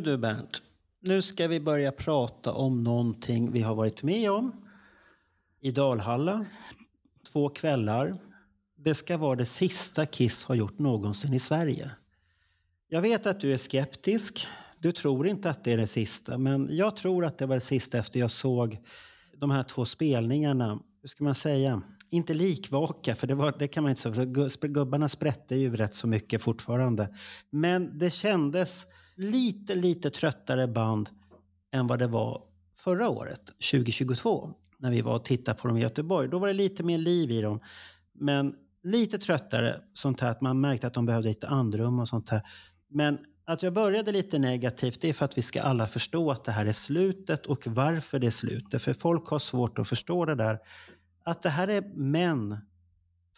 Nu du Bernt, nu ska vi börja prata om någonting vi har varit med om i Dalhalla. Två kvällar. Det ska vara det sista Kiss har gjort någonsin i Sverige. Jag vet att du är skeptisk. Du tror inte att det är det sista. Men jag tror att det var det sista efter jag såg de här två spelningarna. Hur ska man säga? Inte likvaka, för det, var, det kan man inte säga. För gubbarna sprätte ju rätt så mycket fortfarande. Men det kändes lite, lite tröttare band än vad det var förra året, 2022, när vi var och tittade på dem i Göteborg. Då var det lite mer liv i dem. Men lite tröttare, sånt här att man märkte att de behövde lite andrum och sånt här. Men att jag började lite negativt, det är för att vi ska alla förstå att det här är slutet och varför det är slutet. För folk har svårt att förstå det där. Att det här är män,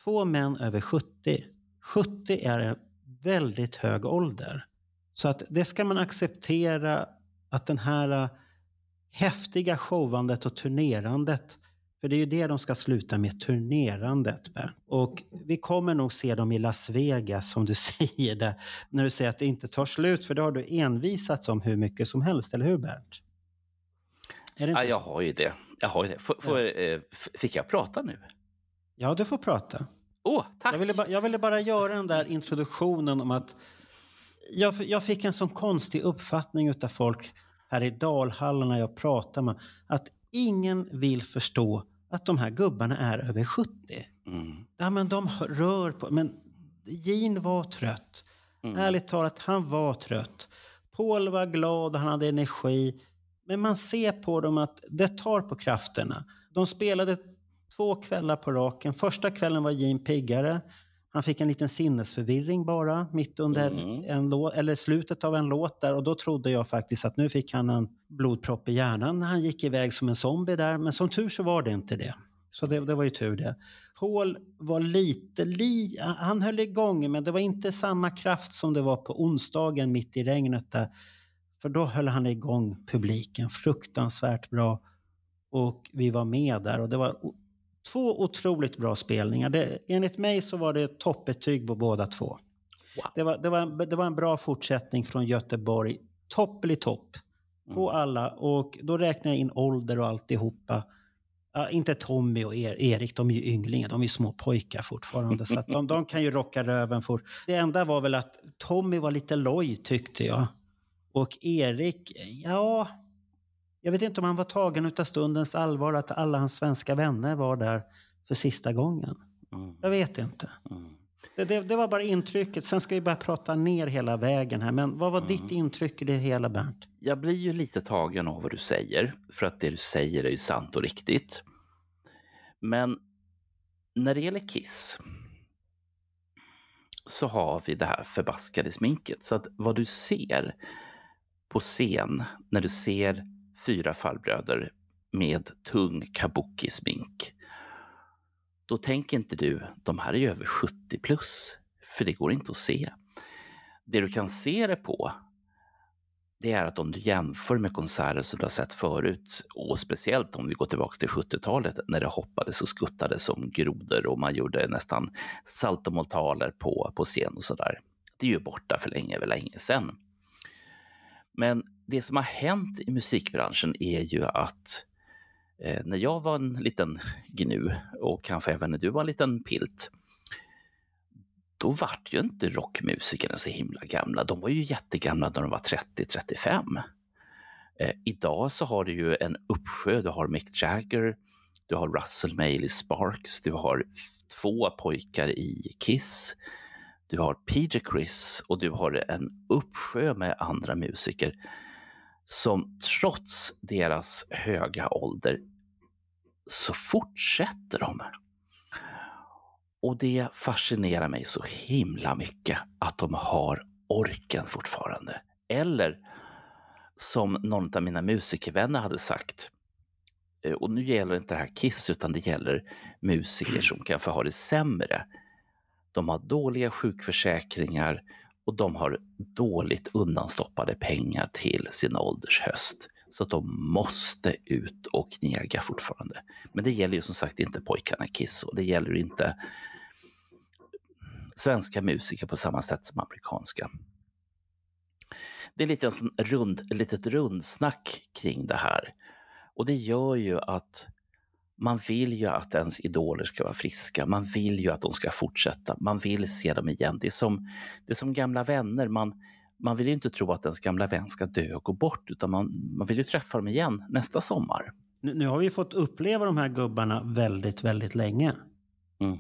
två män över 70. 70 är en väldigt hög ålder. Så att det ska man acceptera att den här äh, häftiga shovandet och turnerandet för det är ju det de ska sluta med, turnerandet. Bernt. Och vi kommer nog se dem i Las Vegas, som du säger där, när du säger att det inte tar slut. För det har du envisats om hur mycket som helst, eller hur Bernt? Är det ja, jag har ju det. Jag har ju det. Får, får, eh, fick jag prata nu? Ja, du får prata. Åh, oh, tack! Jag ville, jag ville bara göra den där introduktionen om att jag, jag fick en sån konstig uppfattning av folk här i Dalhallen när jag pratade med att ingen vill förstå att de här gubbarna är över 70. Mm. Ja, men de rör på... Men Gene var trött. Mm. Ärligt talat, han var trött. Paul var glad och han hade energi. Men man ser på dem att det tar på krafterna. De spelade två kvällar på raken. Första kvällen var Gene piggare. Han fick en liten sinnesförvirring bara mitt under mm. en låt, eller slutet av en låt där och då trodde jag faktiskt att nu fick han en blodpropp i hjärnan när han gick iväg som en zombie där. Men som tur så var det inte det. Så det, det var ju tur det. Paul var lite, li, han höll igång men det var inte samma kraft som det var på onsdagen mitt i regnet där. För då höll han igång publiken fruktansvärt bra. Och vi var med där och det var Två otroligt bra spelningar. Det, enligt mig så var det toppbetyg på båda två. Wow. Det, var, det, var, det var en bra fortsättning från Göteborg. Topp topp. På mm. alla. Och då räknar jag in ålder och alltihopa. Ja, inte Tommy och er, Erik, de är ju ynglingar. De är ju små pojkar fortfarande. så de, de, kan ju rocka röven fort. Det enda var väl att Tommy var lite loj tyckte jag. Och Erik, ja, jag vet inte om han var tagen av stundens allvar att alla hans svenska vänner var där för sista gången. Mm. Jag vet inte. Mm. Det, det, det, var bara intrycket. Sen ska vi bara prata ner hela vägen här. Men vad var mm. ditt intryck i det hela, Bernt? Jag blir ju lite tagen av vad du säger. För att det du säger är ju sant och riktigt. Men när det gäller Kiss så har vi det här förbaskade sminket. Så att vad du ser på scen när du ser fyra farbröder med tung kabuki-smink. Då tänker inte du, de här är ju över 70 plus, för det går inte att se. Det du kan se det på, det är att om du jämför med konserter som du har sett förut, och speciellt om vi går tillbaka till 70-talet när det hoppades och skuttades som grodor och man gjorde nästan saltomortaler på, på scen och sådär. Det är ju borta för länge, för länge sedan. Men det som har hänt i musikbranschen är ju att eh, när jag var en liten gnu och kanske även när du var en liten pilt, då vart ju inte rockmusikerna så himla gamla. De var ju jättegamla när de var 30-35. Eh, idag så har du ju en uppsjö. Du har Mick Jagger, du har Russell Maley Sparks, du har två pojkar i Kiss, du har PJ Chris och du har en uppsjö med andra musiker som trots deras höga ålder så fortsätter de. Och det fascinerar mig så himla mycket att de har orken fortfarande. Eller som någon av mina musikervänner hade sagt. Eh, och nu gäller inte det här Kiss, utan det gäller musiker som kanske har det sämre. De har dåliga sjukförsäkringar och de har dåligt undanstoppade pengar till sin åldershöst. Så att de måste ut och knega fortfarande. Men det gäller ju som sagt inte pojkarna Kiss och det gäller inte svenska musiker på samma sätt som amerikanska. Det är lite en rund, ett litet rundsnack kring det här. Och det gör ju att man vill ju att ens idoler ska vara friska. Man vill ju att de ska fortsätta. Man vill se dem igen. Det är som, det är som gamla vänner. Man, man vill inte tro att ens gamla vän ska dö och gå bort, utan man, man vill ju träffa dem igen nästa sommar. Nu, nu har vi fått uppleva de här gubbarna väldigt, väldigt länge. Mm.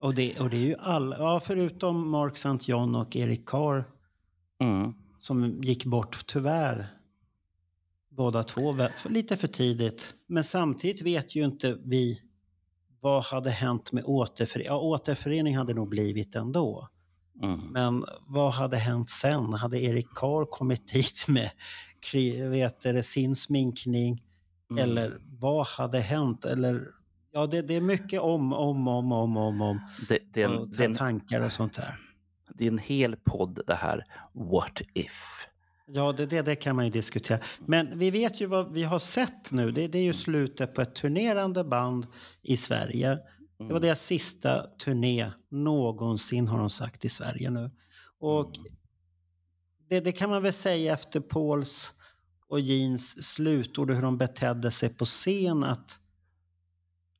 Och, det, och det är ju alla, ja, förutom Mark St. John och Eric Carr, mm. som gick bort tyvärr båda två lite för tidigt. Men samtidigt vet ju inte vi vad hade hänt med återförening. Ja, återförening hade nog blivit ändå. Mm. Men vad hade hänt sen? Hade Erik Carr kommit dit med vet det, sin sminkning? Mm. Eller vad hade hänt? Eller, ja, det, det är mycket om, om, om, om, om, om. Det, det är en, och det är en, tankar och sånt där. Det är en hel podd det här, What if? Ja, det, det, det, kan man ju diskutera. Men vi vet ju vad vi har sett nu. Det, det är ju slutet på ett turnerande band i Sverige. Det var mm. deras sista turné någonsin har de sagt i Sverige nu. Och mm. det, det kan man väl säga efter Pauls och Jeans slutord och hur de betedde sig på scen att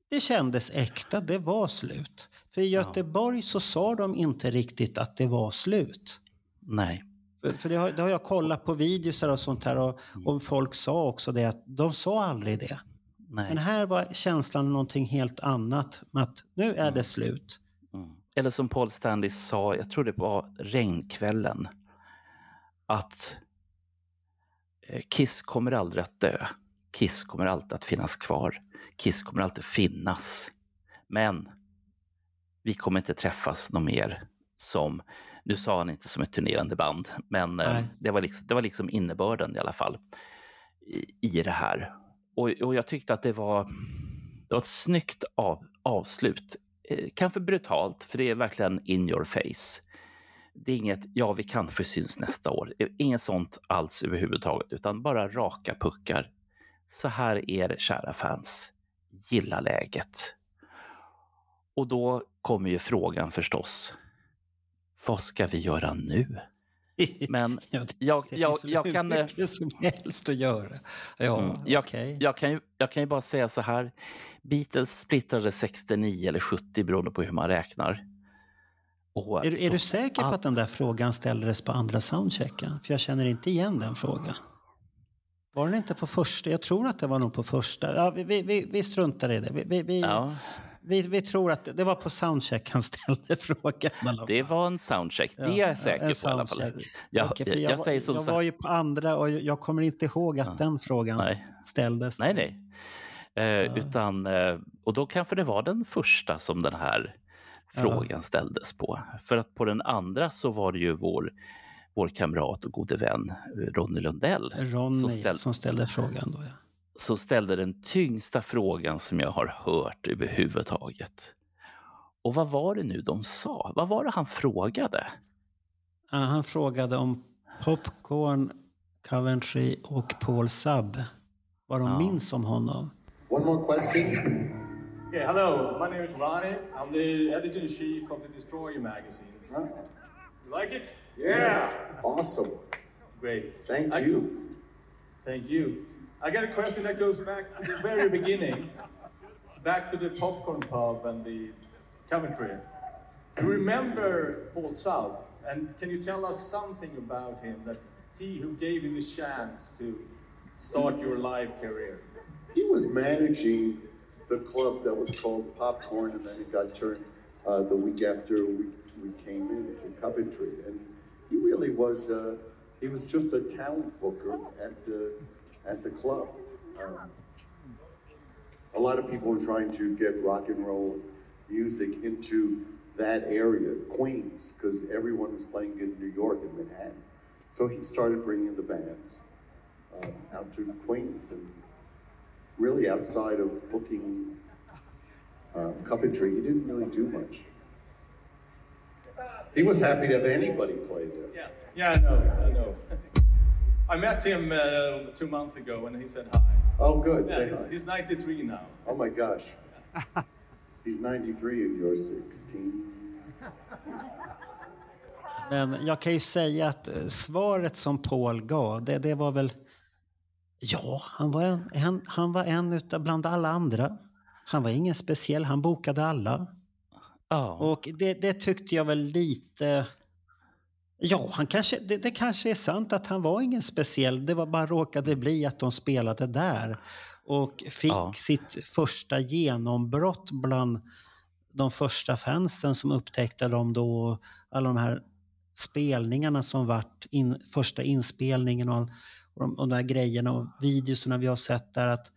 det kändes äkta, det var slut. För i Göteborg så sa de inte riktigt att det var slut. Nej. För det har, det har jag kollat på videos och sånt här och, och folk sa också det att de sa aldrig det. Nej. Men här var känslan någonting helt annat. Att nu är mm. det slut. Mm. Eller som Paul Stanley sa, jag tror det var regnkvällen. Att eh, Kiss kommer aldrig att dö. Kiss kommer alltid att finnas kvar. Kiss kommer alltid finnas. Men vi kommer inte träffas något mer som nu sa han inte som ett turnerande band, men eh, det, var liksom, det var liksom innebörden i alla fall i, i det här. Och, och, jag tyckte att det var, det var ett snyggt av, avslut. Eh, kanske brutalt, för det är verkligen in your face. Det är inget, ja vi kanske syns nästa år, inget sånt alls överhuvudtaget, utan bara raka puckar. Så här är det, kära fans. Gilla läget. Och då kommer ju frågan förstås, vad ska vi göra nu? Men jag, jag, jag kan... Det mycket som helst att göra. Ja, mm, jag, okay. jag, kan ju, jag kan ju bara säga så här. Beatles splittrade 69 eller 70 beroende på hur man räknar. Och, är, är du säker på att den där frågan ställdes på andra soundchecken? För jag känner inte igen den frågan. Var den inte på första? Jag tror att det var nog på första. Ja, vi, vi, vi struntar i det. Vi, vi, ja vi, vi tror att det var på soundcheck han ställde frågan. Det var en soundcheck, det är jag säker på i alla fall. Jag, jag, jag, jag, säger som jag var ju på andra och jag kommer inte ihåg att ja. den frågan nej. ställdes. Nej, nej. Eh, ja. utan, eh, och då kanske det var den första som den här frågan ja. ställdes på. För att på den andra så var det ju vår, vår kamrat och gode vän eh, Ronny Lundell. Ronny som, ställ, som ställde frågan då ja som ställde den tyngsta frågan som jag har hört överhuvudtaget. Och vad var det nu de sa? Vad var det han frågade? Han frågade om Popcorn, Coventry och Paul Sub. Vad de ja. minns om honom. One more question. Yeah, hello. My name is Ronnie. I'm the editor-in-chief of the Destroyer magazine. Huh? You like it? Yeah. Yes. Awesome. Great. Thank I, you. Thank you. I got a question that goes back to the very beginning. It's back to the popcorn pub and the Coventry. You remember Paul South, and can you tell us something about him that he who gave you the chance to start your live career? He was managing the club that was called Popcorn, and then it got turned uh, the week after we, we came into Coventry. And he really was, uh, he was just a talent booker at the at the club. Um, a lot of people were trying to get rock and roll music into that area, Queens, because everyone was playing in New York and Manhattan. So he started bringing the bands. uh, out to Queens. And really, outside of booking uh, Coventry, he didn't really do much. He was happy to have anybody play there. Yeah, yeah, I know, I know. I met him uh, two months ago and he said hi. Oh, good. Yeah, Say he's, hi. he's 93 now. Oh my gosh. He's 93 and you're 16. Men jag kan ju säga att eh, svaret som Paul gav, det, det var väl... Ja, han var en, en, han var en utav bland alla andra. Han var ingen speciell, han bokade alla. Ja. Och det, det tyckte jag väl lite... Ja, han kanske, det, det kanske är sant att han var ingen speciell. Det var bara råkade bli att de spelade där. Och fick Ja. sitt första genombrott bland de första fansen som upptäckte dem då. Alla de här spelningarna som vart in, första inspelningen och, och, de, och de här grejerna och videorna vi har sett där. att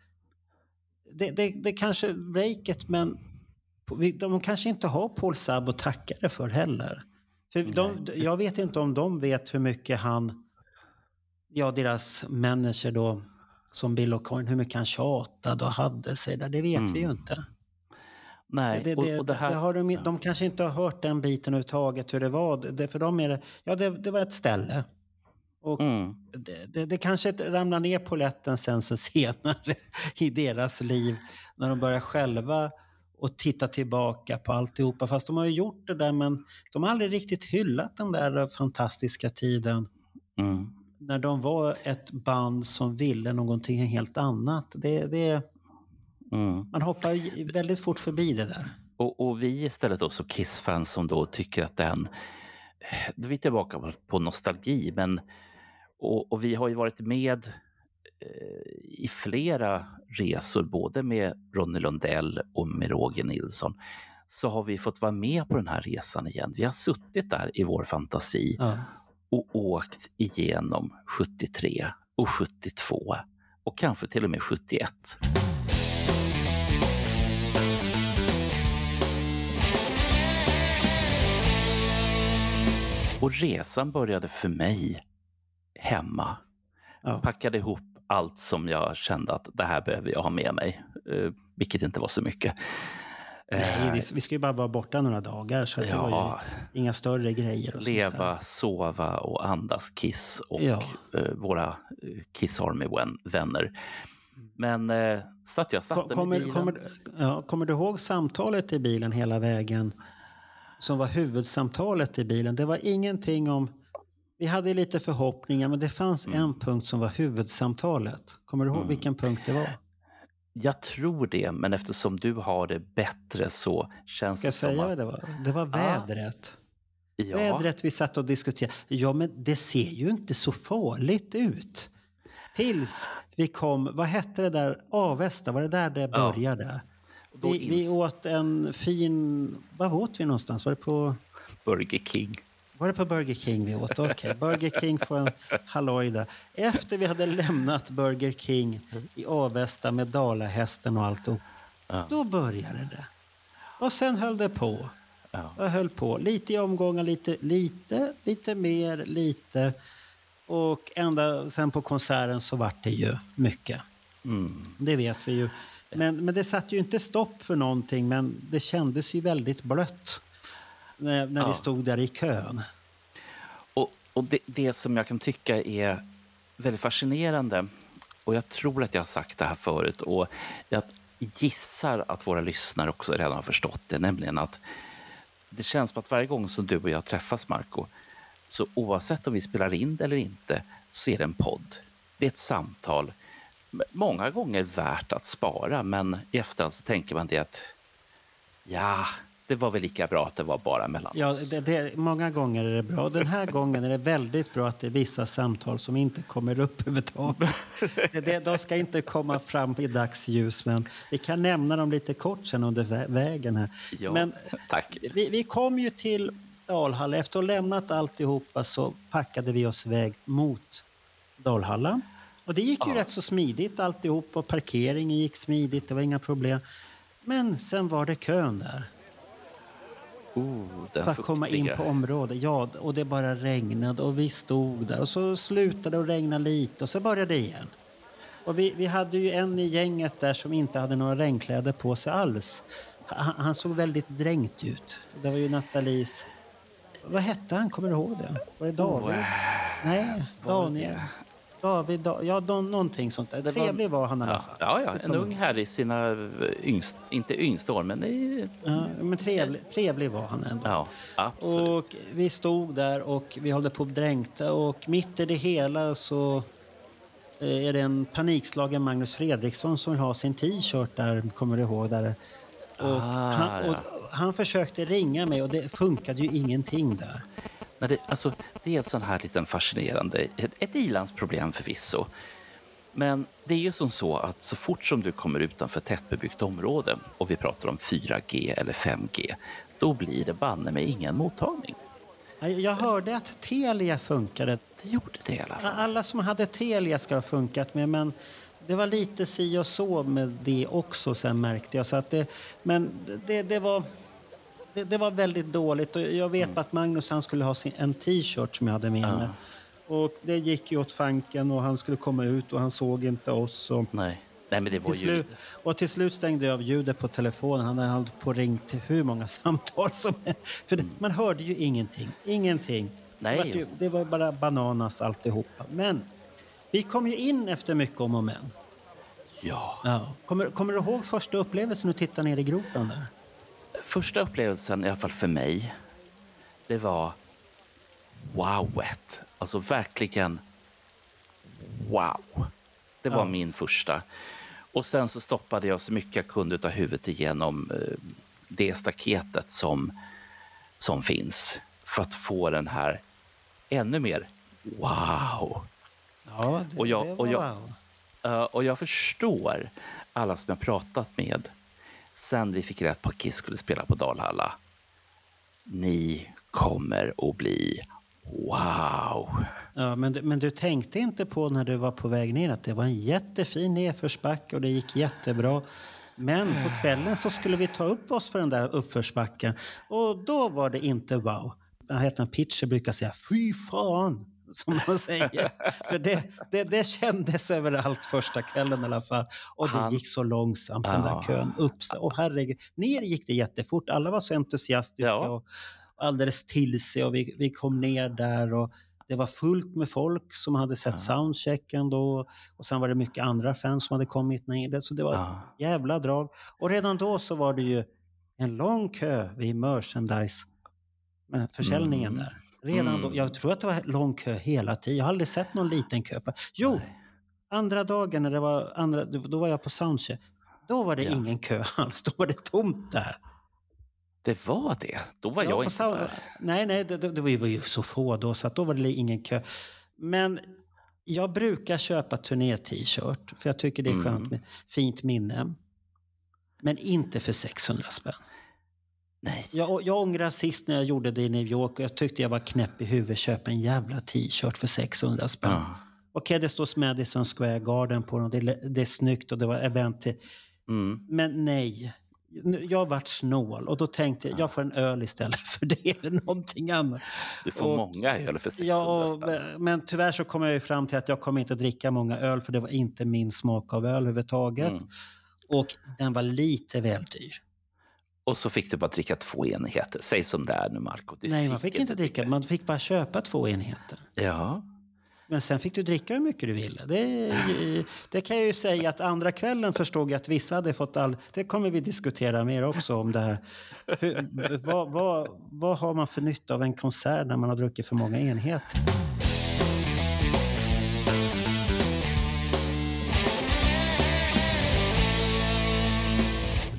det, det, det kanske breaket men de kanske inte har Paul Sabo att tacka det för heller. För de, jag vet inte om de vet hur mycket han, ja deras manager då, som Bill O'Coin, hur mycket han tjatade och hade sig där. Det vet vi ju inte. Nej, Det, det, och, och det här... det har de, de kanske inte har hört den biten överhuvudtaget, hur det var. Det, för dem är det, ja det, det var ett ställe. Och Mm. det, det, det kanske ramlar ner på lätten sen så senare i deras liv när de börjar själva och titta tillbaka på alltihopa. Fast de har ju gjort det där men de har aldrig riktigt hyllat den där fantastiska tiden Mm. när de var ett band som ville någonting helt annat. Det, det, Mm. man hoppar väldigt fort förbi det där. Och, och vi istället då så Kiss-fans som då tycker att den... Då är vi tillbaka på- nostalgi, men... Och, och vi har ju varit med eh, i flera resor, både med Ronny Lundell och med Roger Nilsson. Så har vi fått vara med på den här resan igen. Vi har suttit där i vår fantasi Ja. och åkt igenom 73 och 72 och kanske till och med 71. Och resan började för mig hemma. Ja. Packade ihop allt som jag kände att det här behöver jag ha med mig, eh, vilket inte var så mycket. Nej, Eh, vi, vi ska ju bara vara borta några dagar så att det var ja, ju inga större grejer. Och leva, sova och andas Kiss och Ja. eh, våra Kiss Army-vänner. Men så att jag satte Ko- mig i Kommer, bilen. kommer, ja, kommer du ihåg samtalet i bilen hela vägen? Som var huvudsamtalet i bilen. Det var ingenting om... Vi hade lite förhoppningar men det fanns Mm. en punkt som var huvudsamtalet. Kommer du ihåg vilken punkt det var? Jag tror det, men eftersom du har det bättre så känns Ska jag det som säga att... vad det var? Det var vädret. Ja, Vädret vi satt och diskuterade. Ja, men det ser ju inte så farligt ut. Tills vi kom, vad hette det där, Avesta, var det där det Ja. började? då Vi, vi åt en fin, vad åt vi någonstans? Var det på, Burger King. Var det på Burger King vi åt? Okej, Burger King får en halloj där. Efter vi hade lämnat Burger King i Avesta med Dalahästen och alltihop, då började det. Och sen höll det på. Ja. Jag höll på. Lite i omgångar, lite, lite, lite mer, lite. Och ända sen på konserten så vart det ju mycket. Mm. Det vet vi ju. Men, men det satt ju inte stopp för någonting, men det kändes ju väldigt blött när, när vi Ja. stod där i kön. Och, och det, det som jag kan tycka är väldigt fascinerande, och jag tror att jag har sagt det här förut, och jag gissar att våra lyssnare också redan har förstått det, nämligen att det känns som att varje gång som du och jag träffas, Marco, så oavsett om vi spelar in det eller inte, så är det en podd. Det är ett samtal. Många gånger värt att spara, men i efterhand så tänker man det att ja, det var väl lika bra att det var bara mellan Ja, oss. det, det, många gånger är det bra. Den här gången är det väldigt bra att det är vissa samtal som inte kommer upp överhuvudtaget. Det, de ska inte komma fram i dagsljus, men vi kan nämna dem lite kort sen under vä- vägen här. Ja, men tack. vi, vi kom ju till Dalhalla. Efter att ha lämnat alltihopa så packade vi oss iväg mot Dalhalla. Och det gick ju Ja. rätt så smidigt alltihop och parkeringen gick smidigt, det var inga problem. Men sen var det kön där. Oh, för att komma in på området. Ja, och det bara regnade och vi stod där och så slutade det att regna lite och så började det igen. Och vi, vi hade ju en i gänget där som inte hade några regnkläder på sig alls. Han, han såg väldigt dränkt ut. Det var ju Nathalies... Vad hette han? Kommer du ihåg det? Var det David? Nej, var Daniel. Det? Da, ja, nå- någonting sånt där. var- Trevlig var han i alla fall. ja, ja, en ung herre i sina yngst, inte yngsta år, men i, Ja, men trevlig, trevlig var han ändå. ja, absolut. Och vi stod där och vi hållde på att dränkta och mitt i det hela så eh, är det en panikslagen Magnus Fredriksson som vill ha sin t-shirt där, kommer du ihåg? Där. Och, Ah, han, och ja. han försökte ringa mig och det funkade ju ingenting där. När det, alltså, det är ett sån här liten fascinerande, ett, ett ilandsproblem förvisso. Men det är ju som så att så fort som du kommer utanför tättbebyggt område och vi pratar om 4G eller 5G, då blir det banne med ingen mottagning. Jag jag hörde att Telia funkade. Det gjorde det i alla fall. Alla som hade Telia ska ha funkat med, men det var lite si och så med det också sen märkte jag. Så att det, men det, det var... Det, det var väldigt dåligt och jag vet Mm. att Magnus han skulle ha sin, en t-shirt som jag hade med mig. Och det gick ju åt fanken och han skulle komma ut och han såg inte oss. Och Nej. Nej, men det var till, ju... slut, och till slut stängde jag av ljudet på telefonen. Han hade hållit på ringt till hur många samtal som För det, man hörde ju ingenting. Ingenting. Nej, det, var ju, det var bara bananas alltihopa. Men vi kom ju in efter mycket om och men. Ja. Ja. Kommer, kommer du ihåg första upplevelsen att titta ner i gropen där? Första upplevelsen, i alla fall för mig, det var wowet. Alltså verkligen wow. Det var Ja. min första. Och sen så stoppade jag så mycket jag kunde av huvudet igenom eh, det staketet som, som finns för att få den här ännu mer wow. Ja, det, Och jag- och jag- wow. Och jag förstår alla som jag pratat med sen vi fick rätt på att Kiss skulle spela på Dalhalla. Ni kommer att bli wow. Ja, men, du- men du tänkte inte på när du var på väg ner att det var en jättefin nedförsbacke och det gick jättebra. Men på kvällen så skulle vi ta upp oss för den där uppförsbacken och då var det inte wow. Jag heter en pitcher brukar säga fy fan, som man säger. för det, det, det kändes överallt första kvällen i alla fall. Och det gick så långsamt den där kön upp. sig. Och herregud, ner gick det jättefort. Alla var så entusiastiska Ja. och alldeles till sig och vi, vi kom ner där och det var fullt med folk som hade sett Ja. soundchecken då och sen var det mycket andra fans som hade kommit ner. Så det var Ja. ett jävla drag. Och redan då så var det ju en lång kö vid merchandise försäljningen Mm. där. Redan Mm. då, jag tror att det var lång kö hela tiden. Jag har aldrig sett någon liten kö. Jo, Nej. andra dagen när det var andra, då var jag på soundcheck. Då var det Ja. ingen kö alls. Då var det tomt där. Det var det. Då var Ja, jag inte där. Nej, nej, det, det, det var ju- så få då så att då var det ingen kö. Men jag brukar köpa turné-t-shirt för jag tycker det är Mm. skönt med fint minne. Men inte för 600 spänn. Nej. Jag, jag ångrar sist när jag gjorde det i New York och jag tyckte jag var knäpp i huvudet. Köpa en jävla t-shirt för 600 spänn. Ja. Okej, det står Madison Square Garden på dem. Det, det är snyggt och det var event till. Mm. Men nej. Jag vart snål och då tänkte jag jag får en öl istället för det eller någonting annat. Du får Och- många öl för 600 Ja, spänn. men tyvärr så kom jag ju fram till att jag kommer inte dricka många öl för det var inte min smak av öl överhuvudtaget. Mm. Och den var lite väl dyr. Och så fick du bara dricka två enheter. Säg som det är nu, Marco. Du Nej, man fick inte dricka. Man fick bara köpa två enheter. Ja. Men sen fick du dricka hur mycket du ville. Det, det kan jag ju säga att andra kvällen förstod jag att vissa hade fått all... Det kommer vi diskutera mer också om det här. Hur, vad, vad, vad har man för nytta av en konsert när man har druckit för många enheter?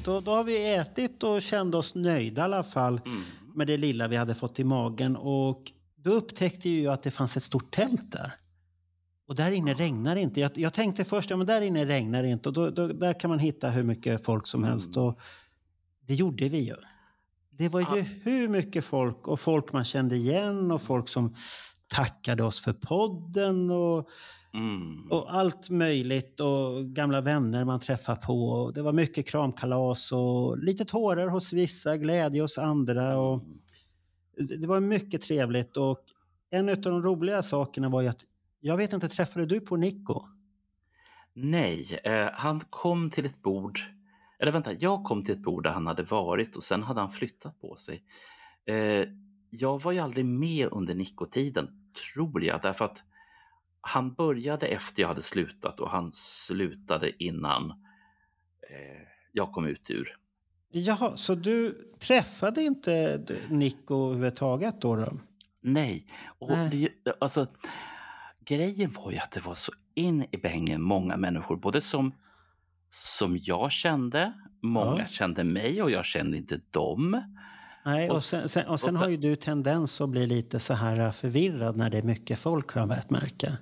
Då, då har vi ätit och kände oss nöjda i alla fall Mm. med det lilla vi hade fått i magen. Och då upptäckte jag att det fanns ett stort tält där. Och där inne regnar det inte. Jag, jag tänkte först, ja men där inne regnar det inte. Och då, då, där kan man hitta hur mycket folk som helst. Och det gjorde vi ju. Det var ju hur mycket folk och folk man kände igen och folk som tackade oss för podden. Och Mm. Och allt möjligt och gamla vänner man träffar på. Och det var mycket kramkalas och lite tårar hos vissa, glädje hos andra. Och Mm. det det var mycket trevligt och en av de roliga sakerna var ju att jag vet inte, träffade du på Nico? Nej, eh, han kom till ett bord, eller vänta, jag kom till ett bord där han hade varit och sen hade han flyttat på sig. Eh, jag var ju aldrig med under Nico-tiden, tror jag, därför att han började efter jag hade slutat och han slutade innan eh, jag kom ut ur. Jaha, så du träffade inte Nico överhuvudtaget då? då? Nej, och Nej. Det, alltså, grejen var ju att det var så in i bängen många människor, både som, som jag kände, många Ja. kände mig och jag kände inte dem. Nej, och, sen, sen, och sen och har sen- ju du tendens att bli lite så här förvirrad när det är mycket folk har jag börjat märka.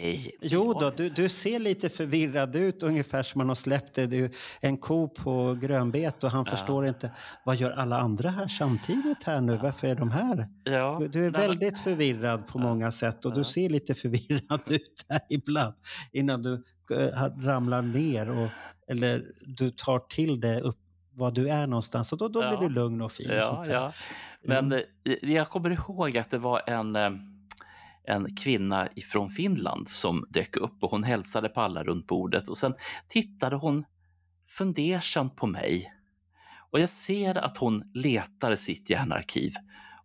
Nej, Jo då, du, du ser lite förvirrad ut, ungefär som man har släppt det. Du, en ko på grönbete och han Ja. förstår inte. Vad gör alla andra här samtidigt här nu? Varför är de här? Ja, Du, du är väldigt förvirrad på många sätt och du ser lite förvirrad ut här ibland innan du eh, ramlar ner och, eller du tar till det upp var du är någonstans och då, då blir du lugn och fin. och. Men Mm. eh, jag kommer ihåg att det var en, eh, en kvinna från Finland som dök upp och hon hälsade på alla runt bordet och sen tittade hon fundersamt på mig. Och jag ser att hon letar i sitt hjärnarkiv.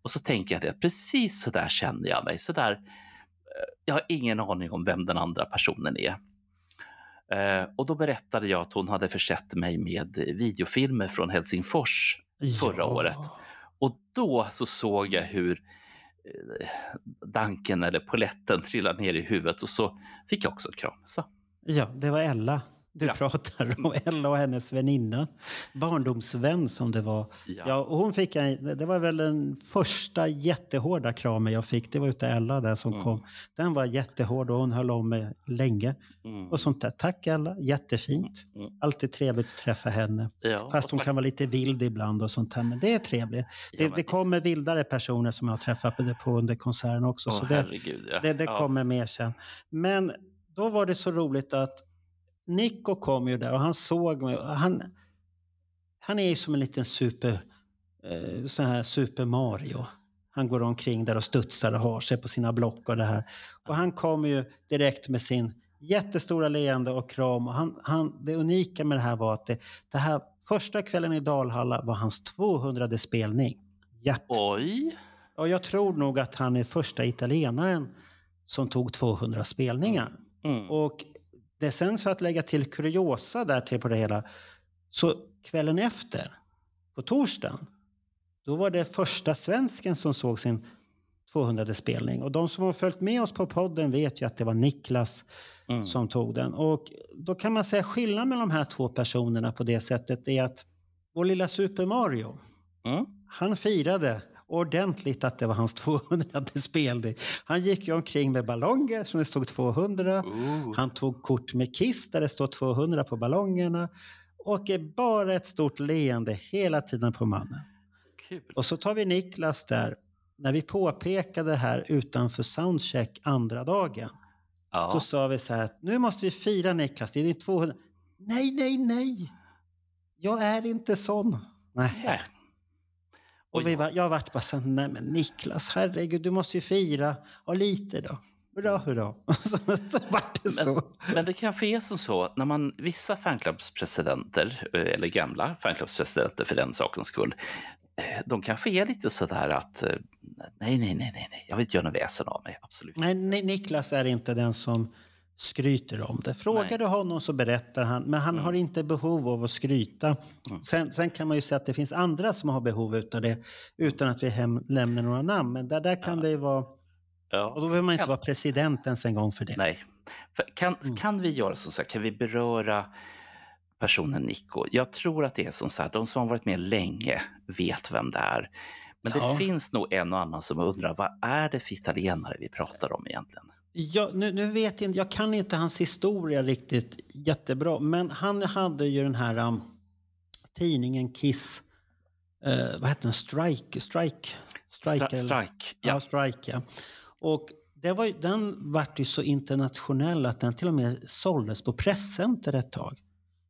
Och så tänker jag det, att precis så där känner jag mig. Så där, eh, jag har ingen aning om vem den andra personen är. Eh, Och då berättade jag att hon hade försett mig med videofilmer från Helsingfors förra Ja. året. Och då så såg jag hur Eh, danken eller poletten trillade ner i huvudet och så fick jag också en kram. Så. Ja, det var Ella du Ja. pratar om. Ella och hennes väninna. Barndomsvän som det var. Ja. Ja, och hon fick en, det var väl den första jättehårda kramen jag fick. Det var utav Ella där som Mm. kom. Den var jättehård och hon höll om mig länge. Mm. Och sånt där. Tack Ella, jättefint. Mm. Alltid trevligt att träffa henne. Ja, Fast hon kan vara lite vild ibland och sånt här. Men det är trevligt. Det, men- det kommer vildare personer som jag har träffat på, under konserten också. Åh, så det, herregud, ja. det, det Ja. kommer mer sen. Men då var det så roligt att Nico kom ju där och han såg mig. Han, han är ju som en liten super, eh, så här super Mario. Han går omkring där och studsar och har sig på sina block och det här. Och han kom ju direkt med sin jättestora leende och kram. Och han, han, det unika med det här var att det, det här första kvällen i Dalhalla var hans 200 spelning. Japp. Oj! Och jag tror nog att han är första italienaren som tog 200 spelningar. Mm. Och det sen så att lägga till kuriosa där till på det hela. Så kvällen efter, på torsdagen, då var det första svensken som såg sin 200 spelning. Och de som har följt med oss på podden vet ju att det var Niklas Mm. som tog den. Och då kan man säga skillnaden mellan de här två personerna på det sättet är att vår lilla Super Mario, Mm. han firade ordentligt att det var hans 200 spelning. Han gick ju omkring med ballonger som det stod 200. Ooh. Han tog kort med Kiss där det står 200 på ballongerna. Och är bara ett stort leende hela tiden på mannen. Kul. Och så tar vi Niklas där. När vi påpekade här utanför soundcheck andra dagen. Ja. Så sa vi så här att nu måste vi fira Niklas. Det är din 200. Nej, nej, nej. Jag är inte sån. Nej. Och Och vi var, jag vart bara så nej men Niklas, herregud, du måste ju fira. Ja, lite då. Hurra, hurra. Och så, så vart det så. Men det kanske är som så, när man, vissa fanklubbspresidenter, eh, eller gamla fanklubbspresidenter för den sakens skull, eh, de kanske är lite sådär att eh, nej, nej, nej, nej, nej, jag vill inte göra något väsen av mig, absolut. Nej, Ni- Niklas är inte den som skryter om det. Frågar Nej. du honom så berättar han, men han har inte behov av att skryta. Sen, sen kan man ju säga att det finns andra som har behov av det, utan att vi hem, lämnar några namn. Men där, där kan det ju vara... Ja. Och då behöver man inte Kan- vara president ens en gång för det. Nej. Kan, Mm. kan vi göra så här, kan vi beröra personen Nico? Jag tror att det är som så här, de som har varit med länge vet vem det är. Men Ja. det finns nog en och annan som undrar, vad är det för italienare vi pratar om egentligen? Ja, nu, nu vet jag jag kan inte hans historia riktigt jättebra, men han hade ju den här um, tidningen Kiss, eh, vad hette den, Strike? Strike? Strike, eller- strike Ja, ja. Strike, ja. Och det var, den vart ju så internationell att den till och med såldes på presscenter ett tag.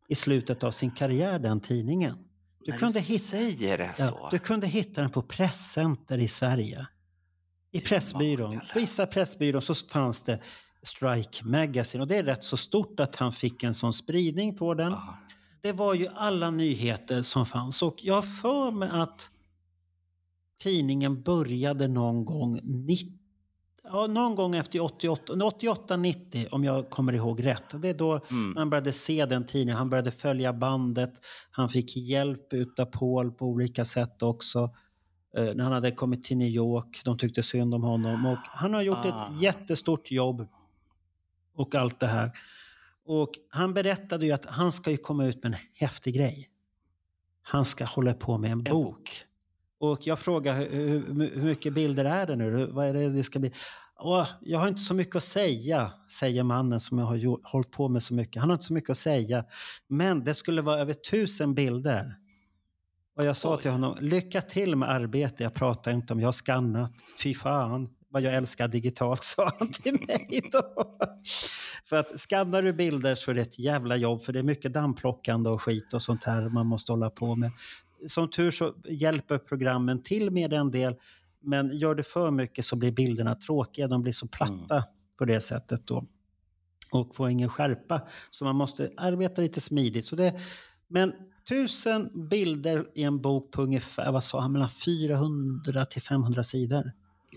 I slutet av sin karriär, den tidningen. Du kunde, du hitta, ja, du kunde hitta den på presscenter i Sverige. I Pressbyrån. vissa Pressbyrån så fanns det Strike Magazine och det är rätt så stort att han fick en sån spridning på den. Ja. Det var ju alla nyheter som fanns och jag för mig att tidningen började någon gång 90, ja, någon gång efter 88, 88-90 om jag kommer ihåg rätt. Det är då Mm. man började se den tidningen. Han började följa bandet. Han fick hjälp utav Paul på olika sätt också. Eh, när han hade kommit till New York. De tyckte synd om honom. Och han har gjort Ah. ett jättestort jobb. Och allt det här. Och han berättade ju att han ska ju komma ut med en häftig grej. Han ska hålla på med en, En bok. bok. Och jag frågar hur, hur, mycket bilder är det nu? Vad är det det ska bli? Åh, jag har inte så mycket att säga, säger mannen som jag har hållit på med så mycket. Han har inte så mycket att säga. Men det skulle vara över tusen bilder. Och jag sa Oj. till honom, lycka till med arbete. Jag pratar inte om, jag har skannat. Fy fan vad jag älskar digitalt, sa han till mig då. För att skannar du bilder så är det ett jävla jobb, för det är mycket dammplockande och skit och sånt här man måste hålla på med. Som tur så hjälper programmen till med en del, men gör det för mycket så blir bilderna tråkiga, de blir så platta på det sättet då. Och får ingen skärpa, så man måste arbeta lite smidigt. Så det, men tusen bilder i en bok på ungefär, vad sa han, mellan 400 till 500 sidor.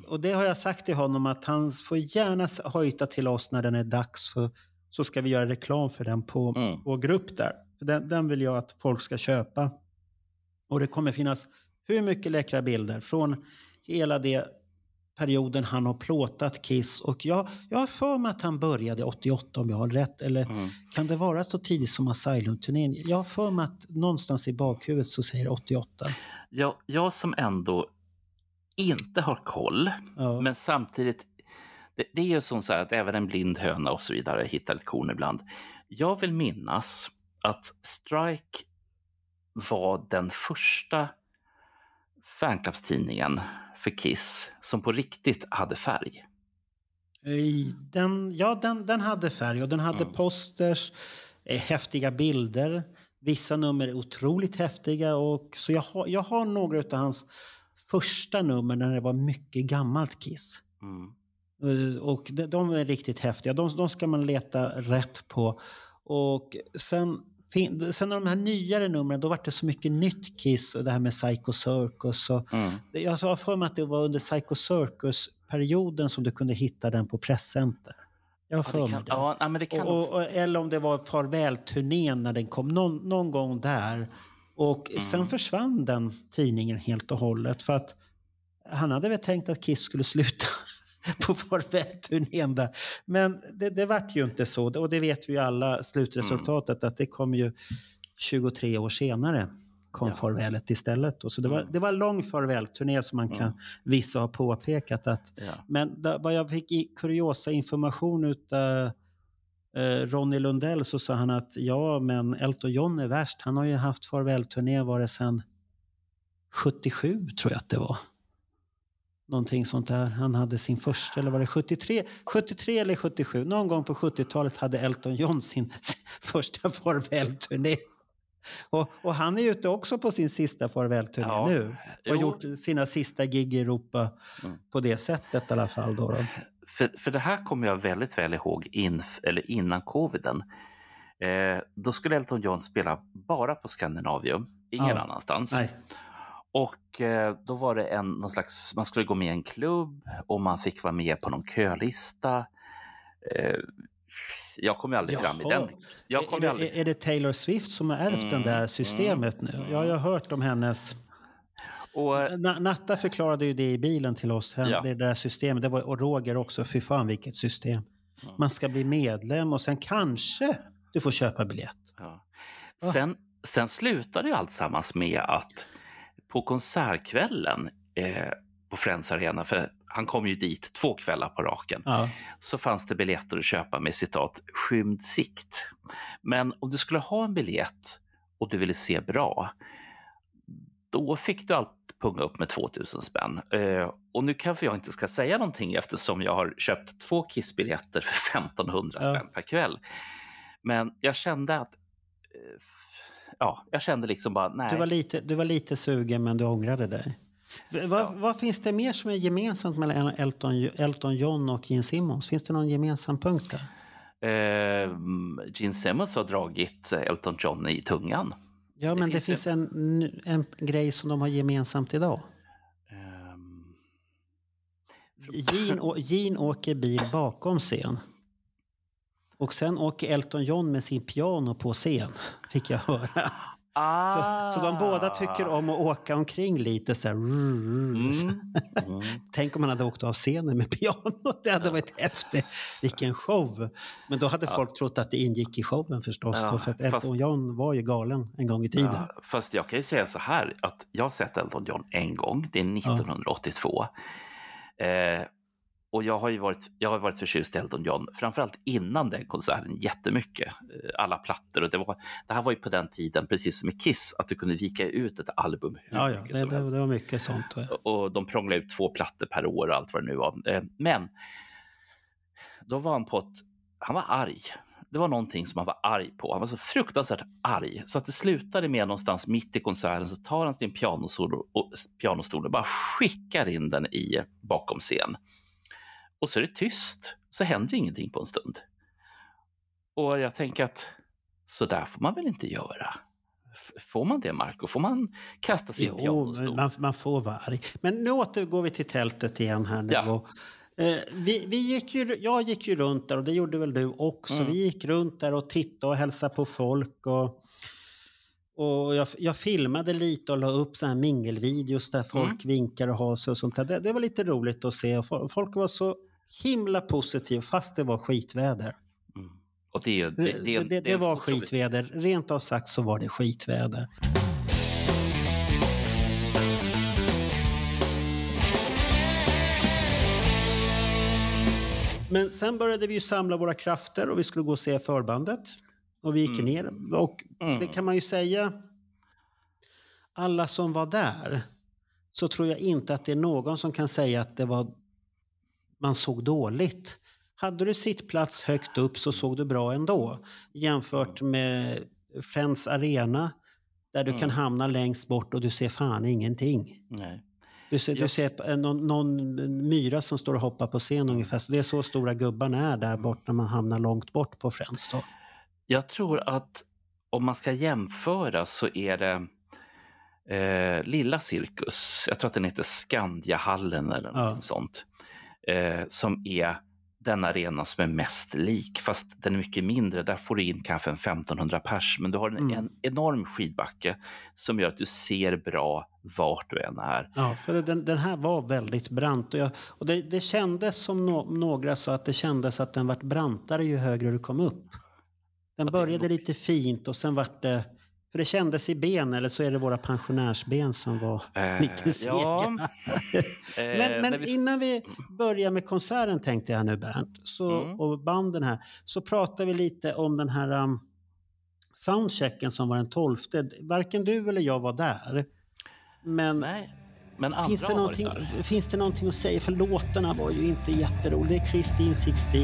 Och det har jag sagt till honom att han får gärna hojta till oss när den är dags för så ska vi göra reklam för den på Mm. vår grupp där. För den, den vill jag att folk ska köpa. Och det kommer finnas hur mycket läckra bilder från hela det perioden han har plåtat Kiss. Och jag, jag har för mig att han började 88 om jag har rätt. Eller Mm. kan det vara så tidigt som Asylum-turnén? Jag har för mig att någonstans i bakhuvudet så säger det 88. Jag, jag som ändå inte har koll, Ja. men samtidigt, det, det är ju som så här att även en blind höna och så vidare hittar ett korn ibland. Jag vill minnas att Strike var den första fanclubstidningen för Kiss som på riktigt hade färg. I Den, ja, den, den hade färg och den hade Mm. posters, eh, häftiga bilder. Vissa nummer är otroligt häftiga. Och, så jag har, jag har några av hans första nummer när det var mycket gammalt Kiss. Mm. Eh, Och de, de är riktigt häftiga. De, de ska man leta rätt på. Och sen, sen de här nyare numren, då var det så mycket nytt Kiss. Och det här med Psycho Circus. Och, Mm. jag har för mig att det var under Psycho Circus-perioden som du kunde hitta den på presscenter. Jag har Ja, för det mig kan, det. ja, nej, men det kan Och, och, eller om det var farvälturnén när den kom, någon, någon gång där. Och Mm. sen försvann den tidningen helt och hållet. För att han hade väl tänkt att Kiss skulle sluta på farvälturnén där. Men det, det vart ju inte så. Och det vet vi ju alla, slutresultatet, att det kom ju 23 år senare kom Ja. farvälet istället. Då. Så det var, Mm. det var en lång farvälturné som man kan, vissa har påpekat att Ja. men där, vad jag fick i kuriosa information utav eh, Ronny Lundell så sa han att ja, men Elton John är värst. Han har ju haft farvälturné var det sedan 77 tror jag att det var. Någonting sånt där. Han hade sin första, eller var det 73? 73 eller 77? Någon gång på 70-talet hade Elton John sin första farvälturné. Och, och han är ute också på sin sista farvälturné Ja, nu. Och jo. gjort sina sista gig i Europa Mm. på det sättet i alla fall. Då, då. För, för det här kommer jag väldigt väl ihåg in, eller innan coviden. Eh, då skulle Elton John spela bara på Skandinavium, ingen Ja. annanstans. Nej. Och eh, då var det en, någon slags, man skulle gå med i en klubb och man fick vara med på någon kölista. Eh, jag kom ju aldrig fram i Jaha. den. Jag Är, kom det, aldrig... är det Taylor Swift som har ärvt det Mm, där systemet nu? Ja, jag har hört om hennes... Och, Na- Natta förklarade ju det i bilen till oss, hen- Ja. det där systemet. Det var, och Roger också, fy fan vilket system. Man ska bli medlem och sen kanske du får köpa biljett. ja. Va? sen, sen slutade ju alltsammans med att på konsertkvällen eh, på Friends Arena, för han kom ju dit två kvällar på raken, Ja. så fanns det biljetter att köpa med citat skymd sikt. Men om du skulle ha en biljett och du ville se bra, då fick du allt punga upp med 2000 spänn. Eh, och nu kanske jag inte ska säga någonting eftersom jag har köpt två Kissbiljetter för 1500 Ja. spänn per kväll. Men jag kände att, eh, ja, jag kände liksom bara, nej. Du var, lite, du var lite sugen men du ångrade dig. Vad, vad finns det mer som är gemensamt mellan Elton, Elton John och Gene Simmons? Finns det någon gemensam punkt där? Eh, Gene Simmons har dragit Elton John i tungan. Ja, men det finns finns en, en grej som de har gemensamt idag. Ehm, Gene, Gene åker bil bakom scen. Och sen åker Elton John med sin piano på scen, fick jag höra. ah, Så, så de båda tycker om att åka omkring lite så här. Mm, mm. Tänk om man hade åkt av scenen med pianot. Det hade varit häftigt. Vilken show! Men då hade folk trott att det ingick i showen förstås. Ja, då, för att Elton fast- John var ju galen en gång i tiden. Ja, fast jag kan ju säga så här att jag har sett Elton John en gång, det är 1982. Eh, och jag har ju varit, jag har varit förtjust i Elton John, framförallt innan den konserten jättemycket. Eh, alla plattor och det, var, det här var ju på den tiden, precis som i Kiss, att du kunde vika ut ett album hur Ja, ja, mycket det, som det, helst. det var mycket sånt. och de prånglade ut två plattor per år och allt vad det nu var. Eh, Men då var han på ett, han var arg. Det var någonting som han var arg på. Han var så fruktansvärt arg så att det slutade med någonstans mitt i konserten så tar han sin pianostol och, pianostol och bara skickar in den i bakom scen. Och så är det tyst, så händer ingenting på en stund. Och jag tänker att så där får man väl inte göra? Får man det, Marco? Får man kasta sin Jo, pianostol? man, man får vara arg. Men nu återgår vi till tältet igen här nu. Ja. Och, eh, vi, vi gick ju, jag gick ju runt där och det gjorde väl du också. Mm. Vi gick runt där och tittade och hälsade på folk. Och, och jag, jag filmade lite och la upp så här mingelvideos där folk Mm. vinkar och har sig och sånt där. Det, det var lite roligt att se. Folk var så himla positiva fast det var skitväder. Mm. Och det, Det, det, det, var skitväder. Rent av sagt så var det skitväder. Men sen började vi samla våra krafter och vi skulle gå och se förbandet. Och vi gick Mm. ner. Och Mm. det kan man ju säga, alla som var där, så tror jag inte att det är någon som kan säga att det var man såg dåligt. Hade du sittplats högt upp så såg du bra ändå. Jämfört med Friends Arena där du Mm. kan hamna längst bort och du ser fan ingenting. Nej. Du ser, du ser eh, någon, någon myra som står och hoppar på scen ungefär. Så det är så stora gubbarna är där bort när man hamnar långt bort på Friends. Då. Jag tror att om man ska jämföra så är det eh, Lilla Cirkus, jag tror att den heter Skandiahallen eller något Ja. sånt, eh, som är den arena som är mest lik, fast den är mycket mindre. Där får du in kanske en 1500 pers, men du har en, Mm. en enorm skidbacke som gör att du ser bra vart du än är. Ja, för den, den här var väldigt brant. Och, jag, och det, det kändes som no, några sa att det kändes att den vart brantare ju högre du kom upp. Den började lite fint och sen vart det... För det kändes i ben, eller så är det våra pensionärsben som var Eh, lite sega. ja, eh, men men vi- innan vi börjar med konserten tänkte jag nu Bernt, så, Mm. och banden här, så pratar vi lite om den här um, soundchecken som var den 12. Varken du eller jag var där. Men Nej, men andra Finns det, någonting, där. finns det någonting att säga? För låtarna var ju inte jätteroliga. Det är Christine 16.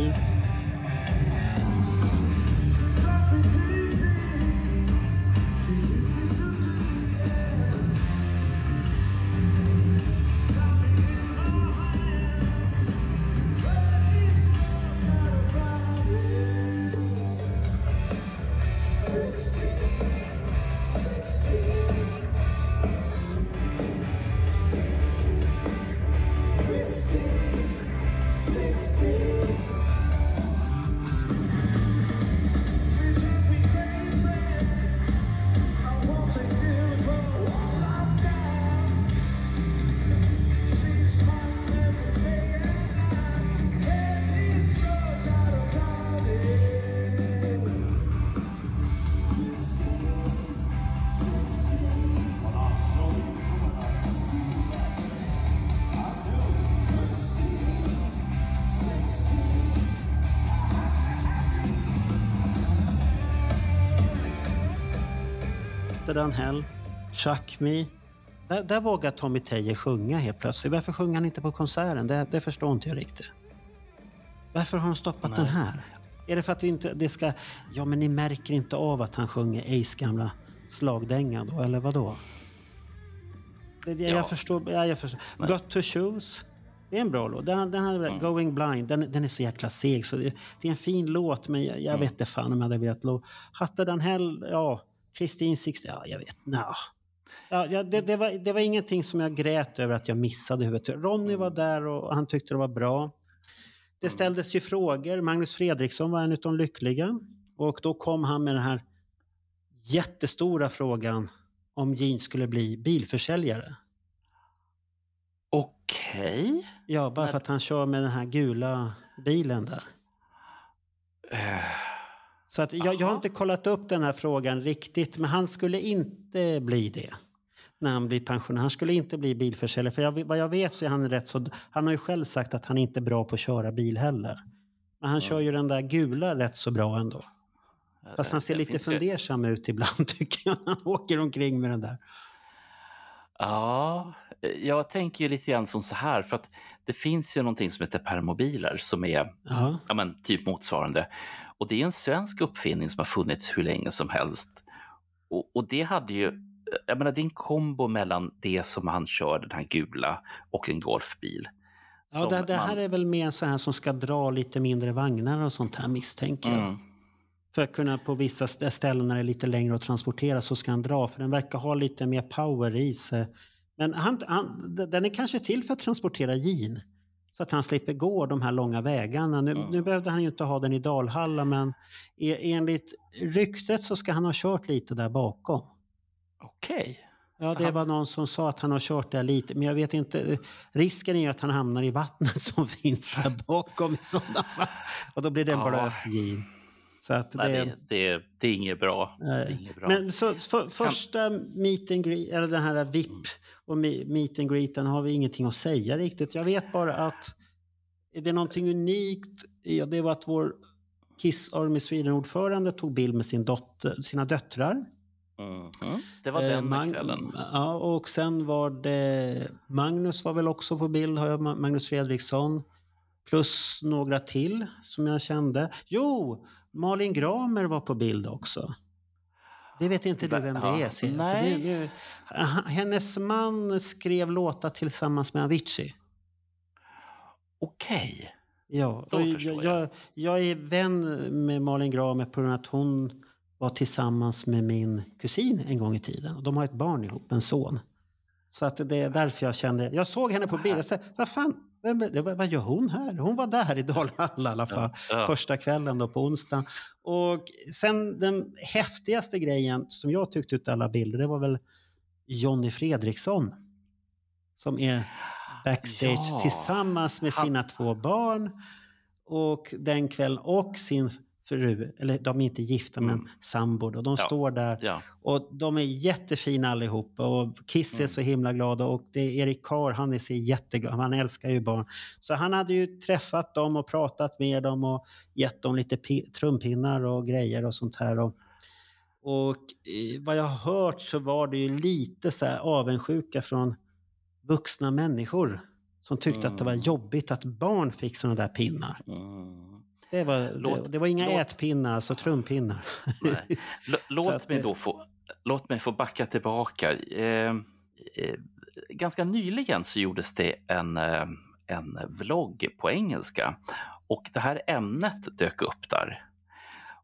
Than Hell, Chuck Me. Där, där vågar Tommy Teje sjunga helt plötsligt. Varför sjunger han inte på konserten? Det, det förstår inte jag riktigt. Varför har de stoppat Nej. den här? Är det för att vi inte, det ska... Ja, men ni märker inte av att han sjunger Ace gamla slagdänga då, eller vad då? Det, det, Ja. Jag förstår. Ja, jag förstår. Got to choose. Det är en bra låt. Den, den här, Going blind, den, den är så jäkla seg. Så det, det är en fin låt, men jag, jag vet inte fan om jag hade velat. Hatte den hell, ja, Kristin Six, ja, jag vet, nja. Ja, ja, det, det, var, det var ingenting som jag grät över att jag missade huvudet. Ronny var där och han tyckte det var bra. Det ställdes ju frågor. Magnus Fredriksson var en av de lyckliga. Och då kom han med den här jättestora frågan om Jean skulle bli bilförsäljare. Okej. Ja, bara Men- för att han kör med den här gula bilen där. Eh, Så att jag, jag har inte kollat upp den här frågan riktigt, men han skulle inte bli det när han blir pensionär. Han skulle inte bli bilförsäljare. För jag, vad jag vet så är han rätt så... Han har ju själv sagt att han inte är bra på att köra bil heller. Men han kör ju den där gula rätt så bra ändå. Fast han ser lite finns ju- fundersam ut ibland tycker jag. när Han åker omkring med den där. Ja, jag tänker ju lite grann som så här, för att det finns ju någonting som heter permobiler som är Ja. ja, men, typ motsvarande. Och det är en svensk uppfinning som har funnits hur länge som helst. Och, och det hade ju, jag menar det är en kombo mellan det som han kör, den här gula, och en golfbil. Ja, det, det här man- är väl mer så här som ska dra lite mindre vagnar och sånt här misstänker jag. Mm. För att kunna på vissa st- ställen när det är lite längre att transportera så ska han dra för den verkar ha lite mer power i sig. Men han, han, den är kanske till för att transportera gin. Så att han slipper gå de här långa vägarna. Nu, Mm. nu behövde han ju inte ha den i Dalhalla men e- enligt ryktet så ska han ha kört lite där bakom. Okej. Ja, För det var någon som sa att han har kört där lite, men jag vet inte. Risken är ju att han hamnar i vattnet som finns där bakom i sådana fall. Och då blir det en Ja. blöt gin. Så att Nej, det, det, det, det är inget bra. Det är inget bra. Men så, för, första meet and greet, eller den här VIP och me- meet and greeten har vi ingenting att säga riktigt. Jag vet bara att det är någonting unikt. Ja, det var att vår Kiss Army Sweden-ordförande tog bild med sin dotter, sina döttrar. Mhm. Det var Eh, den Mag- kvällen. Ja, och sen var det Magnus var väl också på bild, har jag, Ma- Magnus Fredriksson. Plus några till som jag kände. Jo, Malin Gramer var på bild också. Det vet inte du vem det Ja, är. För nej. Det, det, hennes man skrev låtar tillsammans med Avicii. Okej. Ja, Då förstår jag, jag, jag är vän med Malin Gramer på grund av att hon var tillsammans med min kusin en gång i tiden. De har ett barn ihop, en son. Så att det är därför jag kände... Jag såg henne på bild och sa, vad fan, vem, vad, gör hon här? Hon var där i Dalhalla i alla fall. Ja. Första kvällen då på onsdagen. Och sen den häftigaste grejen som jag tyckte ut alla bilder, det var väl Jonny Fredriksson. Som är backstage Ja. tillsammans med sina två barn. Och den kvällen, och sin fru, eller de är inte gifta men Mm. sambo. då. De Ja. står där Ja. och de är jättefina allihopa och Kiss är Mm. så himla glada och det är Erik Carr, han är så jätteglad, han älskar ju barn. Så han hade ju träffat dem och pratat med dem och gett dem lite pi- trumpinnar och grejer och sånt här. Och, och eh, vad jag har hört så var det ju lite så här avundsjuka från vuxna människor som tyckte att det var Mm. jobbigt att barn fick såna där pinnar. Mm. Det var, Låt- det, det var inga låt- ätpinnar, alltså trumpinnar. Nej. Låt att mig då få, låt mig få backa tillbaka. Eh, eh, ganska nyligen så gjordes det en, eh, en vlogg på engelska och det här ämnet dök upp där.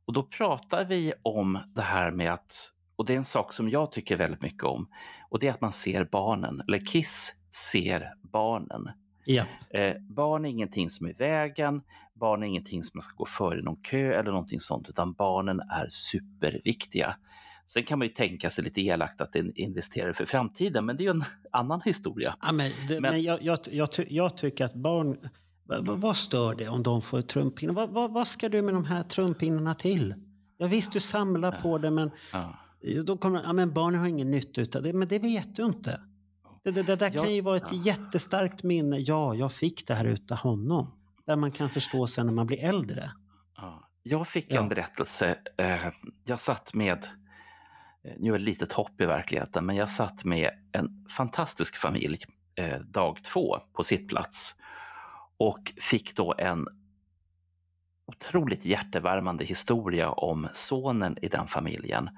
Och då pratar vi om det här med att, och det är en sak som jag tycker väldigt mycket om, och det är att man ser barnen, eller Kiss ser barnen. ja. Eh, barn är ingenting som är i vägen, barn är ingenting som man ska gå före i någon kö eller någonting sånt, utan barnen är superviktiga. Sen kan man ju tänka sig lite elakt att investerare för framtiden, men det är ju en annan historia. Ja, men det, men Men- jag, jag, jag, jag tycker att barn... Vad, vad- stör det om de får trumpinnar? Vad, vad, vad ska du med de här trumpinnarna till? Ja, visst, du samlar på det, men, Ja. då kommer, ja, men barnen har ingen nytta av det. Men det vet du inte. Det, det, det där Ja, kan ju vara ett ja. jättestarkt minne. Ja, jag fick det här utav honom. Där man kan förstå sen när man blir äldre. Ja. Jag fick Ja. en berättelse. Eh, jag satt med eh, nu är det ett litet hopp i verkligheten, men jag satt med en fantastisk familj eh, dag två på sittplats och fick då en otroligt hjärtevärmande historia om sonen i den familjen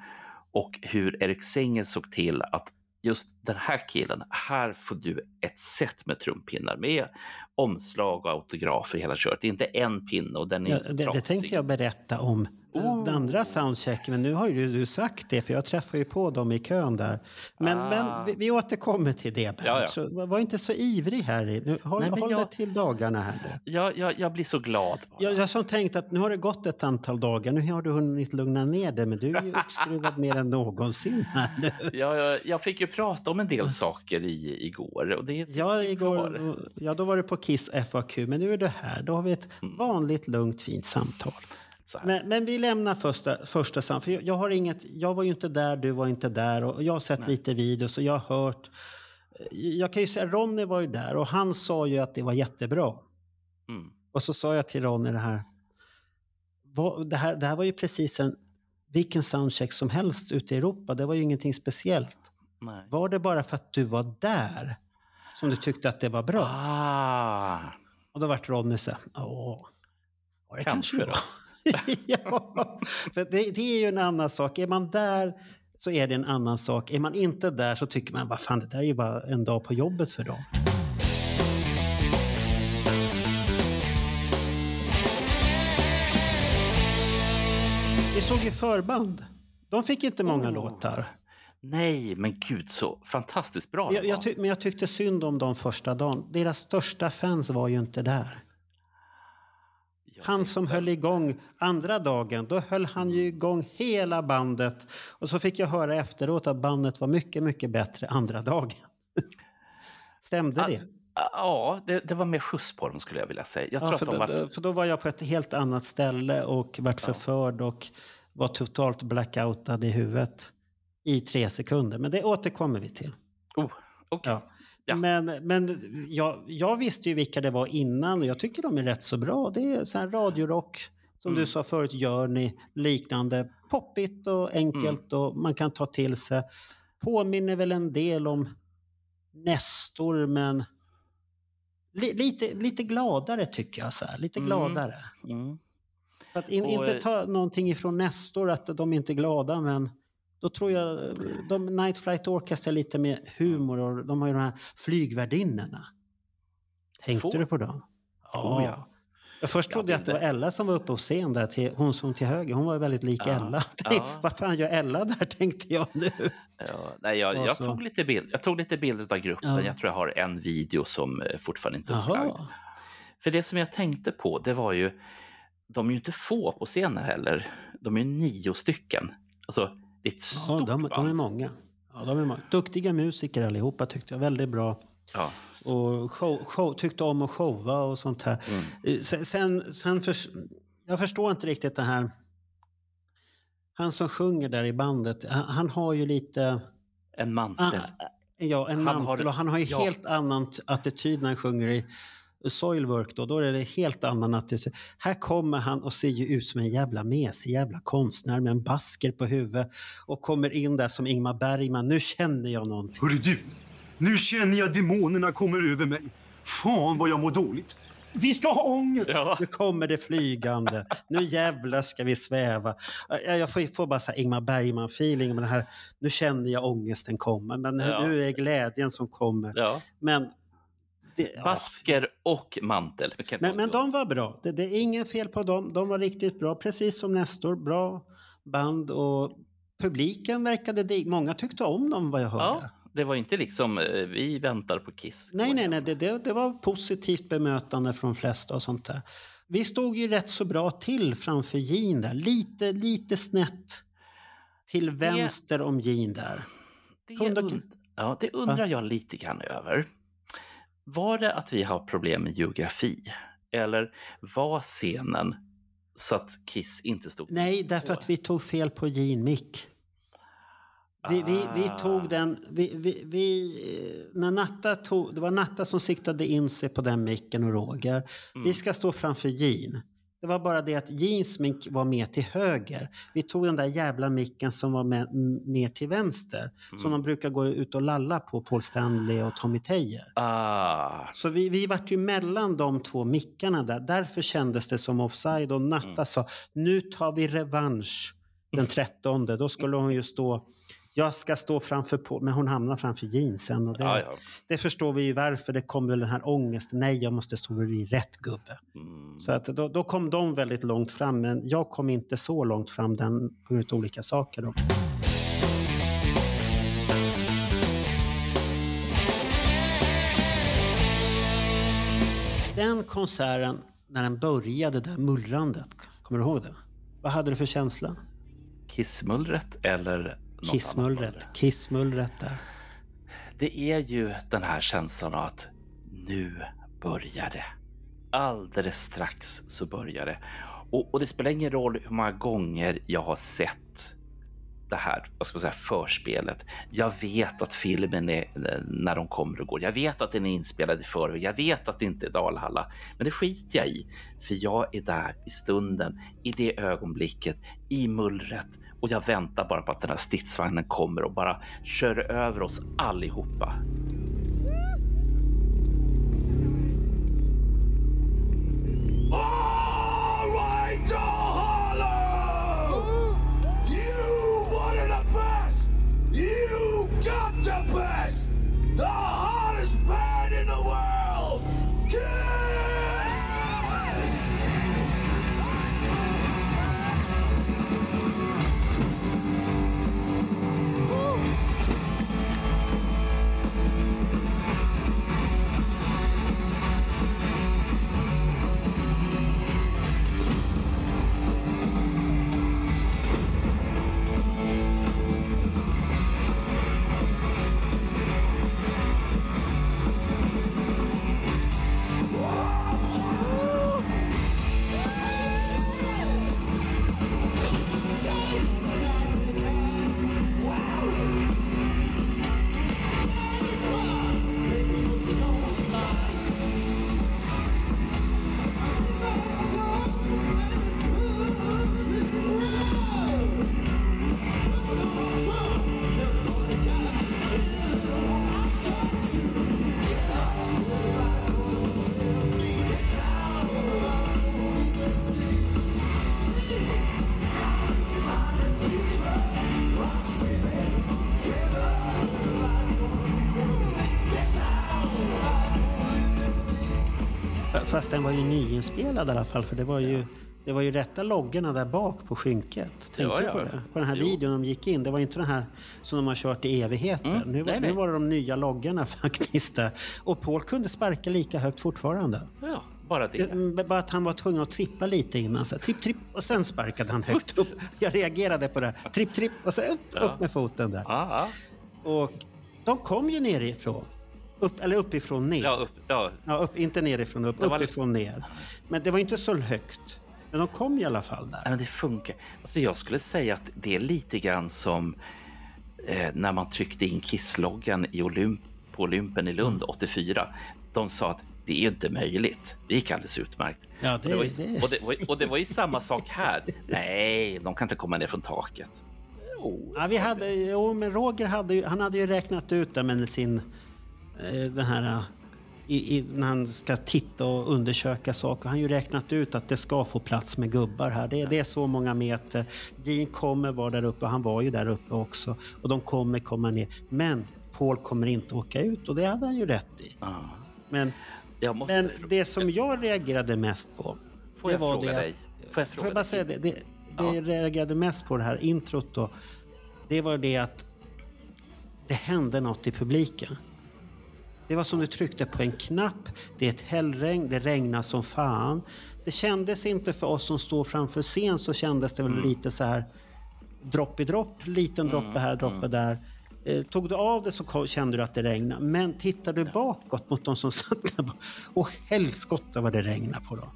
och hur Erik Singer såg till att just den här killen, här får du ett set med trumpinnar med omslag och autografer hela köret. Inte en pinne och den är Ja, inte det, det tänkte jag berätta om. Oh. Den andra soundchecken, men nu har ju du sagt det för jag träffade ju på dem i kön där. Men, Ah. men vi, vi återkommer till det Bernt. Ja, ja. Så var- inte så ivrig här. Nu, håll Nej, håll jag- dig till dagarna här. Jag, jag, jag blir så glad. Jag, jag som tänkt att nu har det gått ett antal dagar, nu har du hunnit lugna ner dig men du är ju uppskruvad mer än någonsin här nu. Jag, jag, fick ju prata om en del saker i, igår. Och det Ja, sitter kvar. igår, ja, då var det på Kiss FAQ, men nu är du här. Då har vi ett Mm. vanligt, lugnt, fint samtal. Men, men vi lämnar första, första sam... För jag, jag, har inget, jag var ju inte där, du var inte där och jag har sett lite videos och jag har hört. Jag kan ju säga, Ronny var ju där och han sa ju att det var jättebra. Mm. Och så sa jag till Ronny det här. Det här. Det här var ju precis en, vilken soundcheck som helst ute i Europa. Det var ju ingenting speciellt. Nej. Var det bara för att du var där som du tyckte att det var bra? Ah, Och då vart Ronny så här, åh, ja, det kanske, Kanske då. ja, för det, det är ju en annan sak. Är man där så är det en annan sak. Är man inte där så tycker man, vad fan, det där är ju bara en dag på jobbet för dem. Vi såg ju förband. De fick inte många Oh. låtar. nej, men gud så fantastiskt bra Jag, jag men jag tyckte synd om dem första dagen. Deras största fans var ju inte där. Han som höll igång andra dagen, då höll han ju igång hela bandet. Och så fick jag höra efteråt att bandet var mycket, mycket bättre andra dagen. Stämde det? Ja, det, det var mer skjuts på dem skulle jag vilja säga. Jag Ja, för, då, var... för då var jag på ett helt annat ställe och vart förförd och var totalt blackoutad i huvudet i tre sekunder. Men det återkommer vi till. Oh, okej. Ja. Ja. Men, men jag, jag visste ju vilka det var innan och jag tycker de är rätt så bra. Det är så här radiorock, som Mm. du sa förut, gör ni liknande. Poppigt och enkelt Mm. och man kan ta till sig. Påminner väl en del om Nestor men li, lite, lite gladare tycker jag. Så här. Lite Mm. gladare. Mm. För att in, Och, inte eh, ta någonting ifrån Nestor att de inte är glada men då tror jag de Night Flight Orchestra är lite mer humor och de har ju de här flygvärdinnorna. Tänkte Få. du på dem? Oh, ja. Jag först Ja, trodde jag att det var. Ella som var uppe på scen där, till, hon som till höger, hon var väldigt lik Ja, Ella. ja. Vad fan gör Ella där tänkte jag nu. Ja, nej, jag, jag, tog lite bild, jag tog lite bilder av gruppen. Ja. Jag tror jag har en video som eh, fortfarande inte är upplagd. För det som jag tänkte på, det var ju, de är ju inte få på scenen heller. De är ju nio stycken. Alltså, det är ett Ja, stort de, de är band. många. Ja, de är många. Duktiga musiker allihopa tyckte jag. Väldigt bra. Ja. Och show, show, tyckte om att showa och sånt här. Mm. Eh, Sen, sen, sen förs- jag förstår inte riktigt det här. Han som sjunger där i bandet, han, han har ju lite... En Ah, mantel. ja, en Han har- mantel och han har ju ja. helt annan attityd när han sjunger i Soilwork. Då, då är det helt annan attityd. Här kommer han och ser ju ut som en jävla mesig jävla konstnär med en basker på huvudet och kommer in där som Ingmar Bergman. Nu känner jag någonting. Hörru du, nu känner jag demonerna kommer över mig. Fan vad jag mår dåligt. Vi ska ha ångest! Ja. Nu kommer det flygande. Nu jävlar ska vi sväva. Jag jag får, får bara så Ingmar Bergman-feeling med det här. Nu känner jag ångesten komma, men nu- Ja. nu är glädjen som kommer. ja. Men, det, ja. Basker och mantel. Men, men de var bra. Det, det är inget fel på dem. De var riktigt bra, precis som Nestor. Bra band och publiken verkade dig. Många tyckte om dem vad jag hörde. Ja, det var inte liksom, eh, vi väntar på Kiss. Nej, nej, nej. Det, det, det var positivt bemötande från flesta och sånt där. Vi stod ju rätt så bra till framför Jean där. Lite, lite snett till vänster om Jean där. Det, und- ja, det undrar jag lite grann över. Var det att vi har problem med geografi? Eller var scenen så att Kiss inte stod... Nej, därför att vi tog fel på Jean Mick. Vi, vi, vi Ah. tog den, vi, vi, när Natta tog, det var Natta som siktade in sig på den micken och Roger. Mm. Vi ska stå framför Jean. Det var bara det att Jeans mick var mer till höger. Vi tog den där jävla micken som var med, mer till vänster. Som de brukar gå ut och lalla på, Paul Stanley och Tommy Tejer. Ah, Så vi, vi vart ju mellan de två mickarna där. Därför kändes det som offside och Natta Mm. sa nu tar vi revansch den 13. Då skulle hon ju stå jag ska stå framför på, men hon hamnar framför jeansen. Och det, ja, ja. det förstår vi ju varför. Det kom väl den här ångesten. Nej, jag måste stå bredvid rätt gubbe. Mm. Så att då, då kom de väldigt långt fram, men jag kom inte så långt fram den, på grund av olika saker. Då. Den konserten, när den började, det där mullrandet, kommer du ihåg det? Vad hade du för känsla? Kissmullret eller Kissmullret, kissmullret där. Det är ju den här känslan av att nu börjar det. Alldeles strax så börjar det. Och, och det spelar ingen roll hur många gånger jag har sett det här vad ska man säga, förspelet. Jag vet att filmen är när de kommer och går. Jag vet att den är inspelad i förväg. Jag vet att det inte är Dalhalla. Men det skiter jag i. För jag är där i stunden, i det ögonblicket, i mullret. Och jag väntar bara på att den här stridsvagnen kommer och bara kör över oss allihopa. All right, Hollow! You wanted! You got the best! The Fast den var ju nyinspelad i alla fall, för det var ju, det var ju rätta loggorna där bak på skynket. Tänkte Ja, ja. på det? På den här Jo. videon de gick in. Det var inte den här som de har kört i evigheter. Mm, Nu, var, nej, nu nej. var det de nya loggorna faktiskt. Där. Och Paul kunde sparka lika högt fortfarande. Ja, bara det. Det- Bara att han var tvungen att trippa lite innan. Så här, tripp, tripp, och sen sparkade han högt upp. Jag reagerade på det. Tripp, tripp och sen upp, upp med foten där. Ja, ja. Och de kom ju nerifrån. Upp, eller uppifrån ner. Ja, upp, ja, Ja, upp, inte nerifrån upp, Det var- uppifrån ner. Men det var inte så högt. Men de kom i alla fall där. Men det funkar. Alltså jag skulle säga att det är lite grann som eh, när man tryckte in Kissloggan i Olymp, på Olympen i Lund 84. De sa att det är ju inte möjligt. Det gick alldeles utmärkt. Ja, och, det- det var ju, det- och, det, var ju- och det var ju samma sak här. Nej, de kan inte komma ner från taket. Jo, Ja, vi hade, jo, men Roger hade, ju- han hade ju räknat ut det med sin... eh, Den här... eh, I, i, när han ska titta och undersöka saker. Han har ju räknat ut att det ska få plats med gubbar här. Det, är- det är så många meter. Gene kommer vara där uppe och han var ju där uppe också. Och de kommer komma ner. Men Paul kommer inte åka ut och det hade han ju rätt i. Ja. Men, men det som jag reagerade mest på... Får det jag var fråga det dig? Får jag Får fråga jag bara dig? säga det? Det, det jag reagerade mest på det här introt då, det var det att det hände något i publiken. Det var som du tryckte på en knapp, det är ett hällregn, det regnar som fan. Det kändes inte för oss som står framför scen så kändes det väl Mm. lite så här dropp i dropp, liten droppe här, droppe mm. där. Eh, tog du av det så kände du att det regnade. Men tittar du bakåt mot de som satt där och helskotta vad det regnade på dem.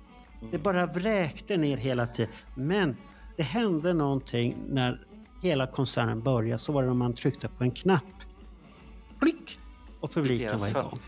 Det bara vräkte ner hela tiden. Men det hände någonting när hela konserten började. Så var det när man tryckte på en knapp. Och publiken var igång.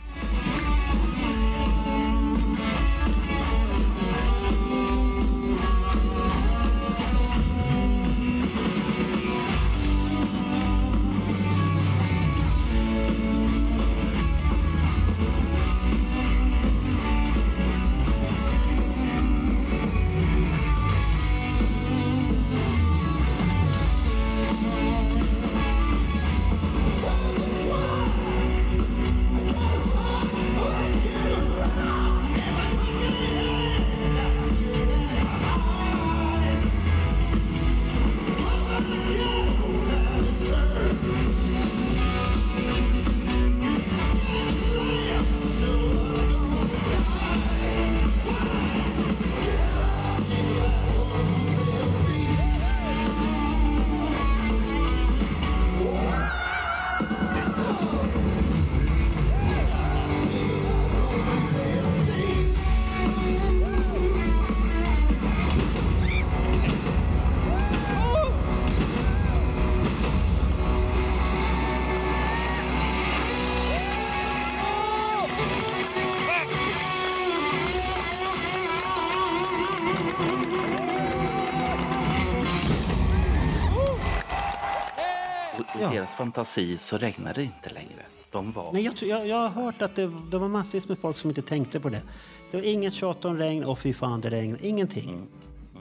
Fantasi så regnade det inte längre. De var... Nej, jag, tror- jag, jag har hört att det, det var massvis med folk som inte tänkte på det. Det var inget tjat om regn, och fy fan det regn, ingenting.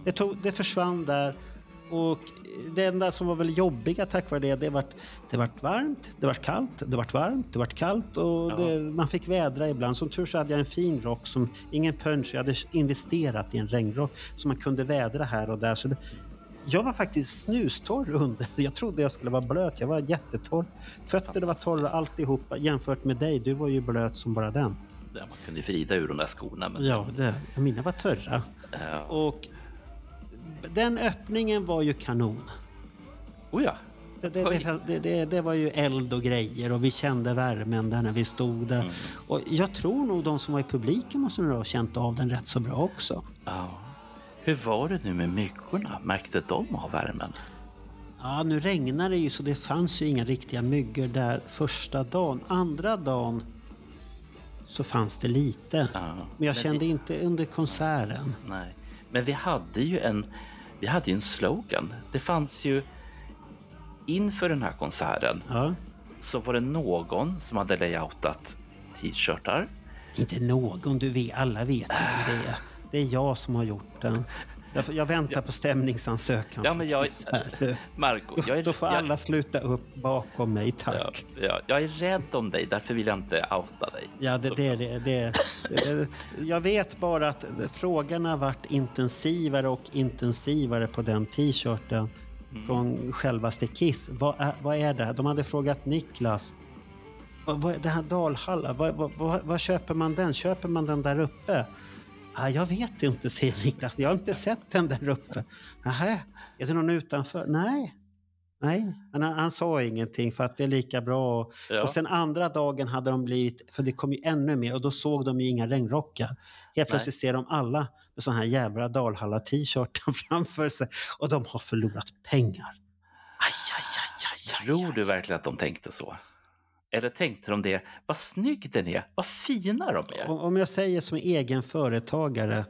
Det, tog, det försvann där och det enda som var väl jobbiga tack vare det, det vart, det vart varmt, det vart kallt, det vart varmt, det vart kallt och det, man fick vädra ibland. Som tur så hade jag en fin rock, som, ingen punch, jag hade investerat i en regnrock som man kunde vädra här och där. Så det, jag var faktiskt snustorr under. Jag trodde jag skulle vara blöt. Jag var jättetorr. Fötterna var torra alltihopa jämfört med dig. Du var ju blöt som bara den. Ja, man kunde ju vrida ur de där skorna. Men... Ja, det, mina var törra. Ja. Och den öppningen var ju kanon. Oh ja. Det, det, det, det, var ju eld och grejer och vi kände värmen där när vi stod där. Och jag tror nog de som var i publiken måste nog ha känt av den rätt så bra också. ja. Hur var det nu med myggorna? Märkte de av värmen? Ja, nu regnar det ju så det fanns ju inga riktiga myggor där första dagen. Andra dagen så fanns det lite. Ja, Men jag men kände det- inte under konserten. Nej. Men vi hade ju en, vi hade en slogan. Det fanns ju inför den här konserten Ja. så var det någon som hade layoutat t-shirtar. Inte någon, du vet, alla vet ju det är. Det är jag som har gjort den. Jag, jag väntar på stämningsansökan. Ja, men jag. Marco, jag är, Då får jag, alla sluta upp bakom mig, ja, tack. ja, jag är rädd om dig, därför vill jag inte outa dig. Ja, det, det, det, det, det, jag vet bara att frågorna varit intensivare och intensivare på den t-shirten från självaste Kiss. Vad är, vad är det? De hade frågat Niklas. Vad, vad, det här Dalhalla, vad, vad, vad, vad köper man den? Köper man den där uppe? Ah, jag vet inte, säger Niklas. Jag har inte sett den där uppe. Nähä, är det någon utanför? Nej. Nej, han, han sa ingenting för att det är lika bra. Ja. och sen andra dagen hade de blivit, för det kom ju ännu mer och då såg de ju inga regnrockar. Helt plötsligt ser de alla med sån här jävla Dalhalla t-shirtar framför sig och de har förlorat pengar. Aj, aj, aj, aj, aj, Tror du verkligen att de tänkte så? Eller tänkte de det, vad snygg den är, vad fina de är? Om- Om jag säger som egen företagare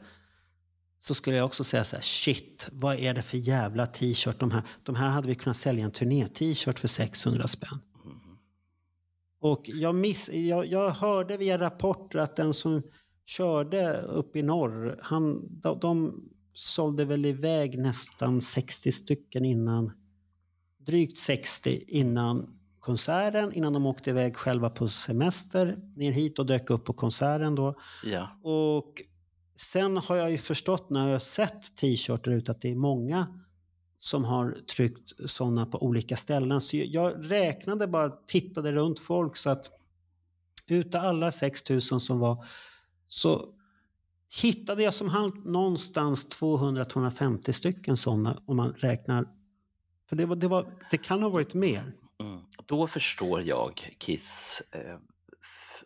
så skulle jag också säga så här, shit, vad är det för jävla t-shirt de här? De här hade vi kunnat sälja en turné-t-shirt för 600 spänn. Och jag, miss, jag, jag hörde via rapporter att den som körde upp i norr, han, de, de sålde väl iväg nästan 60 stycken innan, drygt 60 innan konserten, innan de åkte iväg själva på semester ner hit och dök upp på konserten då. Ja, Och sen har jag ju förstått när jag har sett t-shirtar ut att det är många som har tryckt sådana på olika ställen. Så jag räknade bara, tittade runt folk så att utav alla 6000 som var så hittade jag som hand någonstans 200-250 stycken sådana om man räknar. För det, var, det, var, det kan ha varit mer. Mm. Då förstår jag Kiss eh,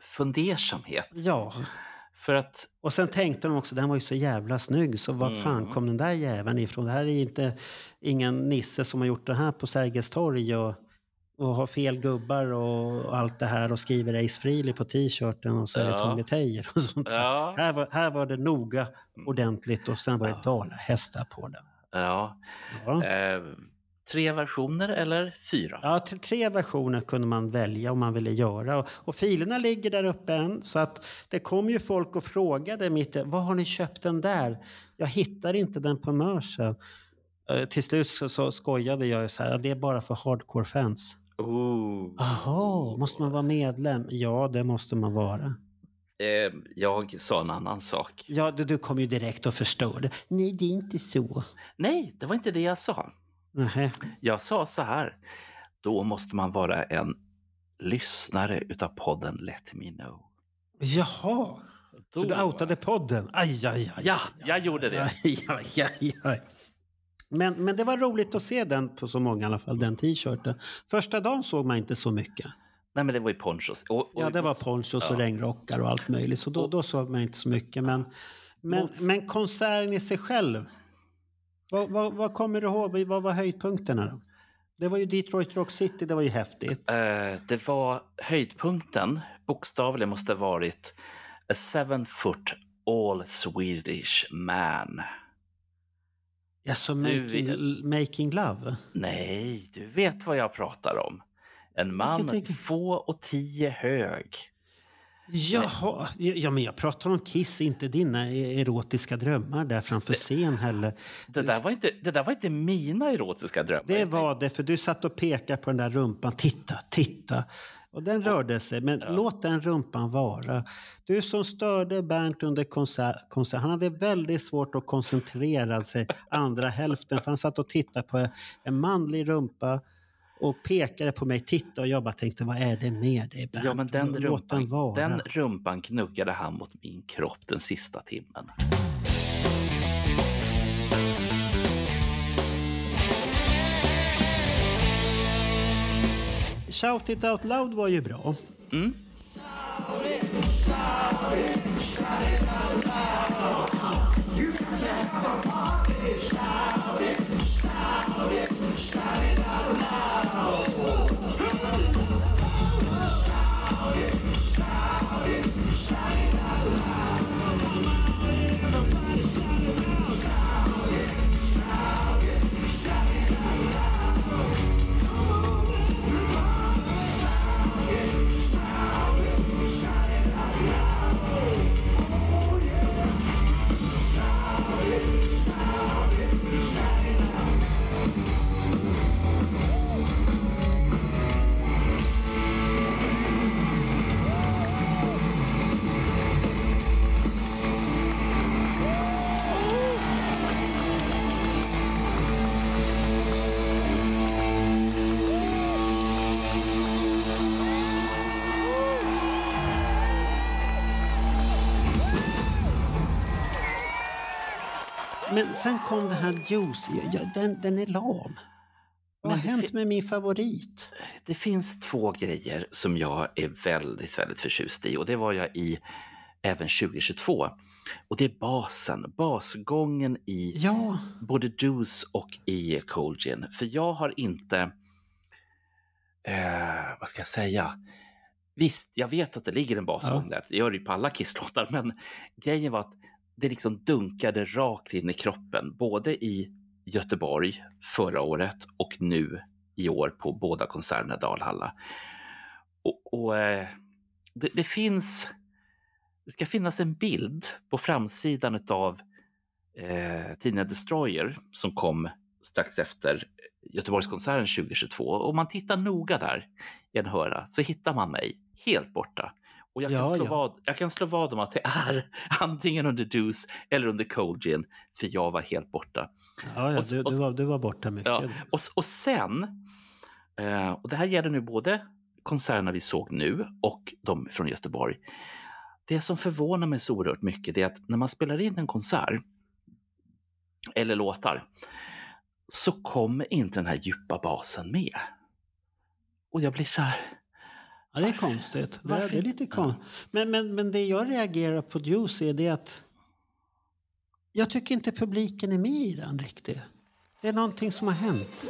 fundersamhet. Ja, För att, Och sen tänkte de också, den var ju så jävla snygg, så var fan Mm. kom den där jäveln ifrån? Det här är inte ingen nisse som har gjort det här på Sergels torg och, och har fel gubbar och, och allt det här och skriver Ace Frehley på t-shirten och så är det Ja. Tommy Teijer och sånt ja, Här, var, här var det noga ordentligt och sen var det Ja. dalahästar på den. ja. Ja. Eh, tre versioner eller fyra? Ja, till tre versioner kunde man välja om man ville göra. Och, och filerna ligger där uppe än. Så att det kom ju folk och frågade mitt i, var har ni köpt den där? Jag hittar inte den på Mercer. Eh, till slut så, så skojade jag ju så här, "Ja, det är bara för hardcore-fans. Oh. Jaha, måste man vara medlem? Ja, det måste man vara. Eh, jag sa en annan sak. Ja, du, du kom ju direkt och förstörde. Nej, det är inte så. Nej, det var inte det jag sa. Nähä. Jag sa så här. Då måste man vara en lyssnare utav podden Let Me Know. Jaha, så Då- du outade podden? Aj, aj, aj. Ja, jag gjorde det. Aj, aj, aj, aj. Men, men det var roligt att se den på så många i alla fall, den t-shirten. Första dagen såg man inte så mycket. Nej, men det var ju ponchos. Och, och, Ja, det var ponchos och Ja. regnrockar och allt möjligt. Så då, då såg man inte så mycket. Men, men, men konserten i sig själv. Vad, vad, vad kommer du ihåg? Vad var höjdpunkterna då? Det var ju Detroit Rock City, det var ju häftigt. Eh, det var höjdpunkten, bokstavligen måste ha varit A seven foot all Swedish man. Du making, vet- making love? Nej, du vet vad jag pratar om. En man två och tio hög. Jaha, ja, men jag pratar om Kiss, inte dina erotiska drömmar där framför scen heller. Det där var inte, det där var inte mina erotiska drömmar. Det var det, för du satt och pekade på den där rumpan. Titta, titta. Och den rörde sig, men låt den rumpan vara. Du som störde Bernt under konsert, konsert, han hade väldigt svårt att koncentrera sig andra hälften, för han satt och tittade på en manlig rumpa och pekade på mig, titta och jag bara tänkte, vad är det med dig Bernt? Ja, men den den rumpan, vara. den rumpan knuggade han mot min kropp den sista timmen. Shout it out loud var ju bra. Men sen kom det här ja, ja, den, den är lam. Vad har hänt med min favorit? Det finns två grejer som jag är väldigt, väldigt förtjust i och det var jag i även 2022. Och det är basen, basgången i Ja, både Deuce och i Cold Gin. För jag har inte, eh, vad ska jag säga, visst, jag vet att det ligger en basgång där, det gör det ju på alla Kiss-låtar, men grejen var att det liksom dunkade rakt in i kroppen, både i Göteborg förra året och nu i år på båda konserterna i Dalhalla. Och, och eh, det, det finns, det ska finnas en bild på framsidan av eh, tidningen Destroyer som kom strax efter Göteborgskonserten 2022. Om man tittar noga där i en höra så hittar man mig helt borta. Och jag kan, Ja, slå ja. Vad, jag kan slå vad om att det är antingen under Deuce eller under Cold Gin, för jag var helt borta. ja, ja Och du, och du, var, du var borta mycket. Ja, och, och sen, eh, och det här gäller nu både konserterna vi såg nu och de från Göteborg. Det som förvånar mig så oerhört mycket är att när man spelar in en konsert eller låtar så kommer inte den här djupa basen med. Och jag blir så här, Ja, det är konstigt. Det, Varför det är lite konstigt. Men, men, men det jag reagerar på Juice är det att jag tycker inte publiken är med i den riktigt. Det är någonting som har hänt.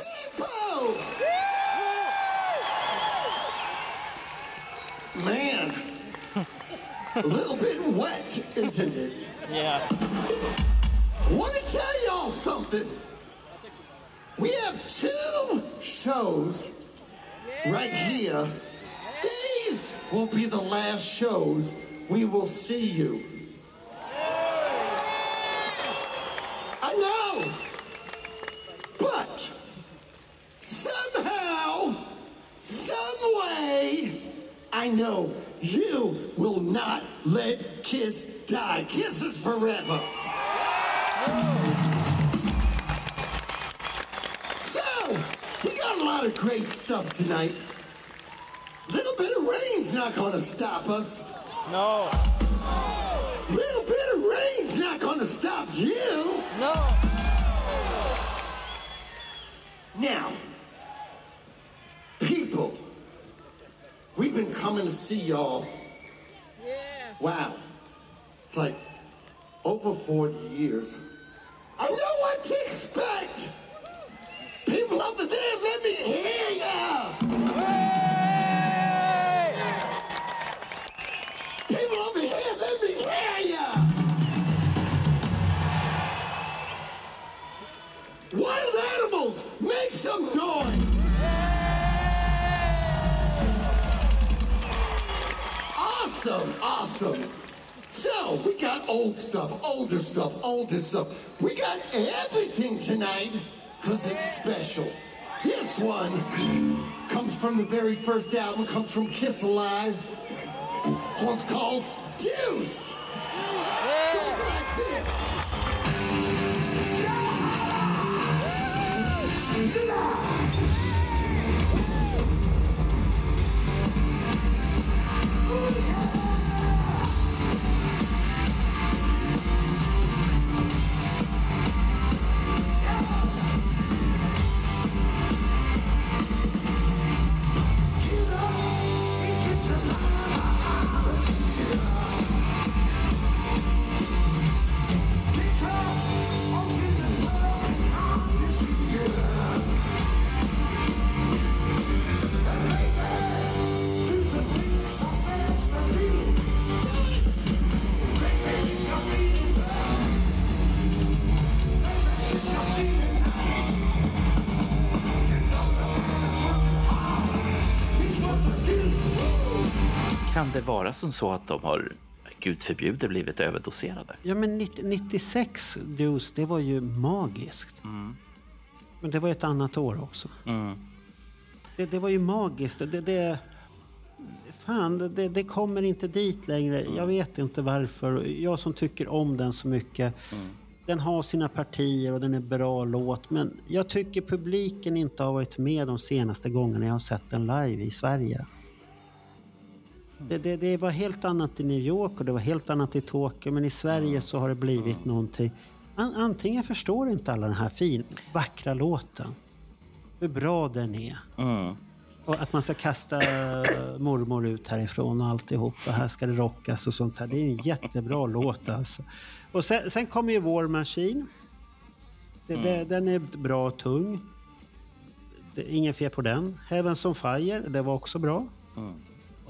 Man, a little bit wet, isn't it? Yeah. Want to tell y'all something? We have two shows right here. These will be the last shows we will see you. I know, but somehow, some way, I know you will not let Kiss die. Kiss is forever. Oh. So, we got a lot of great stuff tonight. Little bit of rain's not gonna stop us. No. Little bit of rain's not gonna stop you. No. Now, people, we've been coming to see y'all. Yeah. Wow. It's like over 40 years. Got old stuff, older stuff, older stuff. We got everything tonight because it's special. This one comes from the very first album, comes from Kiss Alive. This one's called Deuce. Det vara som så att de har, gud förbjude, blivit överdoserade? Ja, men 90, 96 Deuce, det var ju magiskt. Men det var ett annat år också. Det, det var ju magiskt. Det, det, fan, det, det kommer inte dit längre. Jag vet inte varför. Jag som tycker om den så mycket. Den har sina partier och den är bra låt. Men jag tycker publiken inte har varit med de senaste gångerna jag har sett den live i Sverige. Det, det, det var helt annat i New York och det var helt annat i Tokyo. Men i Sverige så har det blivit någonting. An, antingen förstår inte alla den här fin, vackra låten. Hur bra den är. Och att man ska kasta mormor ut härifrån och alltihop. Och här ska det rockas och sånt här. Det är en jättebra låt alltså. Och sen, sen kommer ju War Machine. Det, det, den är bra och tung. Det, är ingen fel på den. Heavens on Fire, det var också bra.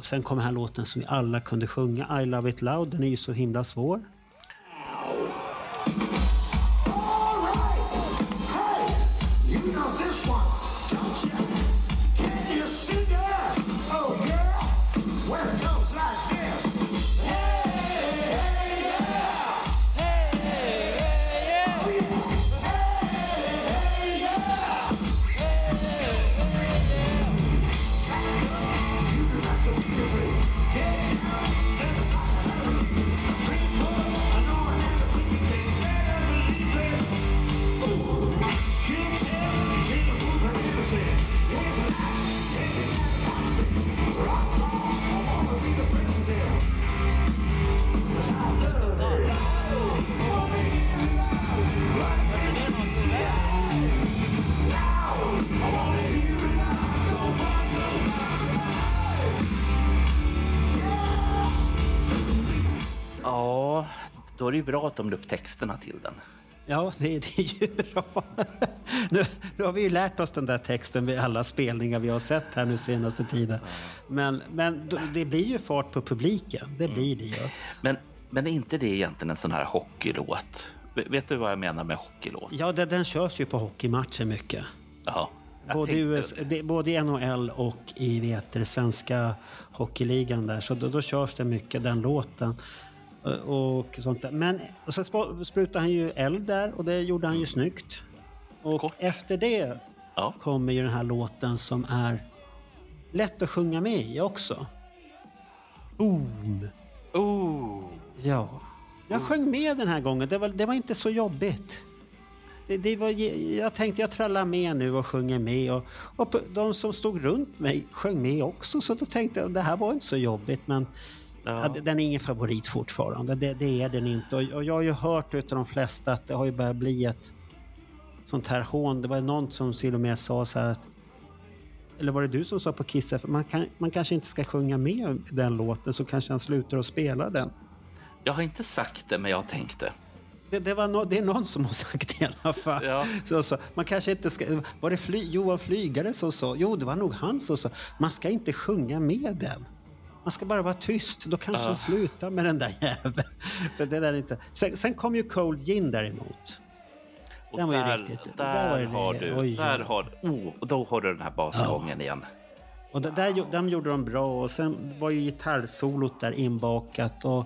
Och sen kom den här låten som vi alla kunde sjunga. I Love It Loud. Den är ju så himla svår. Ja, då är det ju bra att de la upp texterna till den. Ja, det, det är ju bra. Nu, nu har vi ju lärt oss den där texten vid alla spelningar vi har sett här nu senaste tiden. Men, men det blir ju fart på publiken. Det blir det ju. Men, men är inte det egentligen en sån här hockeylåt? Vet du vad jag menar med hockeylåt? Ja, den, den körs ju på hockeymatcher mycket. Ja, Både, US, det. både i NHL och i vet, svenska hockeyligan där. Så då, då körs det mycket den låten. Eh, Och sånt där. Men och sp- sprutade han ju eld där och det gjorde han ju snyggt. Och Kort. efter det Ja. kommer ju den här låten som är lätt att sjunga med i också. Boom! Oh. Ja. Jag sjöng med den här gången. Det var, det var inte så jobbigt. Det, det var, jag tänkte jag trallar med nu och sjunger med. Och, och de som stod runt mig sjöng med också. Så då tänkte jag det här var inte så jobbigt. Men Ja. den är ingen favorit fortfarande. Det, det är den inte. Och, jag har ju hört utav de flesta att det har ju börjat bli ett sånt här hån. Det var någon som till och med sa så här att eller var det du som sa på Kiss man, kan, man kanske inte ska sjunga med den låten så kanske han slutar att spela den. Jag har inte sagt det, men jag tänkte. Det, det, var no, det är någon som har sagt det i alla fall. Ja. Så, så, man kanske inte ska, var det fly, Johan Flygare som sa? Jo, det var nog han som sa. Man ska inte sjunga med den. Man ska bara vara tyst. Då kanske han slutar med den där jäveln. Det där är inte. Sen, sen kom ju Cold Gin däremot. Och Den var ju där, riktigt- där där var ju har det- du, oj, där oj. har, oh, och då har du den här basgången igen. Och det, där, de gjorde de bra och sen var ju gitarrsolot där inbakat. Och,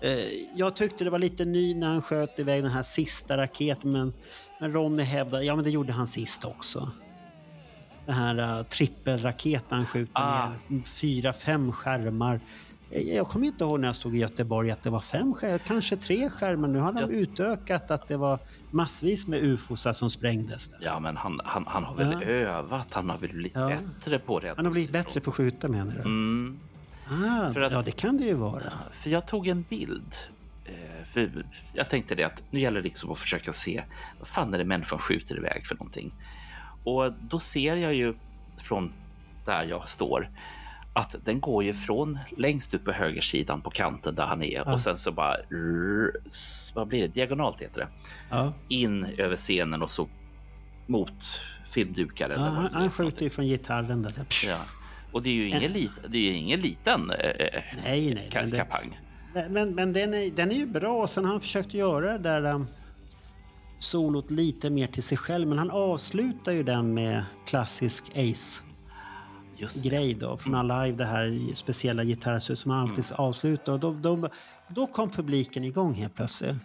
eh, jag tyckte det var lite ny när han sköt iväg den här sista raketen men, men Ronny hävdade, ja men det gjorde han sist också. Den här uh, trippelraketen han skjuter Ah. ner fyra, fem skärmar. Eh, Jag kommer inte ihåg när jag stod i Göteborg att det var fem skärmar, kanske tre skärmar. Nu har de utökat att det var massvis med ufosar som sprängdes. Där. Ja, men han, han, han har väl Ja. övat, han har väl blivit Ja. bättre på det. Han har blivit bättre på att skjuta menar du? Mm. Ah, För att- Ja, det kan det ju vara. För jag tog en bild. Eh, För jag tänkte det att nu gäller det liksom att försöka se vad fan är det människan skjuter iväg för någonting. Och då ser jag ju från där jag står att den går ju från längst upp på högersidan på kanten där han är Ja. och sen så bara vad blir det? Diagonalt heter det. Ja. In över scenen och så mot filmdukar Ja, eller han, han skjuter ju från gitarren där. Psh. Ja. Och det är ju ingen, lit, det är ju ingen liten eh, Nej, nej. ka- Men, det, kapang. men, men, men den, är, den är ju bra. Sen har han försökt göra det där um, solot lite mer till sig själv. Men han avslutar ju den med klassisk Ace-grej då. Från Alive, det här speciella gitarrsuset som han alltid avslutar. Och då, då, då kom publiken igång helt plötsligt.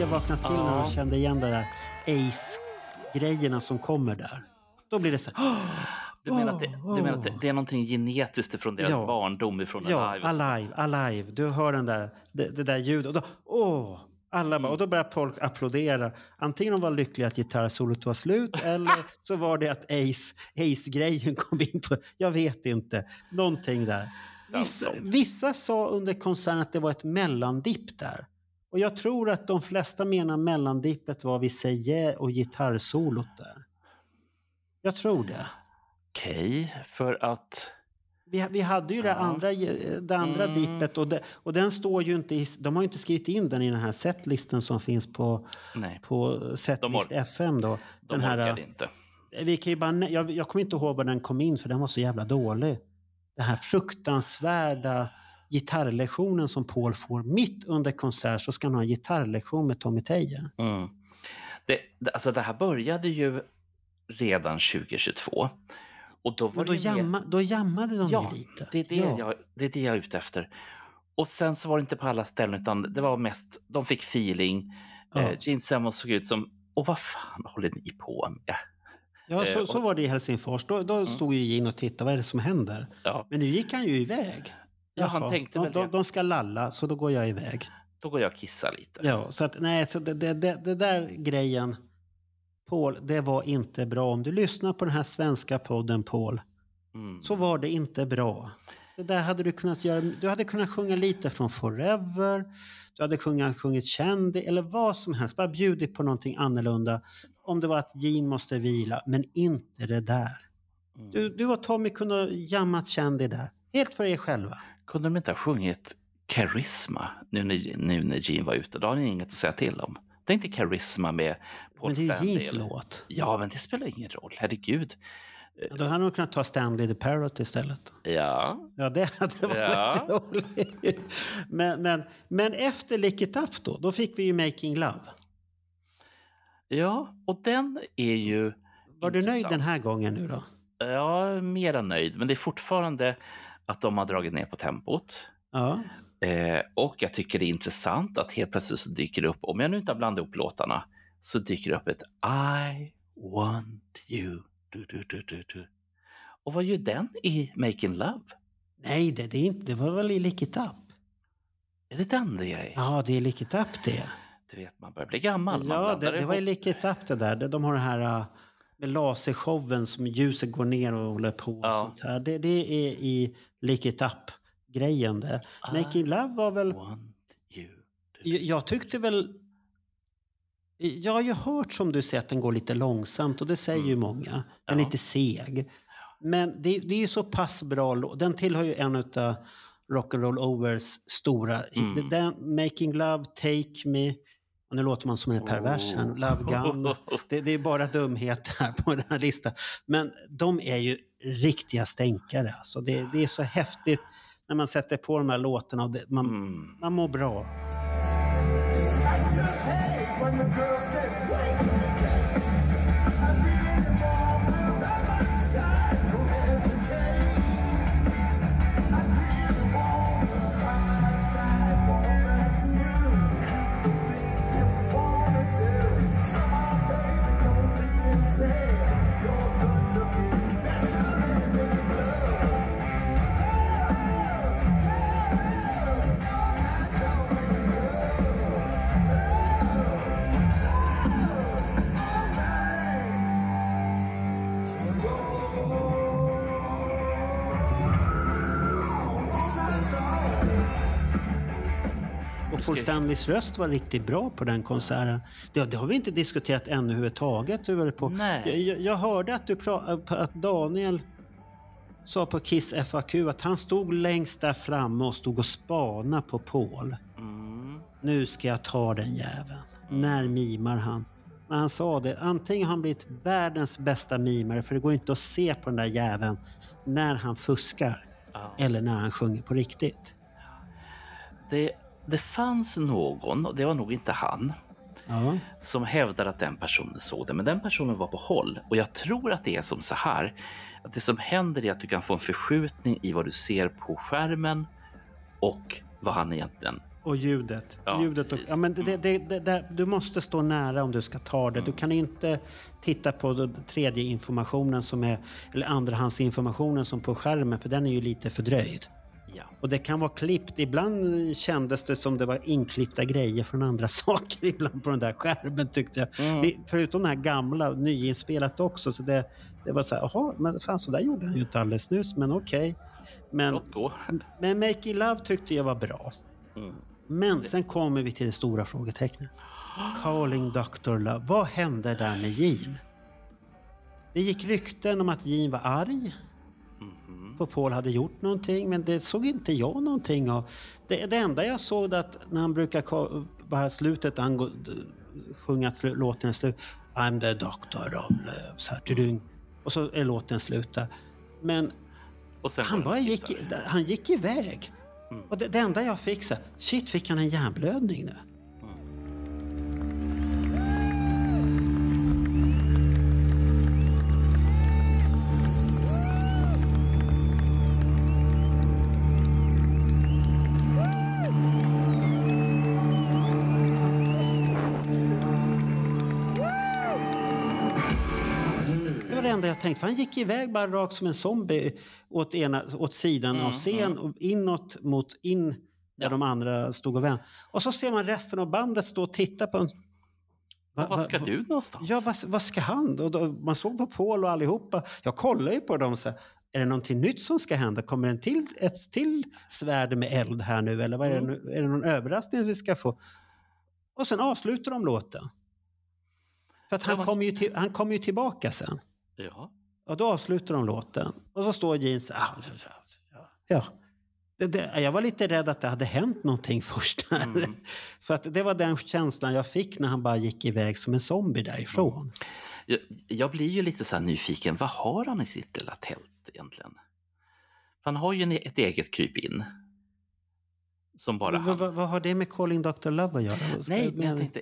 Publiken vaknade till när de kände igen de där Ace-grejerna som kommer där. Då blir det så här... Du menar, att det, du menar att det, det är någonting genetiskt ifrån deras Ja. barndom, ifrån Ja, Alive? alive, alive. Du hör den där, det, det där ljudet. Och då, åh! Alla bara, och då börjar folk applådera. Antingen de var lyckliga att gitarrsolot var slut eller så var det att Ace, Ace-grejen kom in på... Jag vet inte. Någonting där. Vissa, Alltså. vissa sa under konserten att det var ett mellandipp där. Och jag tror att de flesta menar mellandippet var vid Seje och gitarrsolot där. Jag tror det. Okej, för att... Vi, vi hade ju det Ja. andra, det andra Mm. dippet och, det, och den står ju inte i, de har ju inte skrivit in den i den här setlisten som finns på, Nej, på Setlist FM då. de den här, orkade inte. vi kan ju bara, jag, jag kommer inte ihåg var den kom in för den var så jävla dålig. Den här fruktansvärda gitarrlektionen som Paul får mitt under konsert så ska han ha en gitarrlektion med Tommy Teijer. Mm. Det, alltså det här började ju redan 2022. Och då var då, det jamma, då jammade de Ja, lite. det är det, Ja. jag, det är det jag är ute efter. Och sen så var det inte på alla ställen utan det var mest, de fick feeling. Ja. Eh, Gene Simmons såg ut som, och vad fan håller ni på med? Ja, Eh, så, och- så var det i Helsingfors. Då, då stod ju Gene och tittade, vad är det som händer? Ja, Men nu gick han ju iväg. Ja, han Jaha, tänkte de, väl de, det. de ska lalla, så då går jag iväg. då går jag och kissar lite. Ja, så att nej, så det, det, det, det där grejen, Paul, det var inte bra. Om du lyssnar på den här svenska podden, Paul, Mm. så var det inte bra. Det där hade du kunnat göra. Du hade kunnat sjunga lite från Forever, du hade kunnat sjungit Candy eller vad som helst. Bara bjudit på någonting annorlunda. Om det var att Gene måste vila, men inte det där. Mm. Du, du och Tommy kunde ha jammat Candy där. Helt för er själva. Kunde de inte ha sjungit Charisma nu när, nu när Gene var ute? Då har ni inget att säga till om. Tänk dig Charisma med Paul Men det är ju eller- låt. Ja, men det spelar ingen roll. Herregud. Ja, Då hade de kunnat ta Stanley the Parrot istället. Ja, Ja, det hade varit Ja. roligt. Men, men, men efter Lick It Up då, då fick vi ju Making Love. ja, och den är ju Var du nöjd intressant. den här gången nu då? Ja, är mera nöjd, men det är fortfarande att de har dragit ner på tempot. Ja. Eh, och jag tycker det är intressant att helt plötsligt så dyker det upp, om jag nu inte har blandat ihop låtarna, så dyker det upp ett I want you. Du, du, du. Och vad gör den i Making Love? Nej, det, det, är inte, det var väl i Lick It Up? Är det den det är? Ja, det är Lick It Up det. Du vet, man börjar bli gammal. Ja, det, det var i. Lick It Up det där. De- har den här uh, med lasershowen som ljuset går ner och håller på. Och Ja. sånt här. Det, det är i Lick It Up-grejen. Ah. Making Love var väl... Want you. Jag, jag tyckte väl... Jag har ju hört som du säger att den går lite långsamt och det säger ju många. Den är Mm. Ja. lite seg. Men det, det är ju så pass bra låt. Den tillhör ju en av Rock'n'Roll Overs stora. Mm. Den, Making Love, Take Me. Och nu låter man som en pervers här. Love Gun. Det, det är bara dumheter här på den här listan. Men de är ju riktiga stänkare. Alltså det, det är så häftigt när man sätter på de här låtarna. Och det, man, Mm. man mår bra. Paul Stanleys röst var riktigt bra på den konserten. Det, det har vi inte diskuterat ännu överhuvudtaget. På. Nej. Jag, jag, hörde att, du pra, att Daniel sa på Kiss FAQ att han stod längst där framme och stod och spana på Paul. Mm. Nu ska jag ta den jäveln. När mimar han? Men han sa det, antingen har han blivit världens bästa mimare för det går inte att se på den där jäveln när han fuskar. Ja. Eller när han sjunger på riktigt. Det, det fanns någon, och det var nog inte han, Ja. som hävdar att den personen såg det. Men den personen var på håll. Och jag tror att det är som så här. Att det som händer är att du kan få en förskjutning i vad du ser på skärmen och vad han egentligen... Och ljudet. Ja, ljudet och, ja, men det, det, det, det, du måste stå nära om du ska ta det. Du kan inte titta på tredje informationen som är, eller andrahandsinformationen som på skärmen, för den är ju lite fördröjd. Ja. Och det kan vara klippt. Ibland kändes det som det var inklippta grejer från andra saker ibland på den där skärmen tyckte jag. Mm. Förutom den här gamla, nyinspelat också. Så det, det var så här, jaha, men fan så där gjorde han ju inte alldeles nyss, men okej. Men, Låt gå. men Making Love tyckte jag var bra. Mm. Men sen kommer vi till det stora frågetecknet. Calling Dr. Love. Vad hände där med Gene? Det gick rykten om att Gene var arg. På Paul hade gjort någonting, men det såg inte jag någonting av. Det, det enda jag såg att när han brukar ka- bara slutet, han sjunga låten slut. I'm the doctor of love. Så här, och så är låten slut där. Men Och han var bara gick, han gick iväg. Och det, det enda jag fick så här, shit fick han en hjärnblödning nu? För han gick iväg bara rakt som en zombie åt, ena, åt sidan av scen och inåt mot in där de andra stod och väntade. Och så ser man resten av bandet stå och titta på en... Va- Vad va- ska va- du någonstans? Ja, vad, vad ska han? Och då, man såg på Paul och allihopa. Jag kollade ju på dem så här, är det någonting nytt som ska hända? Kommer en till, ett till svärd med eld här nu? Eller vad är, det, nu? är det någon överraskning vi ska få? Och sen avslutar de låten. För att Ja, han kommer ju, till, han kommer ju tillbaka sen. Ja. Och då avslutar de låten. Och så står Jeans... Ja, ja. Det, det, jag var lite rädd att det hade hänt någonting först. Mm. För att det var den känslan jag fick när han bara gick iväg som en zombie därifrån. Jag, jag blir ju lite så här nyfiken. Vad har han i sitt lilla tält egentligen? Han har ju en, ett eget krypin. Som bara han... vad, vad, har det med Calling Dr. Love att göra? Nej, men jag tänkte,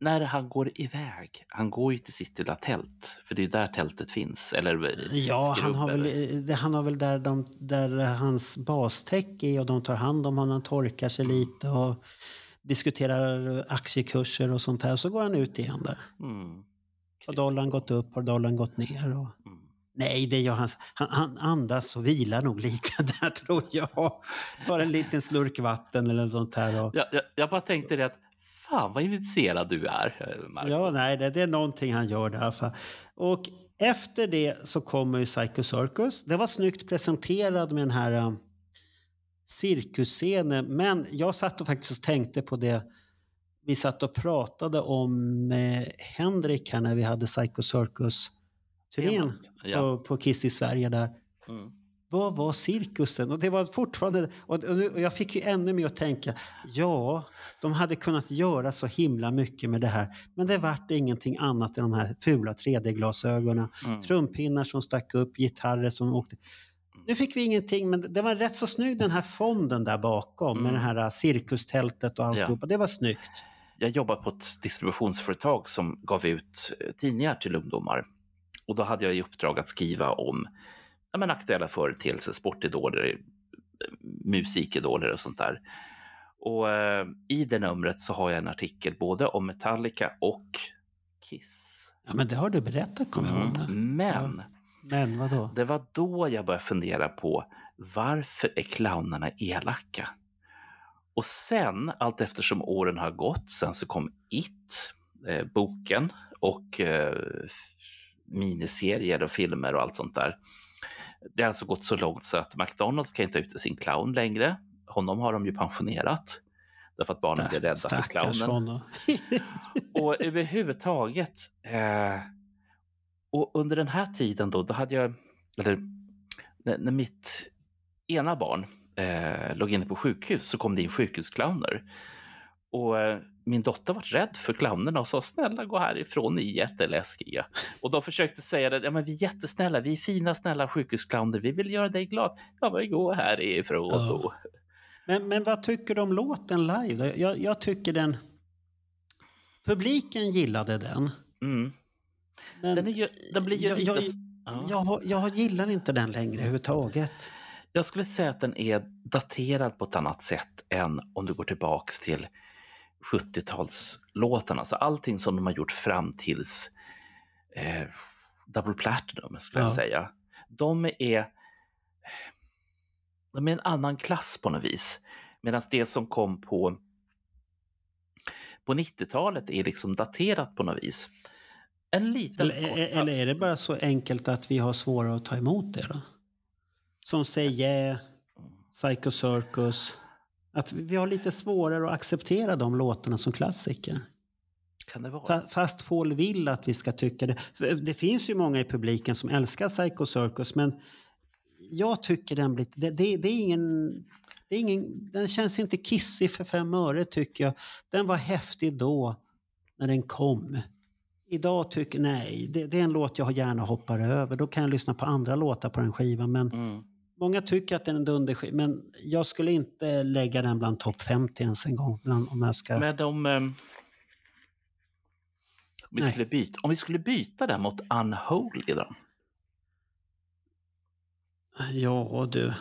när han går iväg, han går ju till sitt lilla tält, för det är ju där tältet finns. Eller Ja, han har, skrubb väl, eller- det- han har väl där, de, där hans bastäck är och de tar hand om honom, han torkar sig lite och diskuterar aktiekurser och sånt här. Så går han ut igen där. Mm. Har dollarn gått upp, har dollarn gått ner? Och... Nej, det gör han. Han, han andas och vilar nog lite där tror jag. Tar en liten slurk vatten eller något sånt här. Och, Jag, jag, jag bara tänkte det att fan vad initierad du är, eh, Marco. ja, nej, det, det är någonting han gör där fall. Och efter det så kommer ju Psycho Circus. Det var snyggt presenterad med den här um, cirkusscenen. Men jag satt och faktiskt och tänkte på det. Vi satt och pratade om eh, Henrik här när vi hade Psycho Circus-turnén Temat, ja. på, på Kiss i Sverige där. Mm. Vad var cirkusen? Och det var fortfarande... Och, nu, och jag fick ju ännu mer att tänka. Ja, de hade kunnat göra så himla mycket med det här. Men det vart ingenting annat än de här fula 3D-glasögonen. Mm. Trumpinnar som stack upp, gitarrer som åkte. Nu fick vi ingenting, men det var rätt så snygg den här fonden där bakom med Mm. det här äh, cirkustältet och alltihopa. Det var snyggt. Jag jobbar på ett distributionsföretag som gav ut eh, tidningar till ungdomar. Och då hade jag i uppdrag att skriva om ja, men aktuella företeelser, sportidoler, musikedoler och sånt där. Och eh, i det numret så har jag en artikel både om Metallica och Kiss. Ja, men det har du berättat, kommer jag ihåg. Mm. Men Men vadå? det var då jag började fundera på varför är clownerna elaka? Och sen, allt eftersom åren har gått, sen så kom It, eh, boken och eh, miniserier och filmer och allt sånt där. Det har alltså gått så långt så att McDonalds kan inte ut sin clown längre. Honom har de ju pensionerat. Därför att barnen blir rädda för clownen. honom. Och överhuvudtaget. Eh, och under den här tiden då, då hade jag, eller när, när mitt ena barn eh, låg inne på sjukhus så kom det in sjukhusclowner. Och eh, min dotter var rädd för clownerna och sa snälla gå härifrån, ni är jätteläskiga. Och de försökte säga det, ja men vi är jättesnälla, vi är fina snälla sjukhusclowner, vi vill göra dig glad. Ja men gå härifrån då. Men, men vad tycker du om låten live? Jag, jag tycker den... Publiken gillade den. Mm. Men Den, ju, den blir ju jag, lite... jag, ja. jag, jag gillar inte den längre överhuvudtaget. Jag skulle säga att den är daterad på ett annat sätt än om du går tillbaks till 70-talslåtarna. Alltså allting som de har gjort fram tills eh, Double Platinum skulle jag Ja. säga. De är, de är en annan klass på något vis. Medan det som kom på, på 90-talet är liksom daterat på något vis. En liten... Eller, eller är det bara så enkelt att vi har svårare att ta emot det då? Som Say Yeah, Psycho Circus. Att vi har lite svårare att acceptera de låtarna som klassiker. kan det vara? Fa- Fast Paul vill att vi ska tycka det. För Det finns ju många i publiken som älskar Psycho Circus men jag tycker den blir... Det, det, det är ingen... Det är ingen, den känns inte kissig för fem öre tycker jag. Den var häftig då när den kom. Idag tycker nej, det, det är en låt jag gärna hoppar över. Då kan jag lyssna på andra låtar på den skivan. Men Mm. Många tycker att den är en dunderskiva. Men jag skulle inte lägga den bland topp 50 ens en gång. Bland, om jag ska... Men om, ehm, om, vi Nej. skulle byta, om vi skulle byta den mot Unholy då? Ja, du.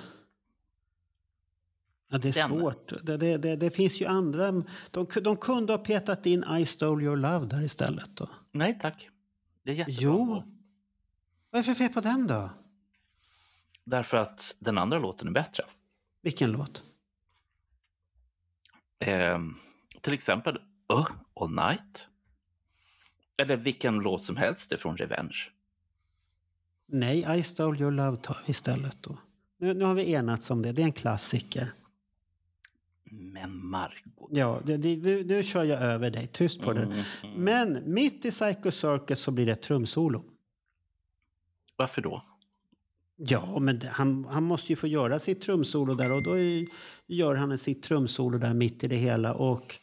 Ja, det är Den. svårt. Det, det, det, det finns ju andra. De, de kunde ha petat in I stole your love där istället. Då. Nej tack. Det är jättebra. Jo. Vad är för fel på den då? Därför att den andra låten är bättre. Vilken låt? Ehm, till exempel Uh, All Night. Eller vilken låt som helst från Revenge. Nej, I stole your love istället då. Nu, nu har vi enats om det. Det är en klassiker. Men Margot. Ja, det, det, nu, nu kör jag över dig. Tyst på Mm, det. Men mitt i Psycho Circus så blir det ett trumsolo. Varför då? Ja, men han, han måste ju få göra sitt trumsolo där och då gör han sitt trumsolo där mitt i det hela. Och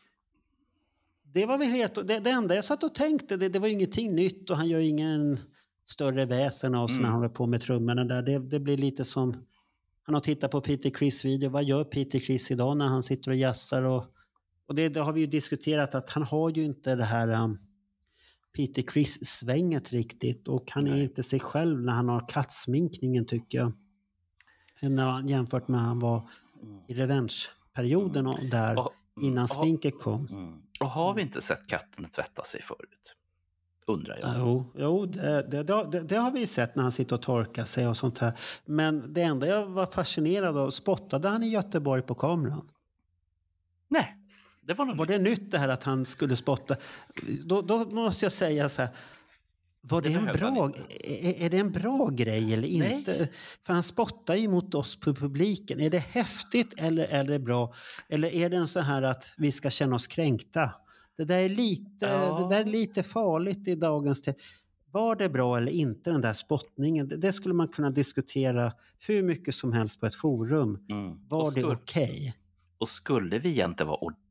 det var väl helt, det, det enda jag satt och tänkte, det, det var ingenting nytt och han gör ingen större väsen av sig när Mm. han håller på med trummorna där. Det, det blir lite som, han har tittat på Peter Criss video, vad gör Peter Criss idag när han sitter och jassar och, och det, det har vi ju diskuterat att han har ju inte det här um, Peter Criss-svänget riktigt och han är Nej. inte sig själv när han har kattsminkningen tycker jag. Jämfört med när han var i revenge-perioden och där Och, innan och- sminket kom. Mm. Och har vi inte sett katten tvätta sig förut? undrar jag. Jo, jo det, det, det, det har vi sett när han sitter och torkar sig och sånt här. Men det enda jag var fascinerad av, spottade han i Göteborg på kameran? Nej, det var Var det nytt det här att han skulle spotta? Då, då måste jag säga så här. Var det, Det en bra, är, är det en bra grej eller Nej. inte? För han spottar ju mot oss på publiken. Är det häftigt eller är det bra? Eller är det en så här att vi ska känna oss kränkta? Det där är lite, Ja. det där är lite farligt i dagens Var det bra eller inte den där spottningen? Det, skulle man kunna diskutera hur mycket som helst på ett forum. Mm. Var och, det okej? och skulle vi egentligen vara ordentliga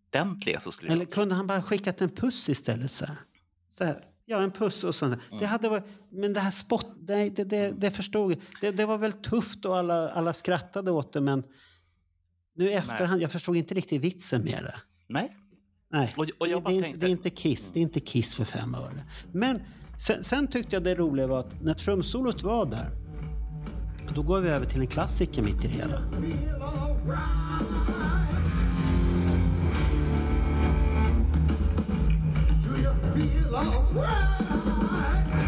så skulle Eller jag... kunde han bara skickat en puss istället? Så här? Så här, ja, en puss och sånt. Det hade varit, men det här spott, nej, det, det, det förstod jag. Det, det var väl tufft och alla, alla skrattade åt det, men nu efterhand, jag förstod inte riktigt vitsen med det. Nej. Nej, Och- och det, tänkte- det är inte Kiss. Det är inte Kiss för fem öre. Men sen, sen tyckte jag det roliga var att när trumsolot var där, då går vi över till en klassiker mitt i det hela. be long cry.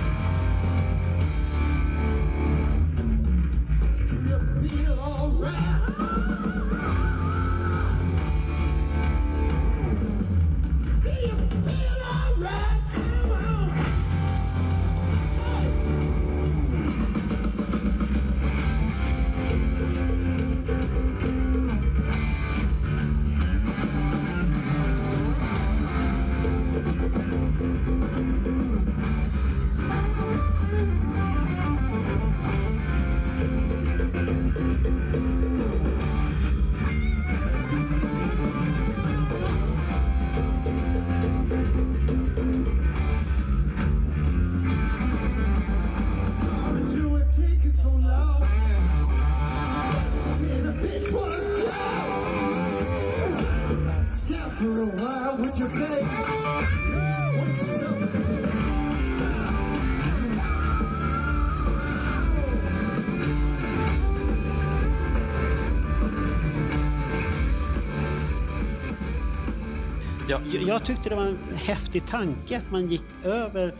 Jag, tyckte det var en häftig tanke att man gick över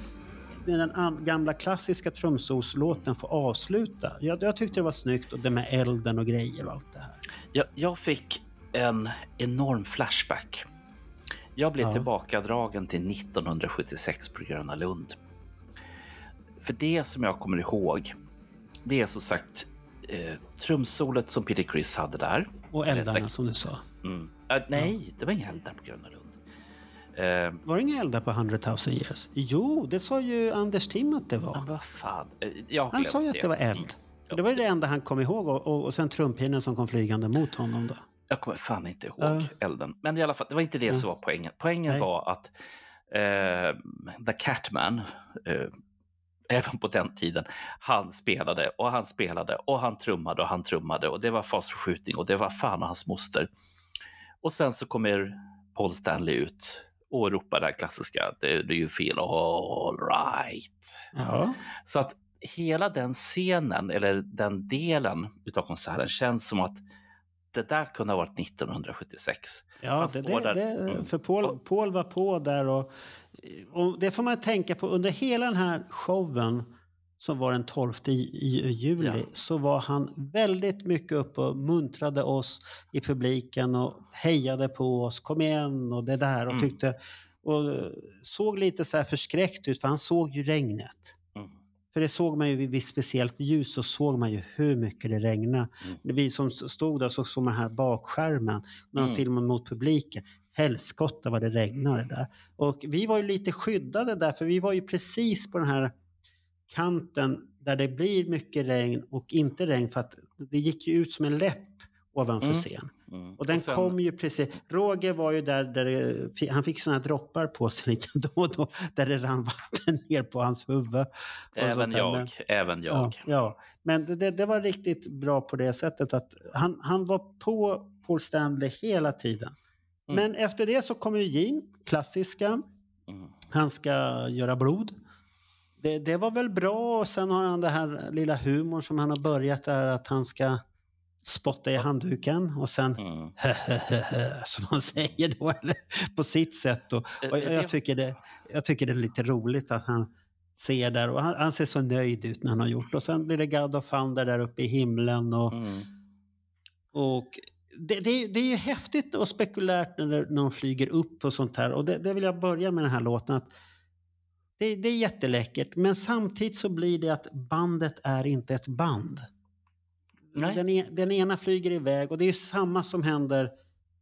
den gamla klassiska trumsolslåten får avsluta. Jag, jag tyckte det var snyggt och det med elden och grejer och allt det här. jag, jag fick en enorm flashback. Jag blev Ja. tillbakadragen till 1976 på Gröna Lund. För det som jag kommer ihåg, det är som sagt eh, trumsolet som Peter Criss hade där. Och eldarna som du sa. Mm. Äh, nej, det var inga eldar på Gröna Lund. Eh, Var det inga eldar på 100 000 years? Jo, det sa ju Anders Tim att det var. men vad fan. Eh, Han sa ju att det var eld. Ja, Det var ju det enda han kom ihåg och, och, och sen trumpinnen som kom flygande mot honom då. Jag kommer fan inte ihåg Ja. elden. Men i alla fall, det var inte det som var poängen. Poängen Nej. var att eh, The Catman, eh, även på den tiden, han spelade och han spelade och han trummade och han trummade och det var fast förskjutning och det var fan och hans moster. Och sen så kommer Paul Stanley ut och ropar det här klassiska Do you feel all right? Ja. Så att hela den scenen, eller den delen utav konserten känns som att det där kunde ha varit 1976. Ja, det, det, det, Mm. för Paul, Paul var på där och, och det får man tänka på under hela den här showen som var den 12 i- i- juli Ja. så var han väldigt mycket uppe och muntrade oss i publiken och hejade på oss, kom igen och det där och Mm. tyckte och såg lite så här förskräckt ut för han såg ju regnet. Mm. För det såg man ju vid, speciellt ljus så såg man ju hur mycket det regnade. Mm. Vi som stod där så såg man här bakskärmen när de Mm. filmade mot publiken. Helskotta vad det regnade där. Och vi var ju lite skyddade där för vi var ju precis på den här kanten där det blir mycket regn och inte regn för att det gick ju ut som en läpp ovanför Mm. scen. Mm. Och den sen- kom ju precis. Roger var ju där, där det, han fick här droppar på sig lite då och då där det rann vatten ner på hans huvud. och Även där. Men- jag, även jag. Ja, ja. men det- det, det var riktigt bra på det sättet att han, han var på Paul Stanley hela tiden. Mm. Men efter det så kommer ju Gene, klassiska. Mm. Han ska göra blod. Det, det var väl bra och sen har han det här lilla humorn som han har börjat där att han ska spotta i handduken och sen Mm. som man säger då, på sitt sätt. Och, och jag, tycker det, jag tycker det är lite roligt att han ser där och han, han ser så nöjd ut när han har gjort. Och sen blir det God of Thunder där uppe i himlen och, Mm. och det, det, är- det är ju häftigt och spekulärt när, de flyger upp och sånt här. Och det, det vill jag börja med den här låten. Att det, det är jätteläckert, men samtidigt så blir det att bandet är inte ett band. Nej. Den, e, den ena flyger iväg och det är samma som händer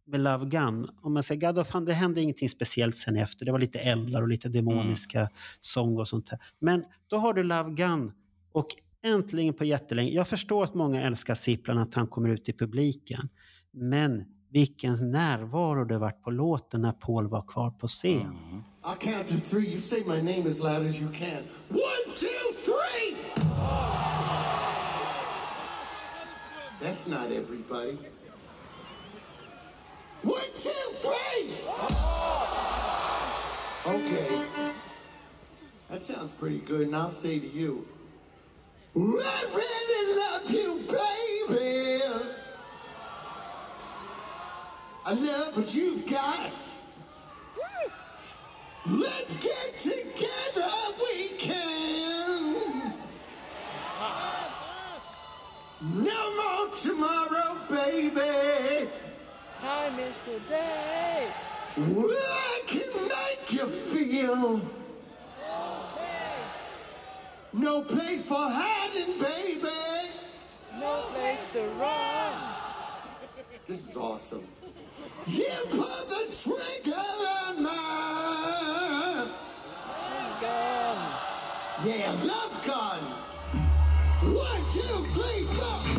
med Love Gun. Om man säger God of Thunder, det hände ingenting speciellt sen efter. Det var lite eldar och lite demoniska sång och sånt här. Men då har du Love Gun och äntligen på jättelänge. Jag förstår att många älskar Sipplan, att han kommer ut i publiken. Men vilken närvaro det varit på låten när Paul var kvar på scen. I count to three. You say my name as loud as you can. One, two, three! That's not everybody. One, two, three! Okay. That sounds pretty good, and I'll say to you, I really love you, baby. I love what you've got. Let's get together, we can. No more tomorrow, baby. Time is today. I can make you feel. No place for hiding, baby. No place to run. This is awesome. You put the trigger on my. Gun. Yeah, love gun. One, two, three, four.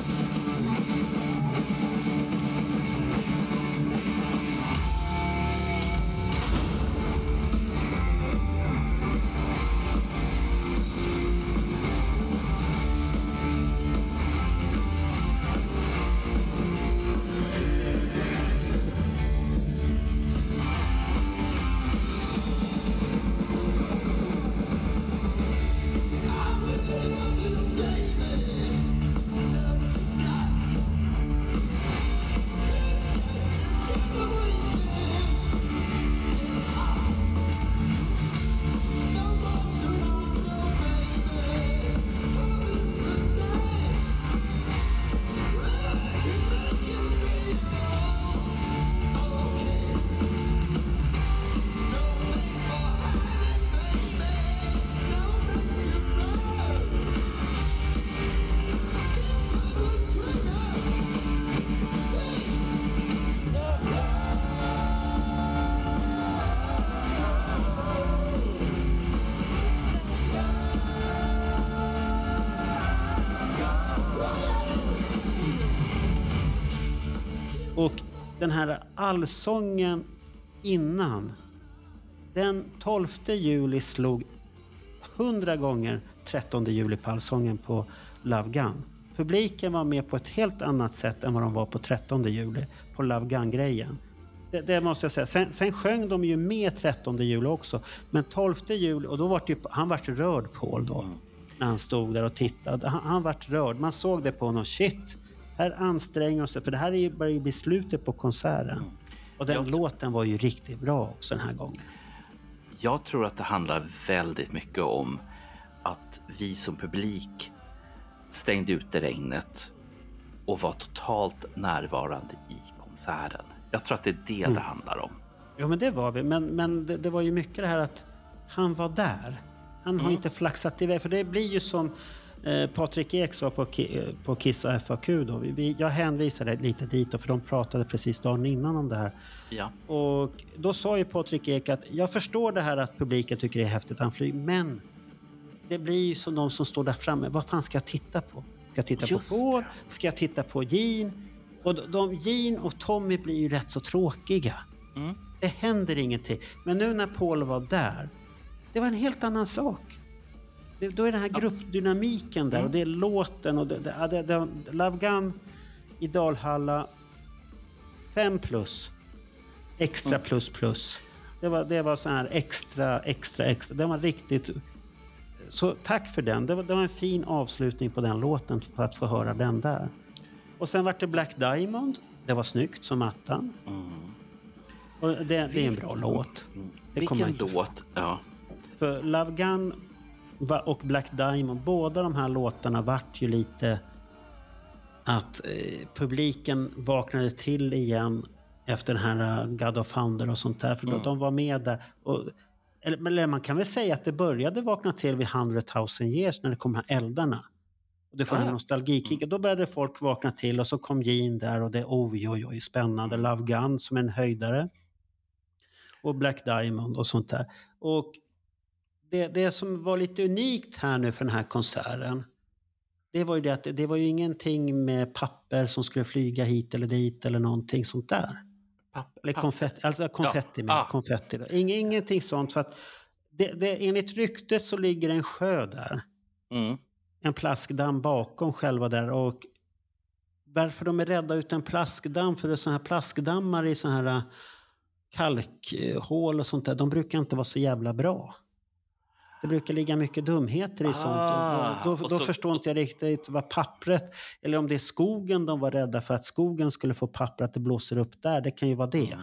Den här allsången innan, den 12 juli slog 100 gånger 13 juli på allsången på Love Gun. Publiken var med på ett helt annat sätt än vad de var på 13 juli på Love Gun-grejen. Det, det måste jag säga. Sen, sen sjöng de ju med 13 juli också. Men 12 juli, och då var det ju, han vart rörd Paul då. När han stod där och tittade. Han, han vart rörd. Man såg det på honom. Shit, här anstränger sig. För det här är ju börjar ju bli slutet på konserten. Och den Jag- låten var ju riktigt bra också den här gången. Jag tror att det handlar väldigt mycket om att vi som publik stängde ute regnet och var totalt närvarande i konserten. Jag tror att det är det Mm. det handlar om. Jo, men det var vi. Men, men det, det var ju mycket det här att han var där. Han har inte flaxat iväg. För det blir ju som eh, Patrik Ek sa på, eh, på Kiss och FAQ. Då. Vi, jag hänvisade lite dit, då, för de pratade precis dagen innan om det här. Ja. Och då sa ju Patrik Ek att jag förstår det här att publiken tycker det är häftigt att han flyger, men det blir ju som de som står där framme. Vad fan ska jag titta på? Ska jag titta Just på Paul? Ska jag titta på Gene? Och de, Gene och Tommy blir ju rätt så tråkiga. Mm. Det händer ingenting. Men nu när Paul var där, det var en helt annan sak. Det, då är den här gruppdynamiken där Mm. och det är låten och det, det, det, det, Love Gun i Dalhalla, fem plus. Extra Mm. plus plus. Det var, det var så här extra, extra, extra. Den var riktigt... Så tack för den. Det var, det var en fin avslutning på den låten för att få höra den där. Och sen var det Black Diamond. Det var snyggt som attan. Och det, det är en bra låt. Det kommer Vilken låt? Ja. för Love Gun Och Black Diamond. Båda de här låtarna vart ju lite att eh, publiken vaknade till igen efter den här eh, God of Thunder och sånt där. För de, de var med där. Och, eller, eller man kan väl säga att det började vakna till vid 100 000 years när det kom de här eldarna. Och det får Ah, den ja. här nostalgikicken. Då började folk vakna till och så kom Gene där och det oj oj oj spännande. Love Gun som en höjdare. Och Black Diamond och sånt där. Och det, det som var lite unikt här nu för den här konserten. Det var ju det att det, var ju ingenting med papper som skulle flyga hit eller dit eller någonting sånt där. Papp, Eller papp. konfetti, alltså konfetti med. Ah. Konfetti. Ing, ingenting sånt. För att det, det, enligt ryktet så ligger en sjö där. Mm. En plaskdamm bakom själva där. Och varför de är rädda ut en plaskdamm, för det är sådana här plaskdammar i sådana här äh, kalkhål och sånt där, de brukar inte vara så jävla bra. Det brukar ligga mycket dumheter i sånt. Ah, Och då då, så- förstår inte jag riktigt vad pappret, eller om det är skogen de var rädda för att skogen skulle få papper, att det blåser upp där. Det kan ju vara det.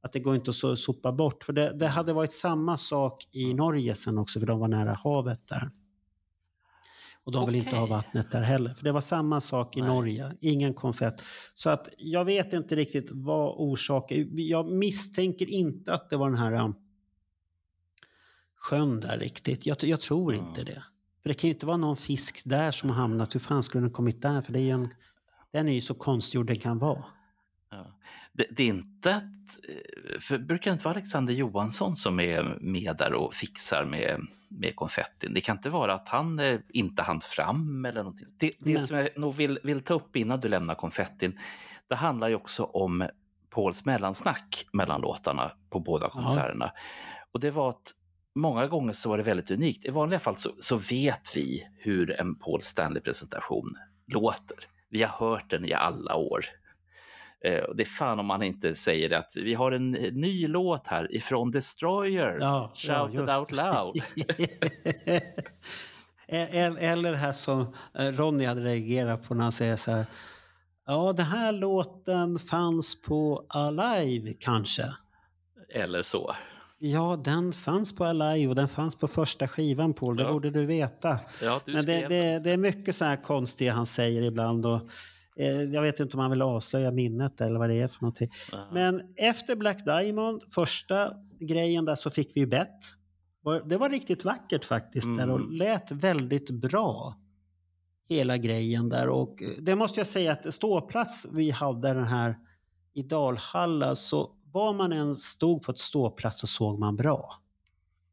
Att det går inte att so- sopa bort. För det, det hade varit samma sak i Norge sen också, för de var nära havet där. Och de vill inte ha vattnet där heller. För det var samma sak i Nej. Norge, ingen konfett. Så att jag vet inte riktigt vad orsaken... Jag misstänker inte att det var den här um, sjön där riktigt. Jag, jag tror Mm. inte det. För det kan ju inte vara någon fisk där som har hamnat. Hur fan skulle den kommit där? För det är ju en, den är ju så konstgjord den kan vara. Ja. Det, det är inte att, eh, för brukar det inte vara Alexander Johansson som är med där och fixar med, med konfettin? Det kan inte vara att han eh, inte hann fram eller någonting. Det, det som jag nog vill, vill ta upp innan du lämnar konfettin, det handlar ju också om Pauls mellansnack mellan låtarna på båda konserterna. Och det var att många gånger så var det väldigt unikt. I vanliga fall så, så vet vi hur en Paul Stanley-presentation låter. Vi har hört den i alla år. Eh, och det är fan om man inte säger att vi har en ny låt här ifrån Destroyer. Ja, Shout ja, it out det. loud. El- Eller det här som eh, Ronny hade reagerat på när han säger så här. Ja, den här låten fanns på Alive kanske. Eller så. Ja, den fanns på Alive och den fanns på första skivan Paul, det Ja. borde du veta. Ja, du Men det, det, det är mycket så här konstiga han säger ibland. Och, eh, jag vet inte om han vill avslöja minnet eller vad det är för någonting. Ja. Men efter Black Diamond, första grejen där så fick vi ju bett. Det var riktigt vackert faktiskt där och Mm. lät väldigt bra. Hela grejen där och eh, det måste jag säga att ståplats vi hade den här i Dalhalla så var man än stod på ett ståplats så såg man bra.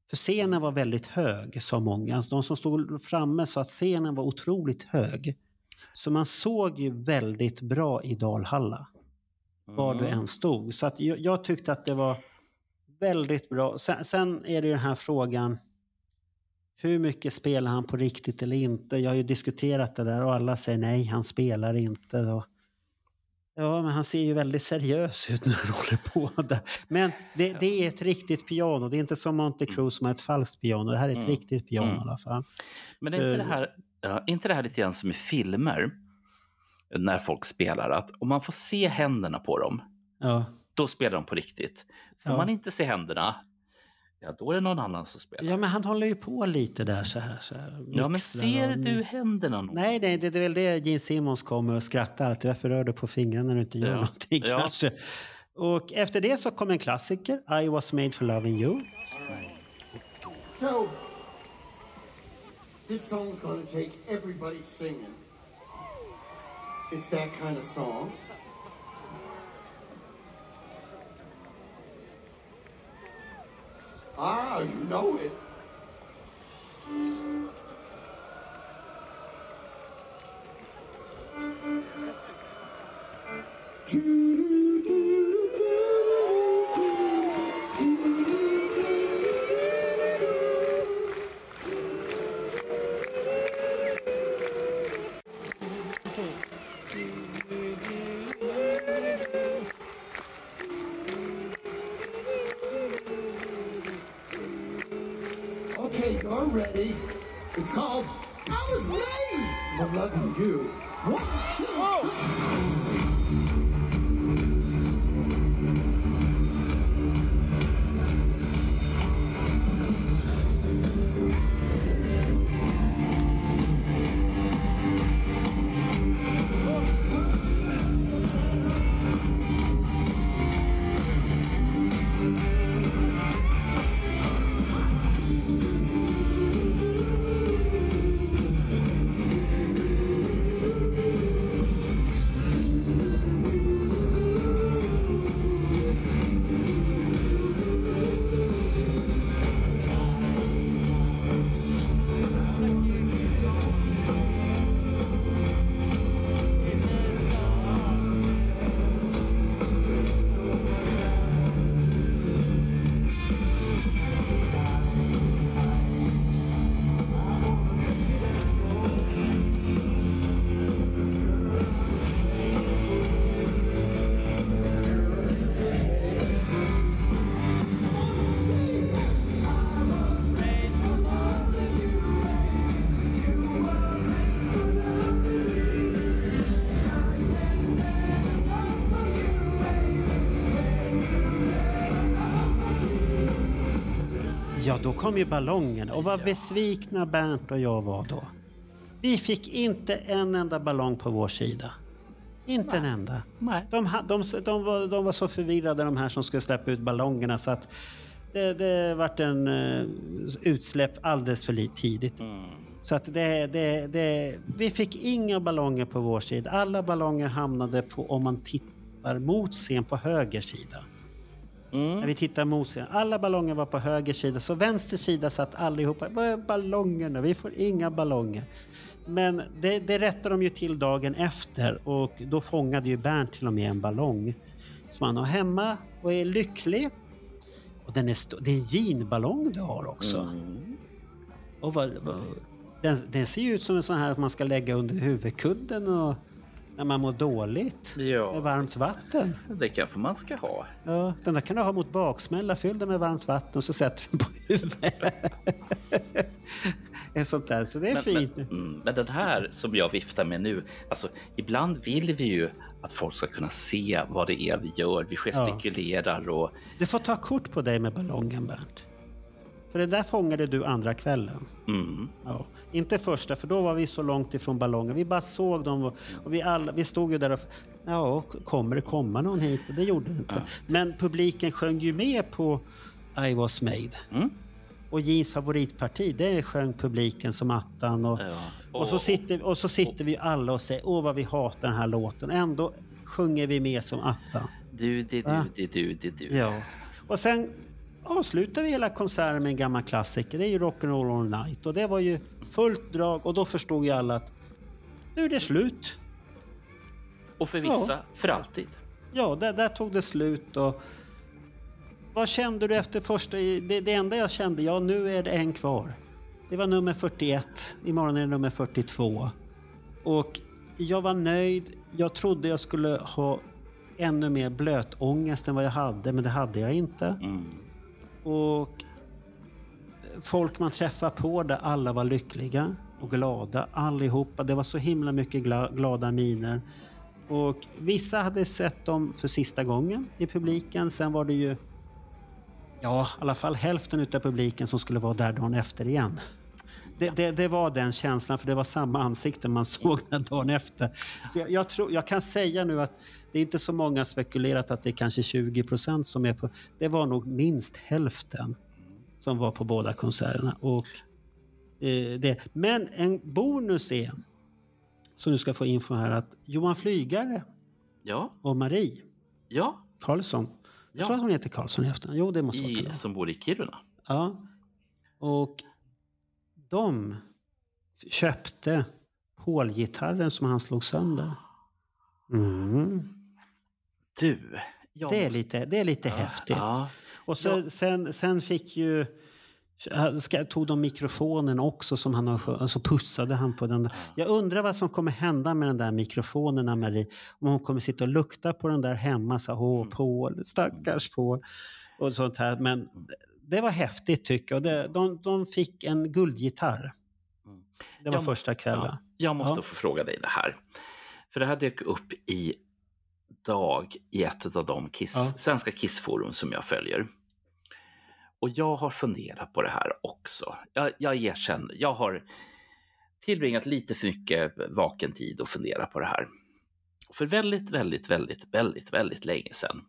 För scenen var väldigt hög, sa många. De som stod framme sa att scenen var otroligt hög. Så man såg ju väldigt bra i Dalhalla var du Mm. än stod. Så att jag, jag tyckte att det var väldigt bra. Sen, sen är det ju den här frågan, hur mycket spelar han på riktigt eller inte? Jag har ju diskuterat det där och alla säger nej, han spelar inte. Och, ja, men han ser ju väldigt seriös ut när han håller på där. Men det, det är ett riktigt piano. Det är inte som Monte Cruz som har ett falskt piano. Det här är ett Mm. riktigt piano Mm. i alla fall. Men är inte det, här, ja, är inte det här lite grann som i filmer? När folk spelar, att om man får se händerna på dem, Ja. då spelar de på riktigt. Får Ja. man inte se händerna, ja då är det någon annan som spelar. ja, men han håller ju på lite där så här. Så här Ja, men ser och- du händerna? någon? Nej, nej det, det är väl det Gene Simmons kommer och skrattar alltid. Varför rör du på fingrarna när du inte gör Ja. någonting Ja. kanske? Och efter det så kom en klassiker, I was made for loving you. So, this song's gonna take everybody singing. It's that kind of song. Ah, you know it. Okay, called I Was Made for Loving You. One, two, three. Då kom ju ballongen. Och vad besvikna Bernt och jag var då. Vi fick inte en enda ballong på vår sida. Inte en enda. Nej. De, de, de, var, de var så förvirrade de här som skulle släppa ut ballongerna så att det, det vart en uh, utsläpp alldeles för tidigt. Så att det, det, det, vi fick inga ballonger på vår sida. Alla ballonger hamnade på, om man tittar mot scen, på höger sida. När vi tittar mot scen. Alla ballonger var på höger sida, så vänster sida satt allihopa. Vad är ballongerna? Vi får inga ballonger. Men det, det rättade de ju till dagen efter och då fångade ju Bernt till och med en ballong som han har hemma och är lycklig. Och den är det är en jeanballong du har också. Och vad, vad, den, den ser ju ut som en sån här att man ska lägga under huvudkudden och när man mår dåligt Ja. med varmt vatten. Det kanske man ska ha. Ja, den där kan du ha mot baksmälla, fyll den med varmt vatten och så sätter du den på huvudet. en sånt där, så det är Men, fint. men, mm, men den här som jag viftar med nu, alltså ibland vill vi ju att folk ska kunna se vad det är vi gör. Vi gestikulerar och Du får ta kort på dig med ballongen Bernt. För det där fångade du andra kvällen. mm, Ja. Inte första, för då var vi så långt ifrån ballongen. Vi bara såg dem och, och vi, alla, vi stod ju där och... Ja, kommer det komma någon hit? Och det gjorde det inte. Men publiken sjöng ju med på I was made. Mm. Och Jeans favoritparti, det sjöng publiken som attan. Och, Ja. och, så sitter, och så sitter vi alla och säger åh vad vi hatar den här låten. Ändå sjunger vi med som attan. du, det, du, det, du, det, du. Ja. Och sen avslutar vi hela konserten med en gammal klassiker. Det är ju Rock'n'Roll All Night. Och det var ju fullt drag och då förstod ju alla att nu är det slut. Och för vissa, för alltid. Ja, där, där tog det slut. Och vad kände du efter första... Det, det enda jag kände, ja nu är det en kvar. Det var nummer 41. Imorgon är det nummer 42. Och jag var nöjd. Jag trodde jag skulle ha ännu mer blötångest än vad jag hade, men det hade jag inte. Mm. Och folk man träffar på där alla var lyckliga och glada allihopa. Det var så himla mycket gla- glada miner. Och vissa hade sett dem för sista gången i publiken. Sen var det ju ja, i alla fall hälften av publiken som skulle vara där dagen efter igen. Det, det, det var den känslan, för det var samma ansikte man såg den dagen efter. Så jag, jag, tror, jag kan säga nu att det är inte så många spekulerat att det är kanske 20 procent som är på... Det var nog minst hälften som var på båda konserterna. Och, eh, det. Men en bonus är, som du ska få info här, att Johan Flygare Ja, och Marie ja. Karlsson, jag Ja. tror att hon heter Karlsson i efternamn. Jo, det måste vara I, det. som bor i Kiruna. Ja. Och de köpte Paul-gitarren som han slog sönder. Mm. Du, jag Det är lite, det är lite häftigt. Ja, Och så, Ja. sen, sen fick ju... Tog de mikrofonen också som han har sjö- och så pussade han på den. Jag undrar vad som kommer hända med den där mikrofonen, Ann-Marie. Om hon kommer sitta och lukta på den där hemma. Så, Åh, Mm. Paul, stackars Paul. Och sånt här. Men det var häftigt tycker jag. Det, de, de fick en guldgitarr. Mm. Det var Jag första kvällen. Ja, jag måste Ja. få fråga dig det här. För det här dök upp i dag i ett av de kiss, Ja. svenska kissforum som jag följer. Och jag har funderat på det här också. Jag, jag erkänner, jag har tillbringat lite för mycket vaken tid och fundera på det här. För väldigt, väldigt, väldigt, väldigt, väldigt länge sedan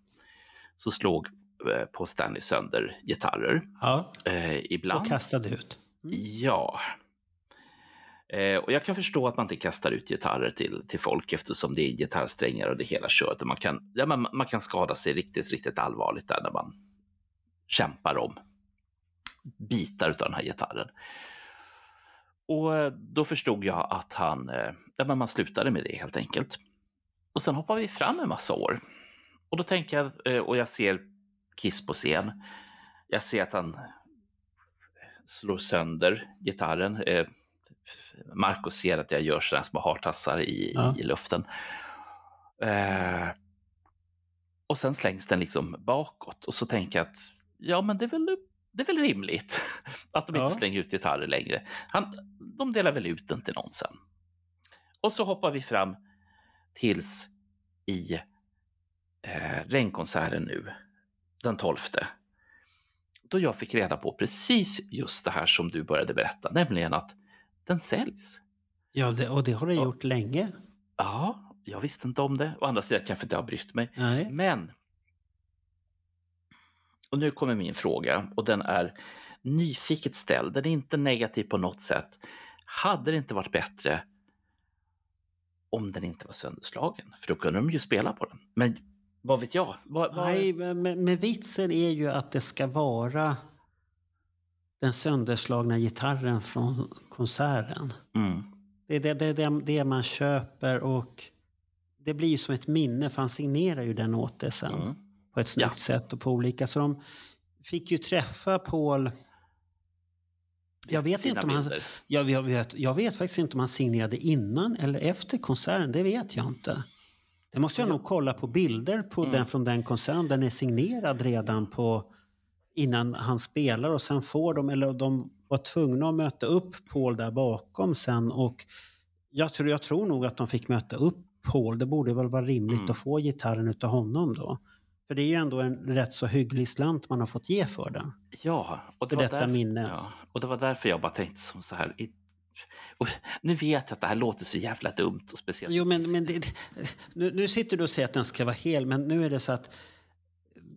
så slog eh, Paul Stanley sönder gitarrer. Ja. Eh, ibland. Och kastade ut. Ja. Eh, och jag kan förstå att man inte kastar ut gitarrer till, till folk eftersom det är gitarrsträngar och det hela köret. Och man, kan, ja, man, man kan skada sig riktigt, riktigt allvarligt där när man kämpar om bitar av den här gitarren. Och eh, då förstod jag att han, eh, ja, men man slutade med det helt enkelt. Och sen hoppar vi fram en massa år. Och då tänker jag, och jag ser Kiss på scen. Jag ser att han slår sönder gitarren. Eh, Marco ser att jag gör sådana små hartassar i, Ja. i luften. Eh, och sen slängs den liksom bakåt och så tänker jag att ja, men det är väl, det är väl rimligt att de Ja. inte slänger ut gitarrer längre. Han, de delar väl ut den till någon sen. Och så hoppar vi fram tills i eh, regnkonserten nu, den 12. då jag fick reda på precis just det här som du började berätta, nämligen att den säljs. Ja, det, och det har Ja. gjort länge. Ja, jag visste inte om det. Å andra sidan kanske inte har brytt mig. Nej. Men, och nu kommer min fråga och den är nyfiket ställd. Den är inte negativ på något sätt. Hade det inte varit bättre om den inte var sönderslagen? För då kunde de ju spela på den. Men vad vet jag? Vad, vad... Nej, men, men vitsen är ju att det ska vara den sönderslagna gitarren från konserten. Mm. Det är det, det, det, det man köper och det blir ju som ett minne för han signerar ju den åt det sen Mm. på ett snyggt Ja. sätt och på olika. Så de fick ju träffa Paul. Jag vet, Fina inte om han, jag, vet, jag vet faktiskt inte om han signerade innan eller efter konserten. Det vet jag inte. Det måste jag nog kolla på bilder på Mm. den, från den konserten. Den är signerad redan på innan han spelar och sen får de, eller de var tvungna att möta upp Paul där bakom sen och jag tror, jag tror nog att de fick möta upp Paul. Det borde väl vara rimligt Mm. att få gitarren utav honom då. För det är ju ändå en rätt så hygglig slant man har fått ge för den. Ja, och det För var detta därför, minne. Ja, och det var därför jag bara tänkte som så här. I, och nu vet jag att det här låter så jävla dumt och speciellt. Jo, men, men det, nu, nu sitter du och säger att den ska vara hel, men nu är det så att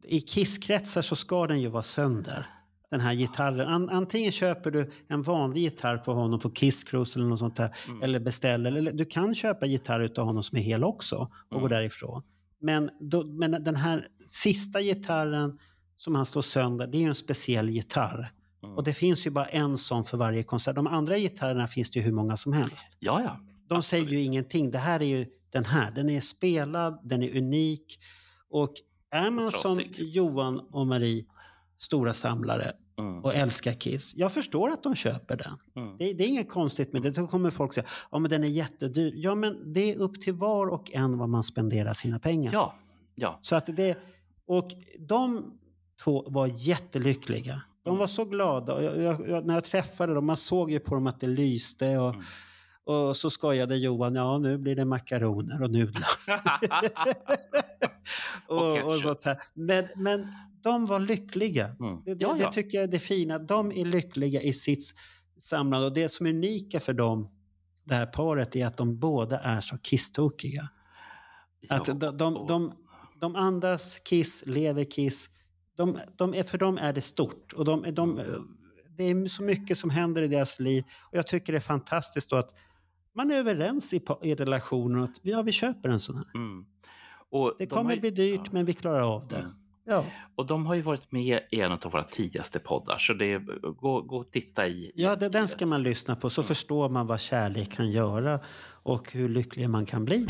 i Kisskretsar så ska den ju vara sönder. Den här gitarren. An, antingen köper du en vanlig gitarr på honom på Kiss Cruise eller något sånt där. Eller beställer. Eller du kan köpa gitarr utav honom som är hel också och gå Mm. därifrån. Men, då, men den här sista gitarren som han slår sönder, det är ju en speciell gitarr. Mm. Och det finns ju bara en sån för varje konsert. De andra gitarrerna finns det ju hur många som helst. Ja, ja. De Absolut. säger ju ingenting. Det här är ju den här. Den är spelad, den är unik. Och är man som Trasig. Johan och Marie stora samlare Mm. och älskar Kiss. Jag förstår att de köper den. Mm. Det, det är inget konstigt med det. Då kommer folk säga ja men den är jättedyr. Ja men det är upp till var och en vad man spenderar sina pengar. Ja, ja. Så att det, och de två var jättelyckliga. De var så glada. Jag, jag, jag, när jag träffade dem, man såg ju på dem att det lyste. Och, Mm. och så skojade Johan, ja nu blir det makaroner och nudlar. Och och, sånt här. Men, men de var lyckliga. Mm. Det, det, Ja, ja. det tycker jag är det fina. De är lyckliga i sitt samlande. Och det som är unika för dem, det här paret, är att de båda är så kisstokiga. Att de, de, de, de andas Kiss, lever Kiss. De, de är, för dem är det stort. Och de, de, det är så mycket som händer i deras liv. Och jag tycker det är fantastiskt att man är överens i, i relationen att ja, vi köper en sån här. Mm. Det de kommer har bli dyrt, ja. men vi klarar av det. Mm. Ja. Och de har ju varit med i en av våra tidigaste poddar, så det är, gå, gå och titta i. Ja, det, den ska man lyssna på så förstår man vad kärlek kan göra och hur lycklig man kan bli.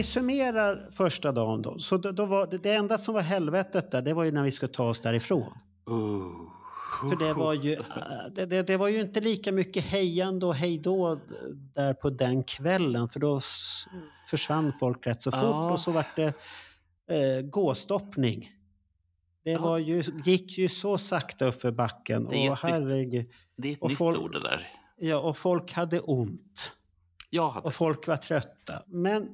Vi summerar första dagen då. Så då, då var det, det enda som var helvetet där, det var ju när vi skulle ta oss därifrån. Oh. För det var ju, äh, det, det, det var ju inte lika mycket hejande och hejdå där på den kvällen. För då försvann folk rätt så fort Ja. och så vart det eh, gåstoppning. Det Ja. var ju, gick ju så sakta upp för backen. Det är och, ett herregud, Det är ett Och nytt folk- ord det där. ja, och folk hade ont. Jag hade... Och folk var trötta. Men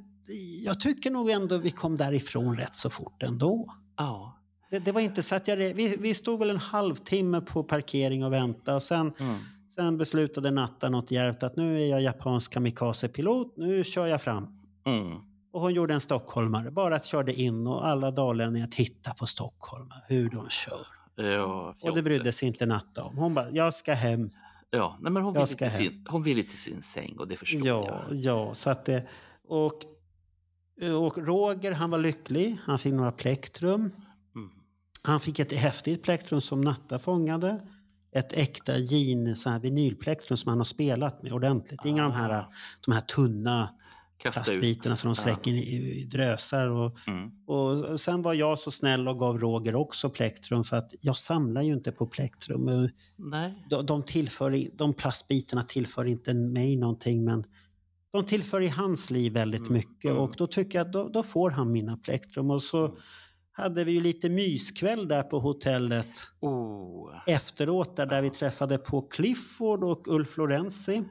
jag tycker nog ändå vi kom därifrån rätt så fort ändå. Ja. Det, det var inte så att jag... Vi, vi stod väl en halvtimme på parkering och väntade och sen, Mm. sen beslutade Natta något djärvt att nu är jag japansk kamikazepilot, nu kör jag fram. Mm. Och hon gjorde en stockholmare, bara att körde in och alla dalänningar tittade på Stockholm, hur de kör. Ja, Och det brydde sig inte Natta om. Hon bara, jag ska hem. Ja, nej, men hon ville, till hem. sin, hon ville till sin säng och det förstår Ja, jag. ja, så att det... Och, och Roger, han var lycklig. Han fick några plektrum. Mm. Han fick ett häftigt plektrum som Natta fångade. Ett äkta jean, så här vinylplektrum som han har spelat med ordentligt. Inga av de här, de här tunna plastbitarna som de släcker i, i drösar. Och, Mm. och sen var jag så snäll och gav Roger också plektrum för att jag samlar ju inte på plektrum. Nej. De, de, tillför, de plastbitarna tillför inte mig någonting men de tillför i hans liv väldigt Mm, mycket mm. och då tycker jag att då, då får han mina plektrum. Och så hade vi ju lite myskväll där på hotellet Oh. efteråt där, där vi träffade på Clifford och Ulf Lorenzi.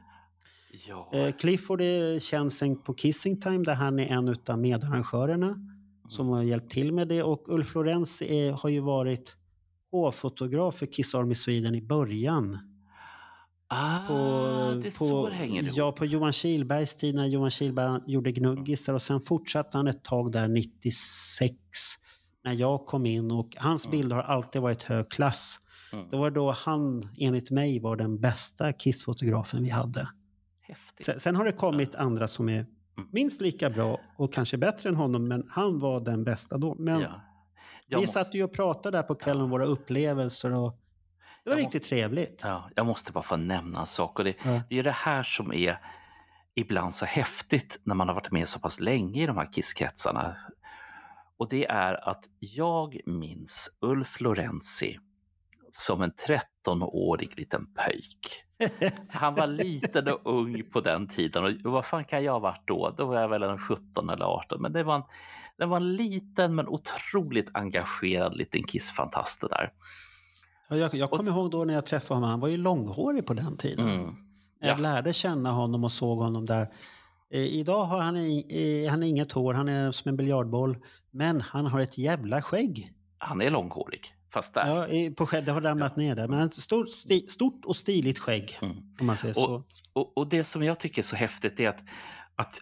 Ja. Eh, Clifford är känd sen på Kissing Time där han är en av medarrangörerna som har hjälpt till med det. Och Ulf Lorenz är, har ju varit hovfotograf för Kiss Army Sweden i början. Ah, det är så hänger. Ja, på Johan Kihlbergs tid när Johan Kihlberg gjorde Gnuggisar och sen fortsatte han ett tag där 96 när jag kom in och hans bilder har alltid varit hög klass. Mm. Det var då han, enligt mig, var den bästa Kiss-fotografen vi hade. Häftigt. Sen, har det kommit andra som är Mm. minst lika bra och kanske bättre än honom, men han var den bästa då. Men ja. Vi måste- satt ju och pratade där på kvällen om våra upplevelser och det var Jag riktigt trevligt. Ja, jag måste bara få nämna en sak. Och det, Ja. det är det här som är ibland så häftigt när man har varit med så pass länge i de här kisskretsarna. Och det är att jag minns Ulf Lorenzi som en 13-årig liten pöjk. Han var liten och ung på den tiden. Och vad fan kan jag ha varit då? Då var jag väl en 17 eller 18. Men det var en, det var en liten men otroligt engagerad liten kissfantast det där. Ja, Jag, jag kommer ihåg då när jag träffade honom, han var ju långhårig på den tiden. Mm. Jag Ja. lärde känna honom och såg honom där. Eh, idag har han, i- han inget hår, han är som en biljardboll. Men han har ett jävla skägg. Han är långhårig, fast där. Ja, i- på skägg, det har ramlat ner där. Men stort, sti, stort och stiligt skägg. Mm. Om man säger så. Och, och, och det som jag tycker är så häftigt är att, att,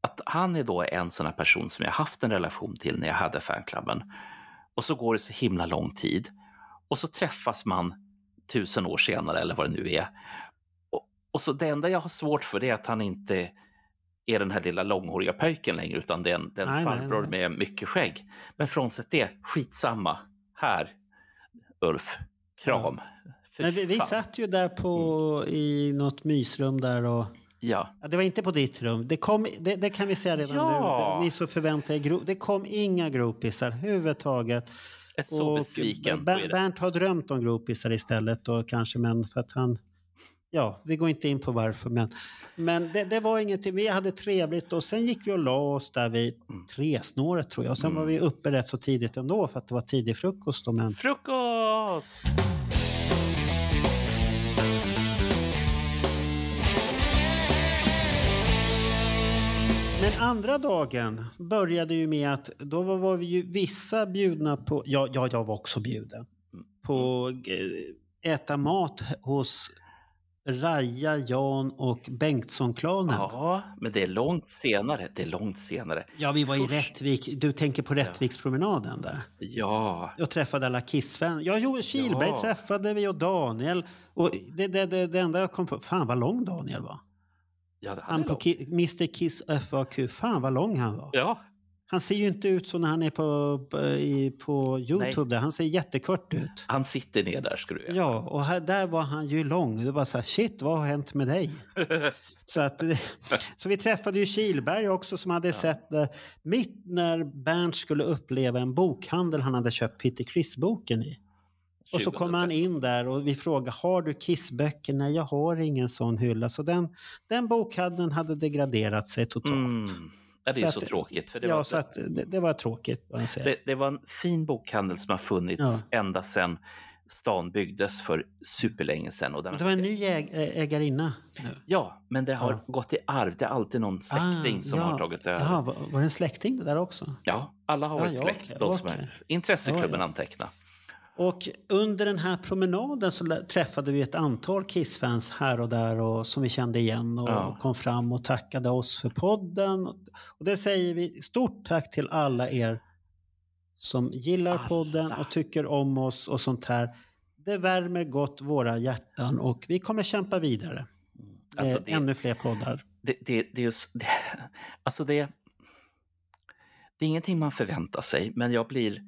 att han är då en sån här person som jag haft en relation till när jag hade fanklubben. Och så går det så himla lång tid. Och så träffas man tusen år senare eller vad det nu är. Och, och så det enda jag har svårt för det är att han inte är den här lilla långhåriga pöjken längre utan det är en, det är en Nej, nej, farbror nej. med mycket skägg. Men frånsett det, skitsamma. Här, Ulf, kram. Fy Men vi, vi satt ju där på, i något mysrum där och... Ja, Ja, det var inte på ditt rum. Det, kom, det, det kan vi säga redan Ja. nu. Ni så förväntar er Det kom inga groupisar överhuvudtaget. Är så Och besviken Ber- er. Bernt har drömt om groupisar istället då kanske, men för att han... Ja, vi går inte in på varför, men, men det, det var ingenting. Vi hade trevligt och sen gick vi och la oss där vid Mm. tresnåret tror jag. Och sen var vi uppe rätt så tidigt ändå för att det var tidig frukost. Då, men Frukost! Men andra dagen började ju med att då var, vi ju vissa bjudna på, ja, ja jag var också bjuden, på eh, äta mat hos Raja, Jan och Bengtsson-klanen. Ja. Ja, men det är långt senare. Det är långt senare. vi var i Först- Rättvik, du tänker på Rättvikspromenaden där. Ja, Jag träffade alla Kissfan. Ja, jo, Kihlberg Ja. träffade vi och Daniel. Och det, det, det, det enda jag kom på, fan vad lång Daniel var. Ja, det Han på. Ki- Mr Kiss FAQ, fan vad lång han var. Ja, Han ser ju inte ut så när han är på, på, i, på Youtube. Där. Han ser jättekort ut. han sitter ner där ska du veta. Ja, och här, där var han ju lång. Det var så här, shit, vad har hänt med dig? så, att, så vi träffade ju Kihlberg också som hade sett det mitt när Bernt skulle uppleva en bokhandel han hade köpt Peter Criss-boken i. Och så kom han in där och vi frågade, har du Kissböcker? Nej, jag har ingen sån hylla. Så den, den bokhandeln hade degraderat sig totalt. Mm. Ja, det är Så så, att- tråkigt. För det, ja, var, så att, det, det var tråkigt. det, det var en fin bokhandel som har funnits Ja. ända sedan stan byggdes för superlänge sedan. Och Det var en ny äg, ägarinna. Ja, men det har Ja. gått i arv. Det är alltid någon släkting Ah, som ja. har tagit över. Jaha, var, det en släkting det där också? Ja, alla har Ja, varit ja, släkt. okej, de som okej. är intresseklubben Ja, ja. anteckna. Och under den här promenaden så träffade vi ett antal Kiss-fans här och där och, som vi kände igen och Ja. kom fram och tackade oss för podden. Och det säger vi stort tack till alla er som gillar Alla. podden och tycker om oss och sånt här. Det värmer gott våra hjärtan och vi kommer kämpa vidare. Alltså, det- Ännu fler poddar. det, det, det är just, det, alltså det, det är ingenting man förväntar sig, men jag blir,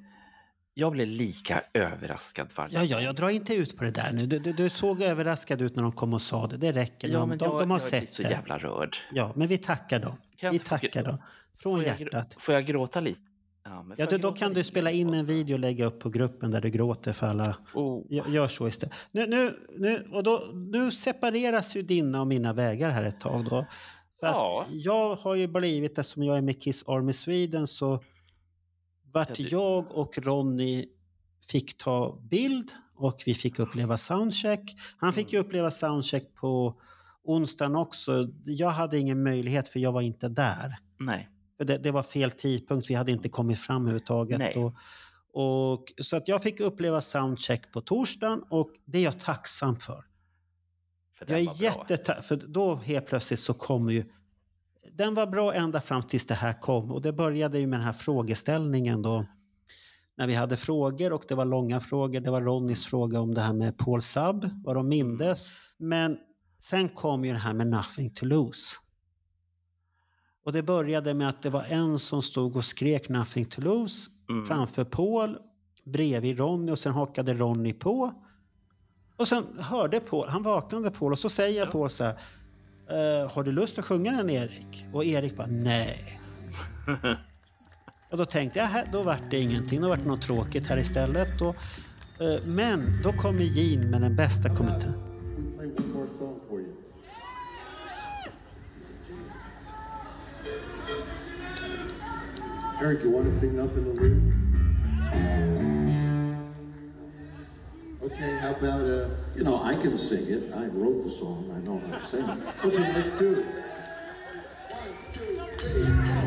jag blir lika överraskad varje Ja, ja, jag drar inte ut på det där nu. Du, du, du såg överraskad ut när de kom och sa det. Det räcker. Ja, men de, jag, de har jag sett så det. jävla rörd. Ja, men vi tackar dem. Kan Vi tackar dem. Från får jag, hjärtat. Får jag gråta lite? Ja, men Ja, då, då kan du spela in en video och lägga upp på gruppen där du gråter för alla. Oh. Gör, så istället. Nu, nu, nu, och då, nu separeras ju dina och mina vägar här ett tag då. För Ja. jag har ju blivit, eftersom jag är med Kiss Army Sweden, så vart jag och Ronny fick ta bild och vi fick uppleva soundcheck. Han fick Mm. ju uppleva soundcheck på onsdagen också. Jag hade ingen möjlighet för jag var inte där. Nej. Det, det var fel tidpunkt, vi hade inte kommit fram överhuvudtaget. Nej. Och, och, så att jag fick uppleva soundcheck på torsdagen och det är jag tacksam för. För Jag är jättetacksam, för då helt plötsligt så kommer ju... Den var bra ända fram tills det här kom och det började ju med den här frågeställningen då. När vi hade frågor och det var långa frågor. Det var Ronnys fråga om det här med Paul Sub, vad de mindes. Men sen kom ju det här med Nothing to lose. Och det började med att det var en som stod och skrek Nothing to lose Mm. framför Paul, bredvid Ronny och sen hakade Ronny på. Och sen hörde Paul, han vaknade Paul och så säger Ja. Paul så här. "Eh, har du lust att sjunga den Erik? Och Erik bara nej. och då tänkte jag, här, då vart det ingenting, då vart det något tråkigt här istället. Och, eh, men då kommer Jean med den bästa kommentaren. Eric, you want to sing Nothing to Lose? Okay, how about, uh, You know, I can sing it. I wrote the song. I know how to sing it. okay, let's do it. I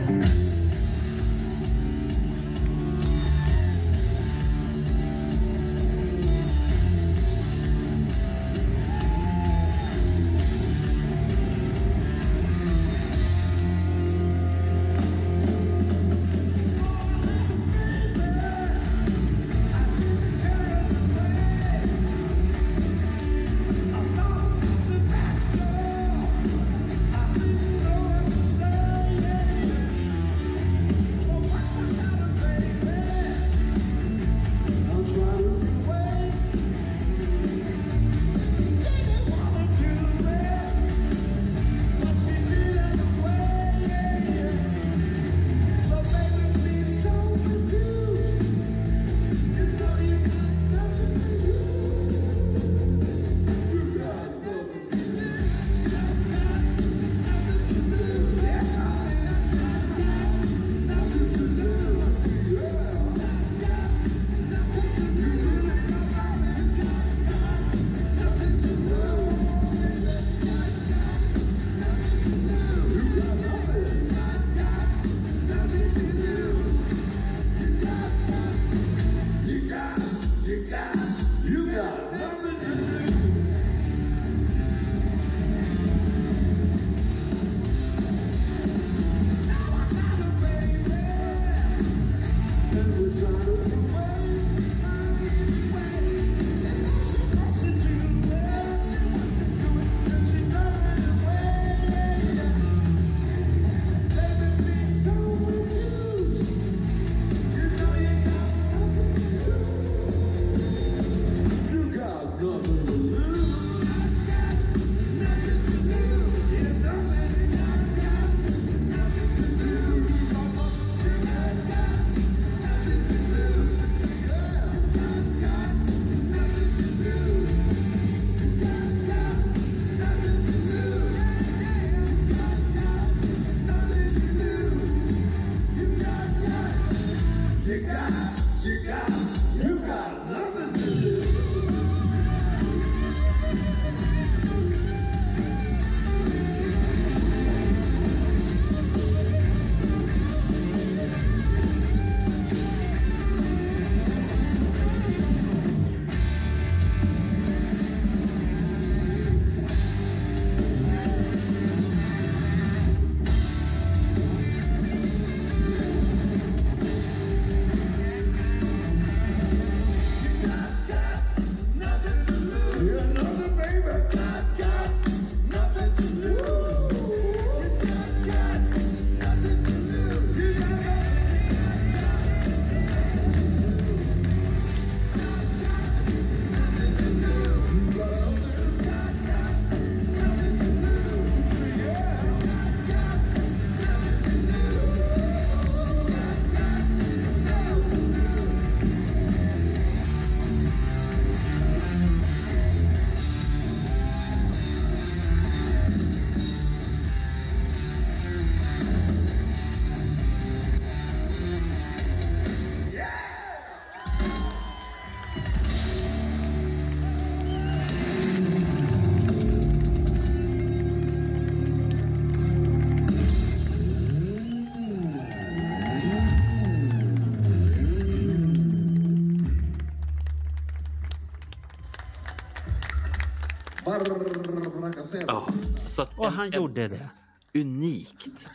så att Och en- han en- gjorde det. unikt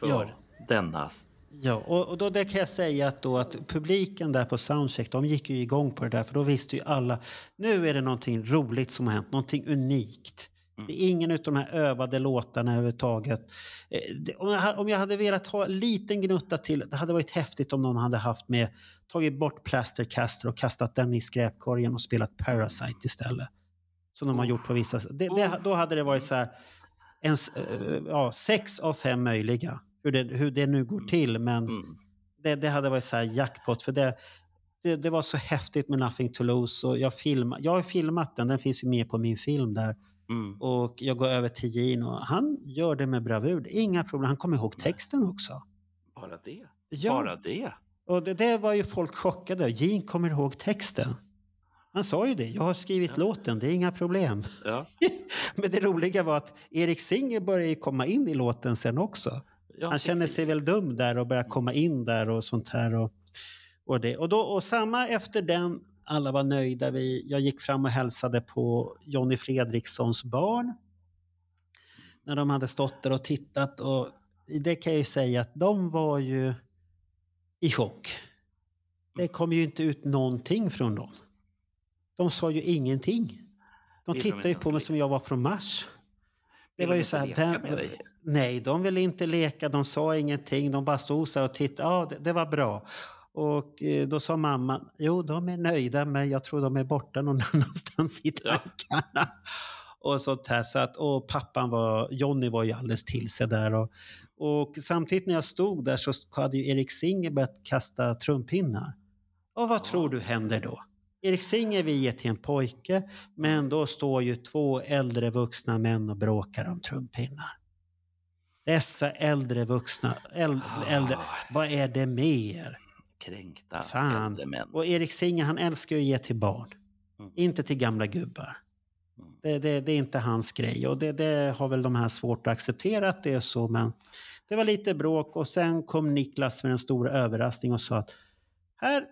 för Ja. denna. Ja, och, och då det kan jag säga att, då att publiken där på Soundcheck, de gick ju igång på det där för då visste ju alla, nu är det någonting roligt som har hänt, någonting unikt. Det är ingen av de här övade låtarna överhuvudtaget. Eh, Om jag, ha- om jag hade velat ha en liten gnutta till, det hade varit häftigt om någon hade haft med, tagit bort Plastercaster och kastat den i skräpkorgen och spelat Parasite istället. Som de har gjort på vissa... Det, det, då hade det varit så här, en, s- eh, ja, sex av fem möjliga. Hur det, hur det nu går till, men Mm. det, det hade varit så här jackpot. För det, det, det var så häftigt med Nothing to lose. Och jag, filma, jag har filmat den, den finns ju med på min film där. Mm. Och jag går över till och han gör det med bravur. Inga problem, han kommer ihåg texten också. Bara det. Ja. Bara det. Och det, det var ju folk chockade. Gene kommer ihåg texten. Han sa ju det, jag har skrivit låten, det är inga problem. Ja. Men det roliga var att Erik Singer började komma in i låten sen också. Ja, Han känner sig väl dum där och börjar komma in där och sånt här. Och, och, det. Och, då, och samma efter den, alla var nöjda. Vi, jag gick fram och hälsade på Jonny Fredrikssons barn. När de hade stått där och tittat. Och det kan jag ju säga att de var ju i chock. Det kom ju inte ut någonting från dem. De sa ju ingenting. De tittade ju på mig som jag var från Mars. Det var ju så här, vem, nej, de ville inte leka, de sa ingenting, de bara stod så här och tittade. Ja, det, det var bra. Och eh, då sa mamman, jo de är nöjda men jag tror de är borta någon annanstans i Ja. tankarna. Och sånt här. Så att, och pappan var, Johnny var ju alldeles till sig där. Och, och samtidigt när jag stod där så hade ju Erik Singer börjat kasta trumpinnar. Och vad tror du händer då? Erik Singer vill ge till en pojke, men då står ju två äldre vuxna män och bråkar om trumpinnar. Dessa äldre vuxna, äldre, äldre vad är det med er? Kränkta Fan. äldre män. Och Erik Singer han älskar ju att ge till barn. Mm. Inte till gamla gubbar. Mm. Det, det, det är inte hans grej och det, det har väl de här svårt att acceptera att det är så men det var lite bråk och sen kom Niklas med en stor överraskning och sa att här,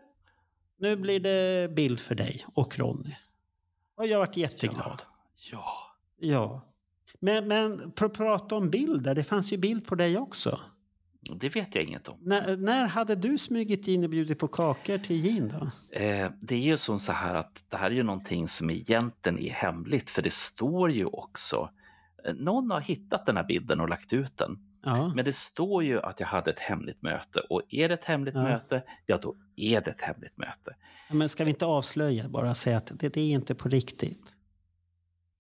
nu blir det bild för dig och Ronny. Och jag varit jätteglad. Ja. Ja. Men, men för att prata om bilder, det fanns ju bild på dig också. Det vet jag inget om. När, när hade du smugit in och bjudit på kakor till Gin då? Eh, det är ju som så här att det här är ju någonting som egentligen är hemligt för det står ju också eh, någon har hittat den här bilden och lagt ut den. Ja. Men det står ju att jag hade ett hemligt möte och är det ett hemligt Ja. möte, ja då är det ett hemligt möte. Men ska vi inte avslöja, bara säga att det, det är inte på riktigt?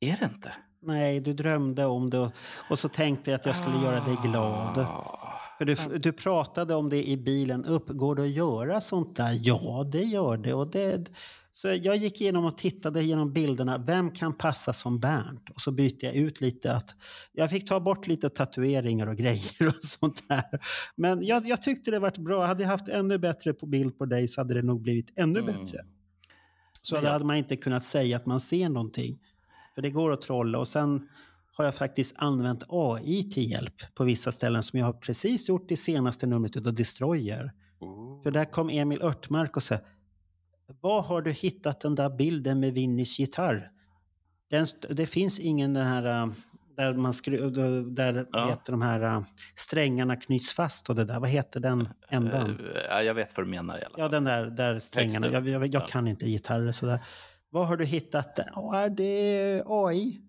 Är det inte? Nej, du drömde om det och, och så tänkte jag att jag skulle göra dig glad. Ah. För du, du pratade om det i bilen. Upp, går det att göra sånt där? Ja, det gör det. Och det så jag gick igenom och tittade genom bilderna. Vem kan passa som Bernt? Och så bytte jag ut lite. att Jag fick ta bort lite tatueringar och grejer och sånt där. Men jag, jag tyckte det var bra. Hade jag haft ännu bättre på bild på dig så hade det nog blivit ännu Mm. bättre. Så jag- hade man inte kunnat säga att man ser någonting. För det går att trolla. Och sen har jag faktiskt använt AI till hjälp på vissa ställen som jag har precis gjort i senaste numret av Destroyer. Oh. För där kom Emil Örtmark och sa Var har du hittat den där bilden med Vinnys gitarr? Den, det finns ingen den här äh, där man skru, där Ja. heter de här äh, strängarna knyts fast och det där. Vad heter den ändan? Eh, ja, jag vet vad du menar i alla fall. Ja, den där, där strängarna. Jag, jag, jag Ja. kan inte gitarrer sådär. Var har du hittat den? Ja, är det AI?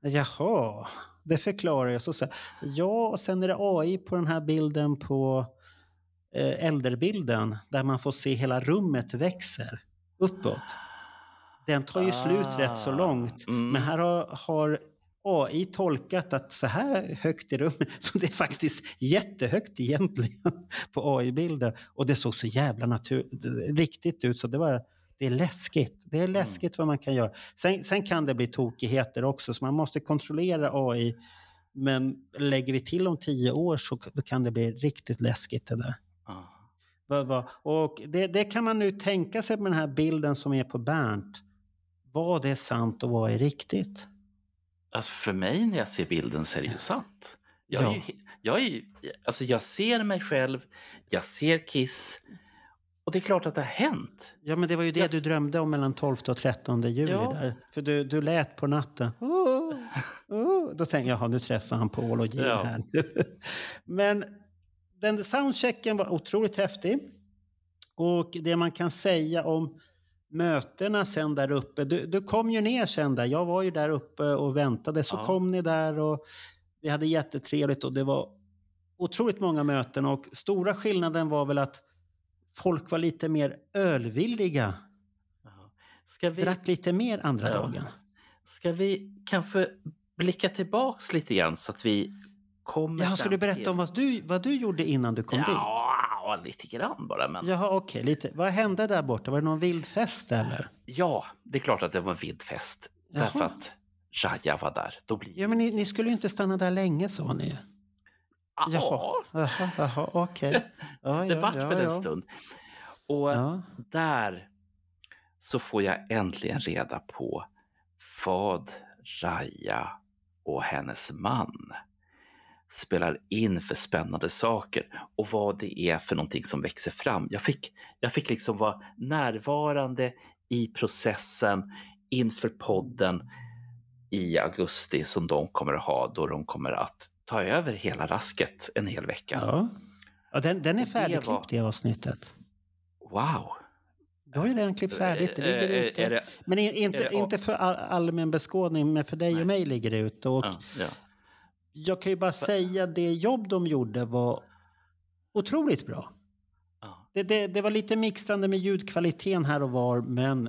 Jaha, det förklarar jag. Så, så, ja, och sen är det AI på den här bilden på äldrebilden där man får se hela rummet växer uppåt. Den tar ju slut rätt så Ah, långt. mm. Men här har, har AI tolkat att så här högt i rummet, så det är faktiskt jättehögt egentligen på AI-bilder. Och det såg så jävla natur, riktigt ut så det var det är läskigt. Det är läskigt vad man kan göra. Sen, sen kan det bli tokigheter också så man måste kontrollera AI. Men lägger vi till om tio år så kan det bli riktigt läskigt det där. Och det, det kan man nu tänka sig med den här bilden som är på Bernt. Vad är sant och vad är riktigt? Alltså för mig när jag ser bilden så är det ju sant. Jag, är Ja. ju, jag, är, alltså jag ser mig själv, jag ser Kiss Och det är klart att det har hänt. Ja, men det var ju det Jag- du drömde om mellan 12 och 13 juli. Ja. Där. För du, du lät på natten. Oh, oh. Då tänkte jag, nu träffar han Paul och Jim Ja. här. men den soundchecken var otroligt häftig. Och det man kan säga om mötena sen där uppe. Du, du kom ju ner sen där. Jag var ju där uppe och väntade. Så Ja. kom ni där och vi hade jättetrevligt och det var otroligt många möten. Och stora skillnaden var väl att folk var lite mer ölvilliga. Ska vi, Drack lite mer andra Ja. dagen. ska vi kanske blicka tillbaks lite grann så att vi kommer Jaha, ska du berätta till- om vad du, vad du gjorde innan du kom dit? Ja, lite grann bara. Men... Ja. Jaha, okej. lite. Vad hände där borta? Var det någon vild fest eller? det är klart att det var en vild fest. Jaha. Därför att Raja var där. Då blir Ja, men ni, ni skulle ju inte stanna där länge sa ni. Ja, Jaha, jaha, jaha okej. Ja, det ja, vart ja, för en ja. stund. Och Ja. där så får jag äntligen reda på vad Raja och hennes man spelar in för spännande saker och vad det är för någonting som växer fram. Jag fick, jag fick liksom vara närvarande i processen inför podden i augusti som de kommer att ha då de kommer att ta över hela rasket en hel vecka. Ja. Ja, den, den är Och det färdigklippt var- det avsnittet. Wow! Du har ju redan klippt färdigt. Det ligger ute. det- men inte, det- inte för all, allmän beskådning, men för dig Nej. och mig ligger det ute. Och Ja, ja. Jag kan ju bara säga det jobb de gjorde var otroligt bra. Det, det, det var lite mixtrande med ljudkvaliteten här och var, men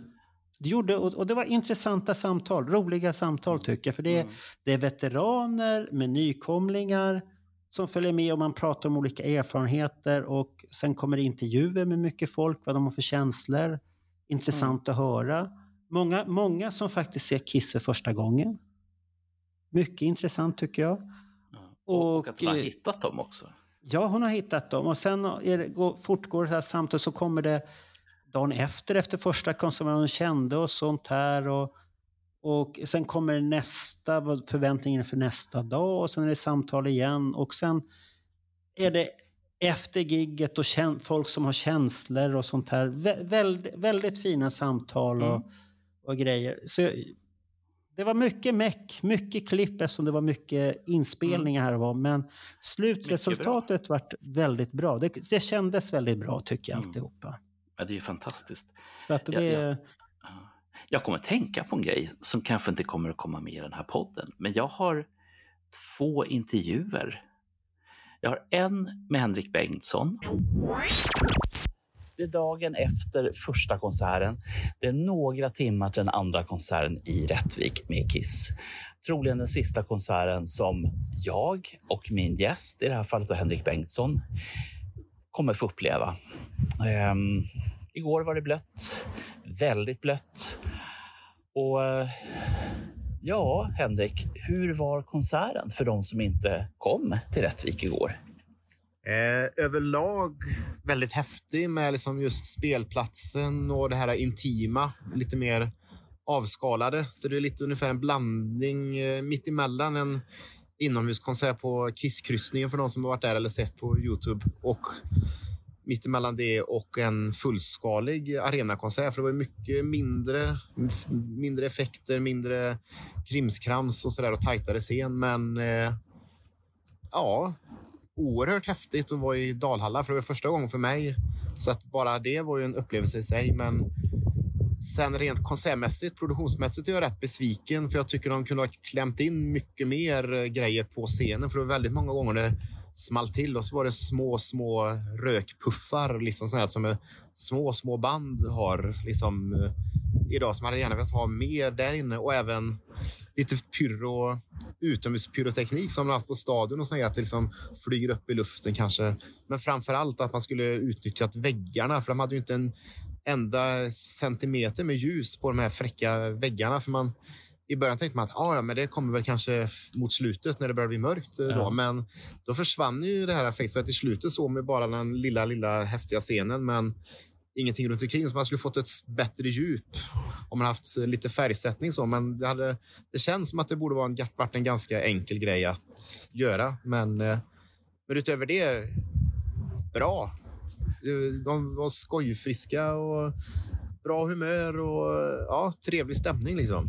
det, gjorde, och, och det var intressanta samtal, roliga samtal tycker jag. För det, Mm. det är veteraner med nykomlingar som följer med och man pratar om olika erfarenheter och sen kommer det intervjuer med mycket folk, vad de har för känslor. Intressant Mm. att höra. Många, många som faktiskt ser Kiss för första gången. Mycket intressant tycker jag. Och, och att man har eh, hittat dem också. Ja, hon har hittat dem. Och sen är det, går, fortgår det här samtalet så kommer det dagen efter, efter första konserten, hon kände och sånt här. Och, och sen kommer nästa, förväntningen för nästa dag och sen är det samtal igen. Och sen är det efter gigget och folk som har känslor och sånt här. Vä, väldigt, väldigt fina samtal och, Mm. och grejer. Så det var mycket meck, mycket klipp eftersom det var mycket inspelningar här och var. Men slutresultatet vart väldigt bra. Det, det kändes väldigt bra tycker jag Mm. alltihopa. Ja, det är ju fantastiskt. Så att det, ja. Ja. Jag kommer att tänka på en grej som kanske inte kommer att komma med i den här podden. Men jag har två intervjuer. Jag har en med Henrik Bengtsson. Det är dagen efter första konserten. Det är några timmar till den andra konserten i Rättvik med Kiss. Troligen den sista konserten som jag och min gäst, i det här fallet Henrik Bengtsson, kommer få uppleva. Ehm, igår var det blött, väldigt blött. Och eh, ja, Henrik, hur var konserten för de som inte kom till Rättvik igår? Eh, överlag väldigt häftig med liksom just spelplatsen och det här intima, lite mer avskalade. Så det är lite ungefär en blandning eh, mittemellan en inomhuskonsert på Kisskryssningen för de som har varit där eller sett på Youtube och mittemellan det och en fullskalig arenakonsert. För det var mycket mindre, mindre effekter, mindre krimskrams och sådär och tajtare scen. Men eh, ja, oerhört häftigt att vara i Dalhalla för det var första gången för mig. Så att bara det var ju en upplevelse i sig. Men sen rent konsertmässigt, produktionsmässigt är jag rätt besviken för jag tycker de kunde ha klämt in mycket mer eh, grejer på scenen för det var väldigt många gånger det small till och så var det små, små rökpuffar liksom sådär som eh, små, små band har liksom eh, idag som hade gärna velat ha mer där inne och även lite pyro, utomhuspyroteknik som man haft på stadion och sådär, att det liksom flyger upp i luften kanske. Men framför allt att man skulle utnyttjat väggarna för de hade ju inte en enda centimeter med ljus på de här fräcka väggarna. För man, i början tänkte man att ah, ja, men det kommer väl kanske mot slutet när det börjar bli mörkt. eh, Då. Ja. Men då försvann ju det här effekten. Så att i slutet såg man bara den lilla, lilla häftiga scenen. Men ingenting runt omkring så man skulle fått ett bättre djup om man haft lite färgsättning så. Men det, hade, det känns som att det borde vara en, varit en ganska enkel grej att göra. Men, eh, men utöver det, bra. Eh, De var skojfriska och bra humör och ja, trevlig stämning liksom.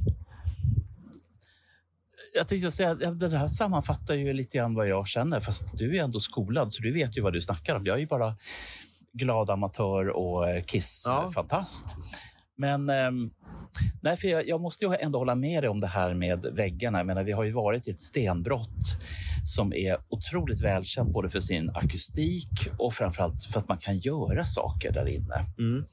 Jag tänkte säga, ja, det här sammanfattar ju lite grann vad jag känner. Fast du är ändå skolad, så du vet ju vad du snackar om. Jag är ju bara glad amatör och eh, Kiss-fantast. Men ehm, nej, för jag, jag måste ju ändå hålla med dig om det här med väggarna. Jag menar, vi har ju varit i ett stenbrott som är otroligt välkänt både för sin akustik och framförallt för att man kan göra saker där inne. Mm.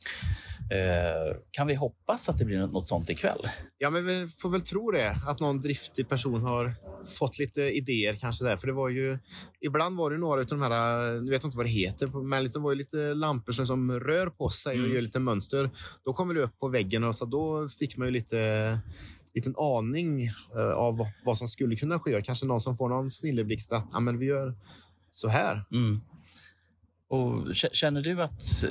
Eh, kan vi hoppas att det blir något sånt ikväll? Ja, men vi får väl tro det. Att någon driftig person har fått lite idéer kanske där. För det var ju... Ibland var det några av de här, nu vet jag inte vad det heter, men det var ju lite lampor som, som rör på sig och Mm. gör lite mönster. Då kommer det upp på väggen och så då fick man ju lite liten aning eh, av vad- som skulle kunna ske. Kanske någon som får någon snilleblixt att ja, men vi gör så här. Mm. Och Känner du att eh,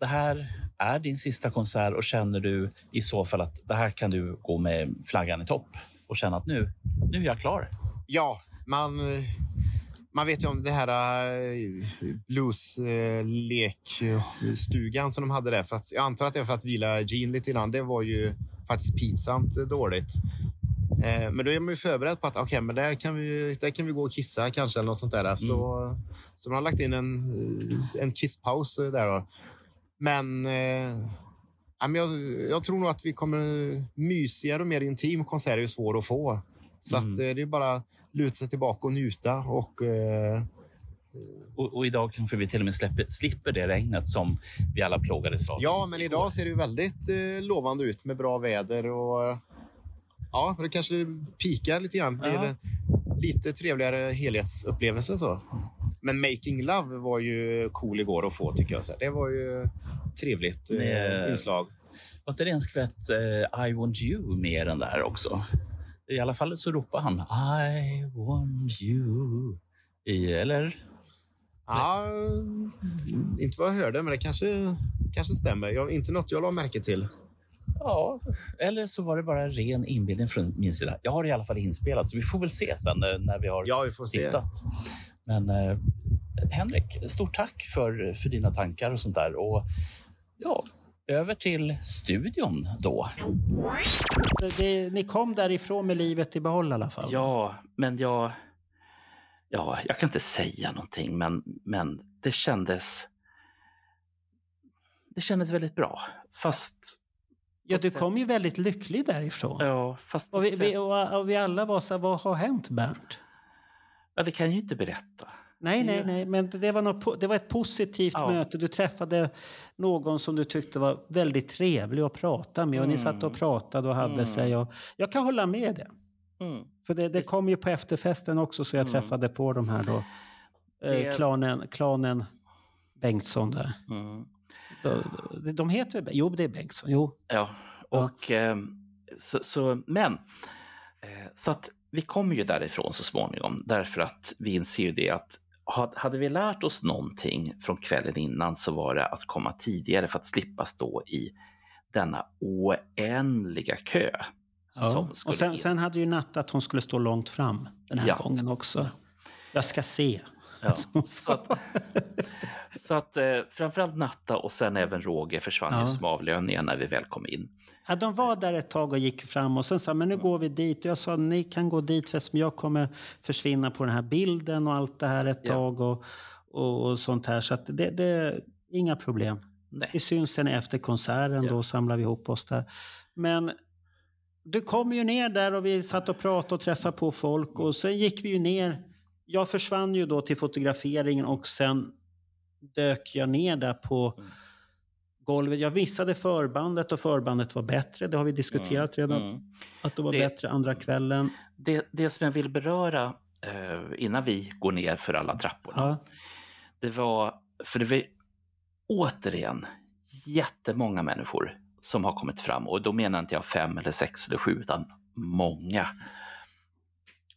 det här är din sista konsert och känner du i så fall att det här kan du gå med flaggan i topp och känna att nu, nu är jag klar? Ja, man, man vet ju om det här blues-lekstugan som de hade där. För att, jag antar att det är för att vila Gene lite grann. Det var ju faktiskt pinsamt dåligt. Eh, Men då är man ju förberedd på att okay, men där, kan vi, där kan vi gå och kissa kanske. eller något sånt där. Så, så man har lagt in en, en kisspaus där. Då. Men, eh, men jag, jag tror nog att vi kommer... Mysigare och mer intim konsert är ju svår att få. Så att, eh, det är bara att luta sig tillbaka och njuta. Och, eh, Och, och idag kanske vi till och med släpper, slipper det regnet som vi alla plågades av. ja, men idag ser det väldigt eh, lovande ut med bra väder. Och, ja, det kanske pikar lite grann. Blir Ja. det lite trevligare helhetsupplevelse. Så. Men Making Love var ju cool igår att få, tycker jag. Så det var ju trevligt eh, inslag. Var inte det en skvätt eh, I want you med den där också? I alla fall så ropar han I want you. I, eller? Ja, inte vad jag hörde, men det kanske, kanske stämmer. Jag, inte något jag la märke till. Ja, eller så var det bara ren inbildning från min sida. Jag har i alla fall inspelat, så vi får väl se sen eh, när vi har Ja, vi får se. tittat. Men eh, Henrik, stort tack för, för dina tankar och sånt där. Och ja, över till studion då. Det, ni kom därifrån med livet i behåll i alla fall. Ja, men jag... Ja, jag kan inte säga någonting, men, men det kändes... Det kändes väldigt bra. Fast... Ja, du kom ju väldigt lycklig därifrån. Ja, fast... Och vi, vi, och, och vi alla var så här, vad har hänt Bernt? Ja, det kan jag ju inte berätta. Nej, nej, Ja. nej, men det var, något, det var ett positivt Ja. möte. Du träffade någon som du tyckte var väldigt trevlig att prata med och ni satt och Mm. pratade och hade Mm. sig. Och jag kan hålla med det. Mm. För det, det kom ju på efterfesten också så jag Mm. träffade på de här då. Det- Eh, klanen, klanen Bengtsson där. Mm. De, de, heter Jo, det är Bengtsson. Jo. Ja, och ehm, så, så, men eh, så att vi kommer ju därifrån så småningom därför att vi inser ju det att hade vi lärt oss någonting från kvällen innan så var det att komma tidigare för att slippa stå i denna oändliga kö. Ja. Och sen, sen hade ju Natta att hon skulle stå långt fram den här Ja. gången också. Jag ska se. Ja, hon så att, så att eh, framförallt Natta och sen även Roger försvann Ja. ju som avlöningar när vi väl kom in. Ja, de var där ett tag och gick fram och sen sa men nu går vi dit. Jag sa ni kan gå dit för jag kommer försvinna på den här bilden och allt det här ett Ja. tag och, och, och sånt här. Så att det, det är inga problem. Vi Nej. syns sen efter konserten Ja. då samlar vi ihop oss där. Men du kom ju ner där och vi satt och pratade och träffade på folk och sen gick vi ju ner. Jag försvann ju då till fotograferingen och sen dök jag ner där på Mm. golvet. Jag missade förbandet och förbandet var bättre. Det har vi diskuterat redan. Mm. Att det var Det- bättre andra kvällen. Det, det som jag vill beröra eh, innan vi går ner för alla trapporna, Ja. det var, för det var återigen jättemånga människor som har kommit fram och då menar inte jag fem eller sex eller sju utan många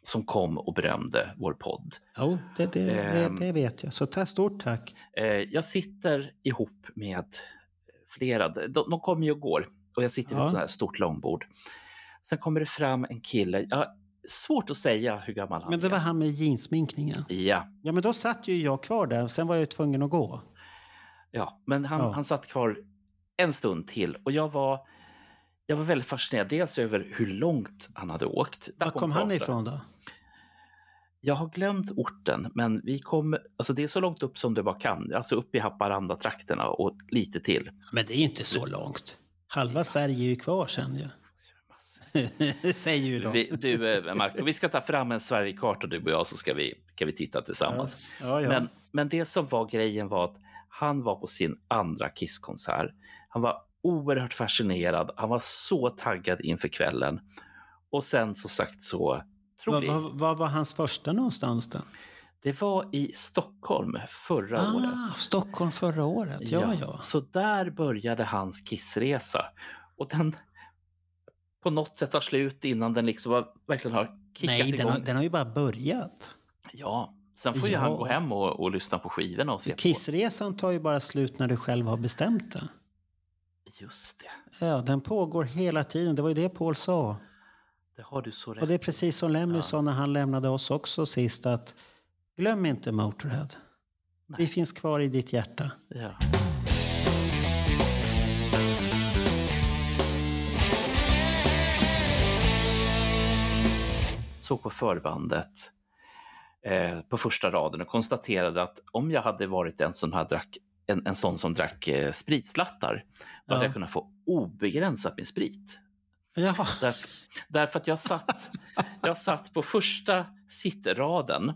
som kom och berömde vår podd. Jo, det, det, det, Ehm. det vet jag. Så ta, stort tack. Eh, jag sitter ihop med flera, de, de kommer ju och går och jag sitter vid Ja. ett sånt här stort långbord. Sen kommer det fram en kille, ja, svårt att säga hur gammal han Men det är. var han med jeansminkningen. Ja, Ja, men då satt ju jag kvar där. Sen var jag tvungen att gå. Ja, men han, Ja. han satt kvar en stund till och jag var, jag var väldigt fascinerad. Dels över hur långt han hade åkt. Var kom han ifrån då? Jag har glömt orten, men vi kom, alltså det är så långt upp som det bara kan. Alltså upp i Haparanda-trakterna och lite till. Men det är inte så långt. Halva Sverige är ju kvar sen ju. Säger ju de. Vi, du, eh, Marco, vi ska ta fram en Sverigekarta du och jag så ska vi, ska vi titta tillsammans. Ja, ja. Men, men det som var grejen var att han var på sin andra Kisskonsert. Han var oerhört fascinerad. Han var så taggad inför kvällen. Och sen så sagt så, tror Vad vi, vad- vad var hans första någonstans då? det var i Stockholm förra Ah, året. Stockholm förra året. Ja, ja. Så där började hans kissresa. Och den på något sätt tar slut innan den liksom var, verkligen har kickat Nej, den igång. har, den har ju bara börjat. Ja, sen får ju Ja. han gå hem och, och lyssna på skivorna och se på. Kissresan tar ju bara slut när du själv har bestämt det. Just det, Ja, den pågår hela tiden. Det var ju det Paul sa. det har du så rätt Och det är precis som Lemmy sa när han lämnade oss också sist att glöm inte Motorhead. Vi finns kvar i ditt hjärta. Ja. Såg på förbandet eh, på första raden och konstaterade att om jag hade varit en som hade drack, en, en sån som drack eh, spritslattar, då hade Ja. jag kunnat få obegränsat med sprit. Ja, Därför, därför att jag satt, jag satt på första sittraden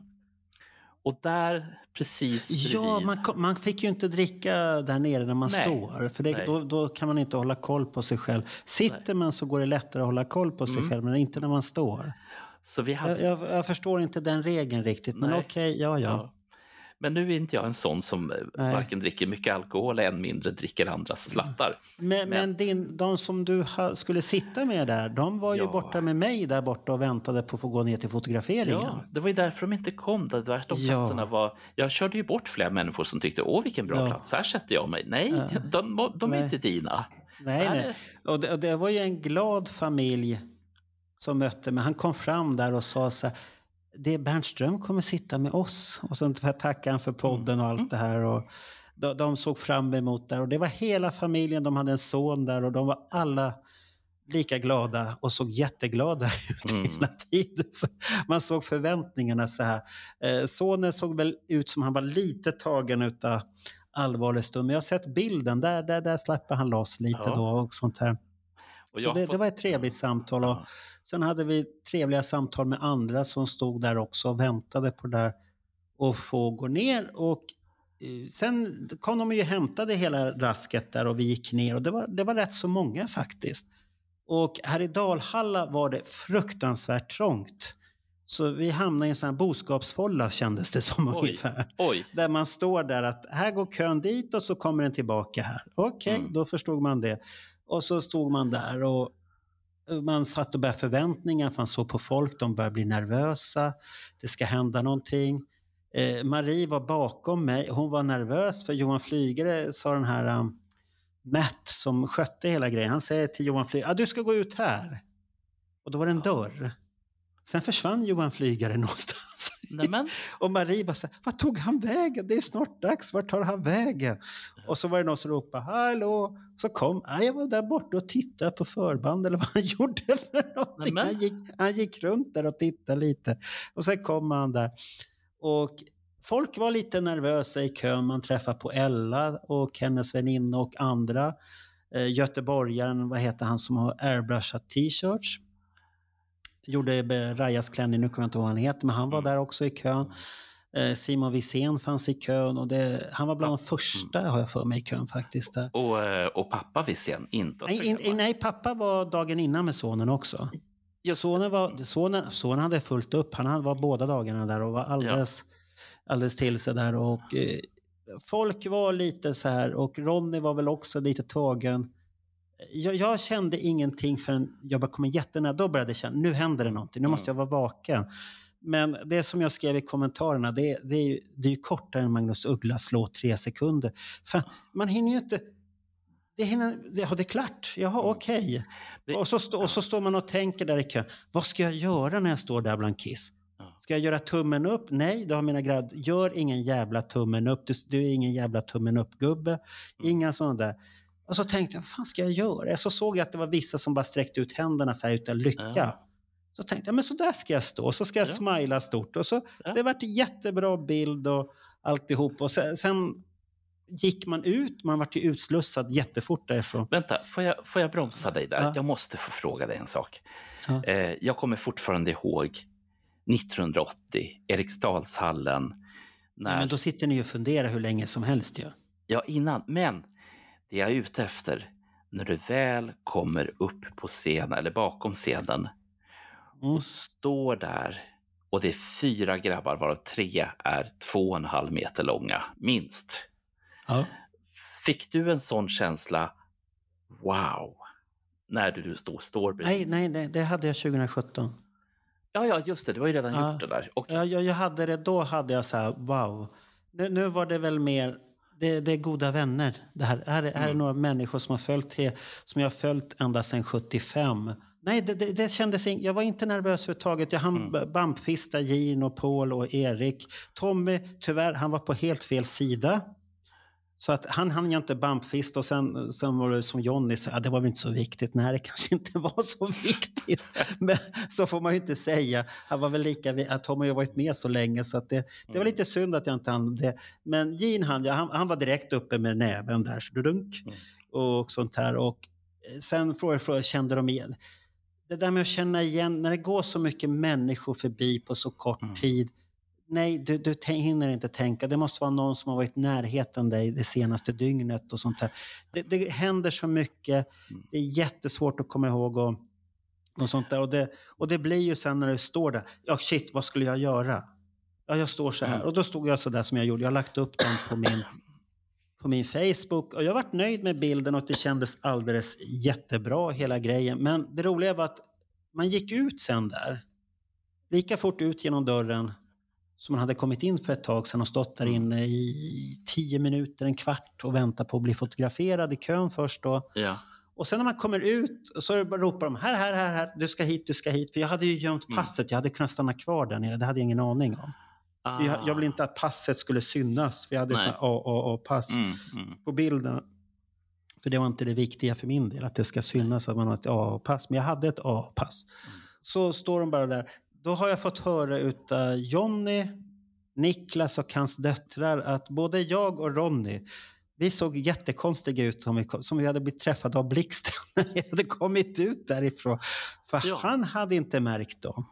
och där precis ja bredvid- man, kom- man fick ju inte dricka där nere när man Nej. står. För det, Nej. då, då kan man inte hålla koll på sig själv. Sitter man så går det lättare att hålla koll på sig Mm. själv, men inte när man står. Så vi hade, Jag, jag, jag förstår inte den regeln riktigt, men Nej. okej, ja, ja. Ja. Men nu är inte jag en sån som eh, Nej. varken dricker mycket alkohol eller än mindre dricker andras slattar. Men, Men- men din, de som du skulle sitta med där, de var ju Ja. borta med mig där borta och väntade på att få gå ner till fotograferingen. Ja, det var ju därför de inte kom. Var de Ja. platserna var... Jag körde ju bort flera människor som tyckte åh vilken bra Ja. plats, här sätter jag mig. Nej, Ja. de, de är Nej. inte dina. Nej, Nej. nej. Och det, och det var ju en glad familj som mötte mig. Han kom fram där och sa så här, det är Bernt Ström kommer sitta med oss. Och så tackade han för podden och allt det här. Och de, de såg fram emot det. Och det var hela familjen, de hade en son där och de var alla lika glada och såg jätteglada ut Mm. hela tiden. Så man såg förväntningarna så här. Eh, sonen såg väl ut som han var lite tagen utav allvarlig stund. Men jag har sett bilden, där, där, där släpper han loss lite Ja. då och sånt här. Så det, fått- det var ett trevligt samtal. Och. Sen hade vi trevliga samtal med andra som stod där också och väntade på det där och få gå ner. Och eh, sen kom de ju och hämtade hela rasket där och vi gick ner och det var, det var rätt så många faktiskt. Och här i Dalhalla var det fruktansvärt trångt. Så vi hamnade i en sån här boskapsfålla kändes det som Oj. ungefär. Oj, Där man står där att här går kön dit och så kommer den tillbaka här. Okej, Mm. då förstod man det. Och så stod man där och man satt och började förväntningar, för man såg på folk, de började bli nervösa. Det ska hända någonting. Eh, Marie var bakom mig, hon var nervös för Johan Flygare sa den här um, Matt som skötte hela grejen, han säger till Johan Flygare, ah, du ska gå ut här. Och då var det en dörr. Sen försvann Johan Flygare någonstans. Nämen. Och Marie bara så här, vad tog han vägen? Det är snart dags, vart tar han vägen? Och så var det någon som ropade, hallå? Så kom, ah, jag var där borta och tittade på förband eller vad han gjorde för någonting. Nämen. Han gick, han gick runt där och tittade lite. Och sen kom han där. Och folk var lite nervösa i kön. Man träffade på Ella och hennes väninna och andra. Eh, Göteborgaren, vad heter han som har airbrushat t-shirts? Gjorde Rajas klänning, nu kommer jag inte ihåg vad han heter, men han var Mm. där också i kön. Eh, Simon Wirsén fanns i kön och det, han var bland de första har jag för mig i kön faktiskt. Och, eh, och pappa Wirsén, inte Nej, in, nej, pappa var dagen innan med sonen också. Just Sonen, var, sonen, sonen hade fullt upp. Han var båda dagarna där och var alldeles, alldeles till sig där. Och, eh, folk var lite så här och Ronny var väl också lite tagen. Jag, jag kände ingenting förrän jag bara kom jättenära. Då började jag känna, nu händer det någonting. Nu måste jag vara vaken. Men det som jag skrev i kommentarerna, det, det, är, ju, det är ju kortare än Magnus Ugglas slå tre sekunder. Fan, man hinner ju inte... Det, hinner, det, ja, det är klart. Jaha, okej. Det- Och, så stå, och så står man och tänker där i kön. Vad ska jag göra när jag står där bland Kiss? Ska jag göra tummen upp? Nej, då har mina grabbar, gör ingen jävla tummen upp. Du, du är ingen jävla tummen upp-gubbe. Inga sådana där. Och så tänkte jag, vad fan ska jag göra? Så såg jag att det var vissa som bara sträckte ut händerna så här utan lycka. Ja. Så tänkte jag, men så där ska jag stå. Och så ska jag Ja. smila stort. Och så, Ja. Det vart en jättebra bild och alltihop. Och sen, sen gick man ut, man vart ju utslussad jättefort därifrån. Vänta, får jag, får jag bromsa dig där? Ja. Jag måste få fråga dig en sak. Ja. Eh, jag kommer fortfarande ihåg 1980, Eriksdalshallen. När, Nej, men då sitter ni och funderar hur länge som helst ju. Ja, innan. Men det jag är ute efter, när du väl kommer upp på scenen, eller bakom scenen, Mm. och står där och det är fyra grabbar, varav tre är två och en halv meter långa, minst. Ja. Fick du en sån känsla, wow, när du stod, står bredvid? Nej, nej, nej, det hade jag 2017. Ja, ja, just det, du har ju redan Ja. gjort det där. Och, Jag, jag, jag hade det, då hade jag så här, wow. Nu, nu var det väl mer, det, det är goda vänner. Det här, här, är, här är några människor som, har följt, som jag har följt ända sedan 75. Nej, det, det, det kändes in, jag var inte nervös överhuvudtaget. Jag hann mm. bampfista Gin och Paul och Erik. Tommy, tyvärr, han var på helt fel sida. Så att han hann jag inte bampfista och sen, sen var det som Johnny sa, ja, det var väl inte så viktigt. Nej, det kanske inte var så viktigt. Men så får man ju inte säga. Han var väl lika, att Tom har ju varit med så länge så att det, det var lite synd att jag inte hann det. Men Gene han, ja, han, han var direkt uppe med näven där, så dunk, och sånt här. Och eh, sen frågade jag, kände de igen? Det där med att känna igen, när det går så mycket människor förbi på så kort Mm. tid. Nej, du, du hinner inte tänka. Det måste vara någon som har varit i närheten dig det senaste dygnet och sånt här. Det, det händer så mycket. Mm. Det är jättesvårt att komma ihåg och, och sånt där. Och det, och det blir ju sen när du står där. Ja, shit, vad skulle jag göra? Ja, jag står så här. Mm. Och då stod jag så där som jag gjorde. Jag har lagt upp den på min, på min Facebook. Och jag varit nöjd med bilden och det kändes alldeles jättebra hela grejen. Men det roliga var att man gick ut sen där. Lika fort ut genom dörren som man hade kommit in för ett tag sedan och stått där inne i tio minuter, en kvart och väntat på att bli fotograferad i kön först då. ja. Och sen när man kommer ut så ropar de här, här, här, här, du ska hit, du ska hit. För jag hade ju gömt Mm. passet, jag hade kunnat stanna kvar där nere, det hade jag ingen aning om. Ah. Jag, jag ville inte att passet skulle synas, för jag hade AAA-pass Mm, mm. på bilden. För det var inte det viktiga för min del, att det ska synas att man har ett AA-pass. Men jag hade ett AA-pass. Så står de bara där. Då har jag fått höra utav Jonny, Niklas och hans döttrar att både jag och Ronny vi såg jättekonstiga ut som vi, som vi hade blivit träffade av blixten när vi hade kommit ut därifrån. För Ja. han hade inte märkt dem.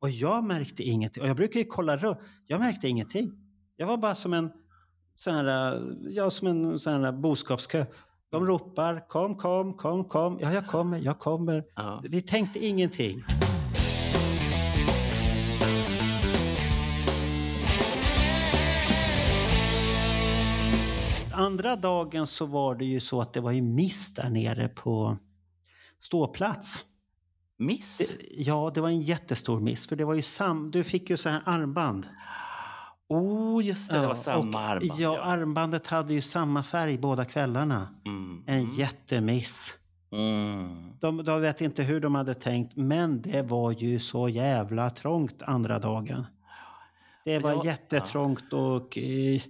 Och jag märkte ingenting. Och jag brukar ju kolla runt. Jag märkte ingenting. Jag var bara som en sån här, ja, som en sån här boskapskö. De ropar kom, kom, kom, kom. Ja, jag kommer, jag kommer. Ja. Vi tänkte ingenting. Andra dagen så var det ju så att det var ju miss där nere på ståplats. Miss? Ja, det var en jättestor miss. För det var ju sam... Du fick ju så här armband. Oh, just det, det var Ja, samma och, armband. Ja, armbandet hade ju samma färg båda kvällarna. Mm. En jättemiss. Mm. De, de vet inte hur de hade tänkt, men det var ju så jävla trångt andra dagen. Det var Ja, jättetrångt och eh,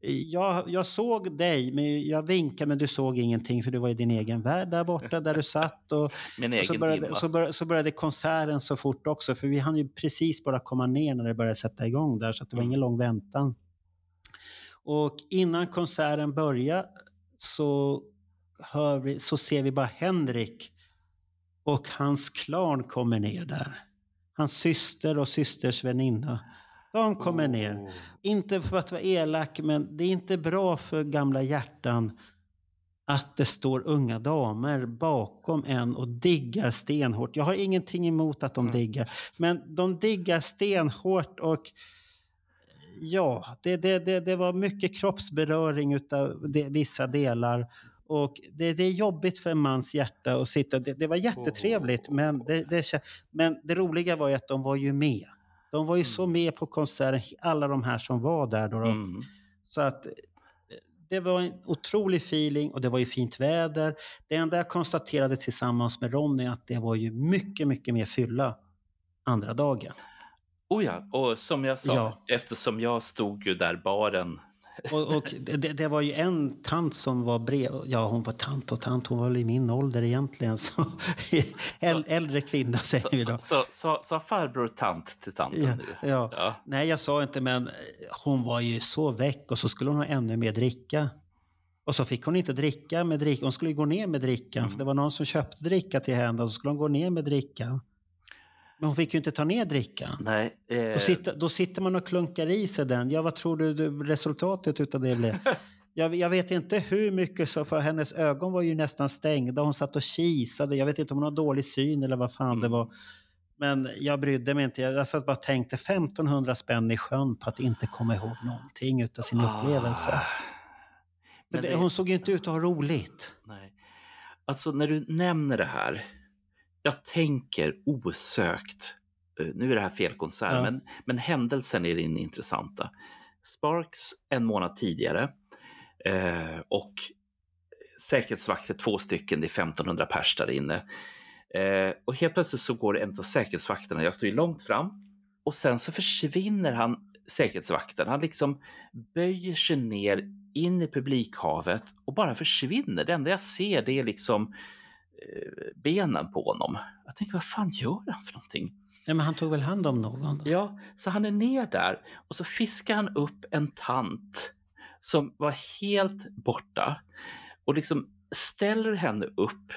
jag, jag såg dig, men jag vinkade men du såg ingenting för du var i din egen värld där borta där du satt. Och, och så, började, så, började, så började konserten så fort också, för vi hann ju precis bara komma ner när det började sätta igång där, så att det var Mm. ingen lång väntan. Och innan konserten började så, hör vi, så ser vi bara Henrik och hans klan kommer ner där. Hans syster och systers väninna. De kommer ner. Inte för att vara elak, men det är inte bra för gamla hjärtan att det står unga damer bakom en och diggar stenhårt. Jag har ingenting emot att de diggar, men de diggar stenhårt och ja, det, det, det, det var mycket kroppsberöring utav det, vissa delar. Och det, det är jobbigt för en mans hjärta att sitta. Det, det var jättetrevligt, men det, det, men det roliga var ju att de var ju med. De var ju så med på konserten, alla de här som var där. Då, då. Mm. Så att eh, det var en otrolig feeling och det var ju fint väder. Det enda jag konstaterade tillsammans med Ronny att det var ju mycket, mycket mer fylla andra dagen. Oh ja, och som jag sa, Ja. eftersom jag stod ju där baren. Och, och det, det var ju en tant som var brev... Ja, hon var tant och tant. Hon var väl i min ålder egentligen. Så, äl, äldre kvinna säger vi Så, då. så, sa farbror tant till tanten Ja, nu? ja. Ja. Nej, jag sa inte, men hon var ju så väck och så skulle hon ha ännu mer dricka. Och så fick hon inte dricka med dricka. Hon skulle gå ner med drickan. Mm. För det var någon som köpte dricka till henne och så skulle hon gå ner med drickan. Men hon fick ju inte ta ner drickan. Nej, eh, Då sitter, då sitter man och klunkar i sig den. Ja, vad tror du, resultatet utav det blev? Jag, jag vet inte hur mycket, så för hennes ögon var ju nästan stängda. Hon satt och kisade. Jag vet inte om hon har dålig syn eller vad fan det Mm. var. Men jag brydde mig inte. Jag, satt bara och tänkte 1500 spänn i sjön på att inte komma ihåg någonting utav sin upplevelse. Ah. Det, det- hon såg ju inte ut att ha roligt. Nej. Alltså när du nämner det här, jag tänker osökt, eh, nu är det här fel konsert, Ja. men, men händelsen är den intressanta. Sparks en månad tidigare eh, och säkerhetsvakter, två stycken, det är 1500 pers där inne. Eh, och helt plötsligt så går en av säkerhetsvakterna, jag står ju långt fram, och sen så försvinner han, säkerhetsvakten, han liksom böjer sig ner in i publikhavet och bara försvinner. Det enda jag ser det är liksom benen på honom. Jag tänker, vad fan gör han för någonting? Nej, men han tog väl hand om någon? Ja, så han är ner där och så fiskar han upp en tant som var helt borta och liksom ställer henne upp,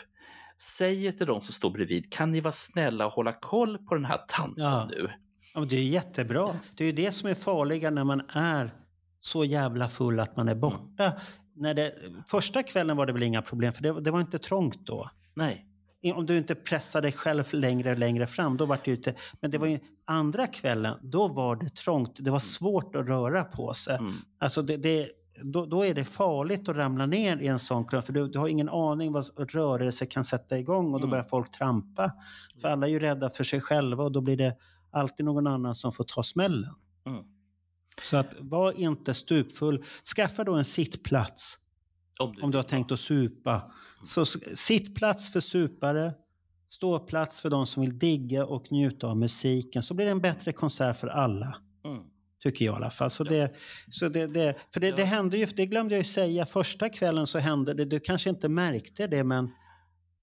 säger till de som står bredvid, kan ni vara snälla och hålla koll på den här tanten Ja. nu? Ja, men det är jättebra. Det är ju det som är farliga när man är så jävla full att man är borta. När det, första kvällen var det väl inga problem, för det, det var inte trångt då. Nej. Om du inte pressade dig själv längre och längre fram, då var det ju inte... Men det var ju andra kvällen, då var det trångt. Det var svårt att röra på sig. Mm. Alltså det, det, då, då är det farligt att ramla ner i en sån klubb, för du, du har ingen aning vad rörelse kan sätta igång och då Mm. börjar folk trampa. För alla är ju rädda för sig själva och då blir det alltid någon annan som får ta smällen. Mm. Så att var inte stupfull. Skaffa då en sittplats Om du, om du har tänkt att supa. Så sittplats för supare, ståplats för de som vill digga och njuta av musiken. Så blir det en bättre konsert för alla. Mm. Tycker jag i alla fall. Så det, så det, det, för det, Ja. det hände ju, det glömde jag ju säga, första kvällen så hände det, du kanske inte märkte det men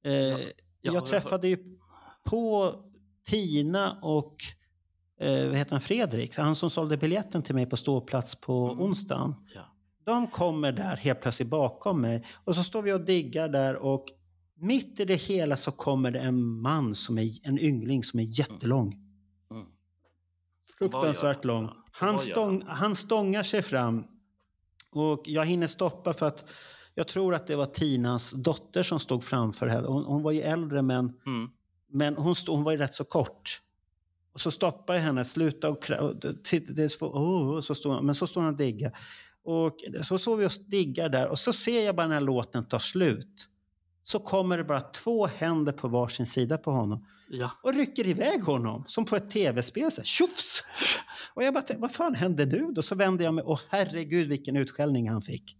eh, Ja, jag träffade ju på Tina och eh, vad heter han, Fredrik, han som sålde biljetten till mig på ståplats på Mm. onsdagen. Ja. De kommer där helt plötsligt bakom mig och så står vi och diggar där och mitt i det hela så kommer det en man, som är, en yngling som är jättelång. Mm. Fruktansvärt Vad gör han? lång. Han, stång, han stångar sig fram och jag hinner stoppa för att jag tror att det var Tinas dotter som stod framför henne. Hon, hon var ju äldre men, Mm. men hon, stod, hon var ju rätt så kort. Och så stoppar jag henne, sluta och, och det är så, så står, men så står han och diggar. Och så står vi och diggar där och så ser jag bara när låten tar slut. Så kommer det bara två händer på varsin sida på honom Ja. och rycker iväg honom som på ett tv-spel. Så här, tjofs! Och jag bara vad fan hände nu då? Så vände jag mig och herregud vilken utskällning han fick.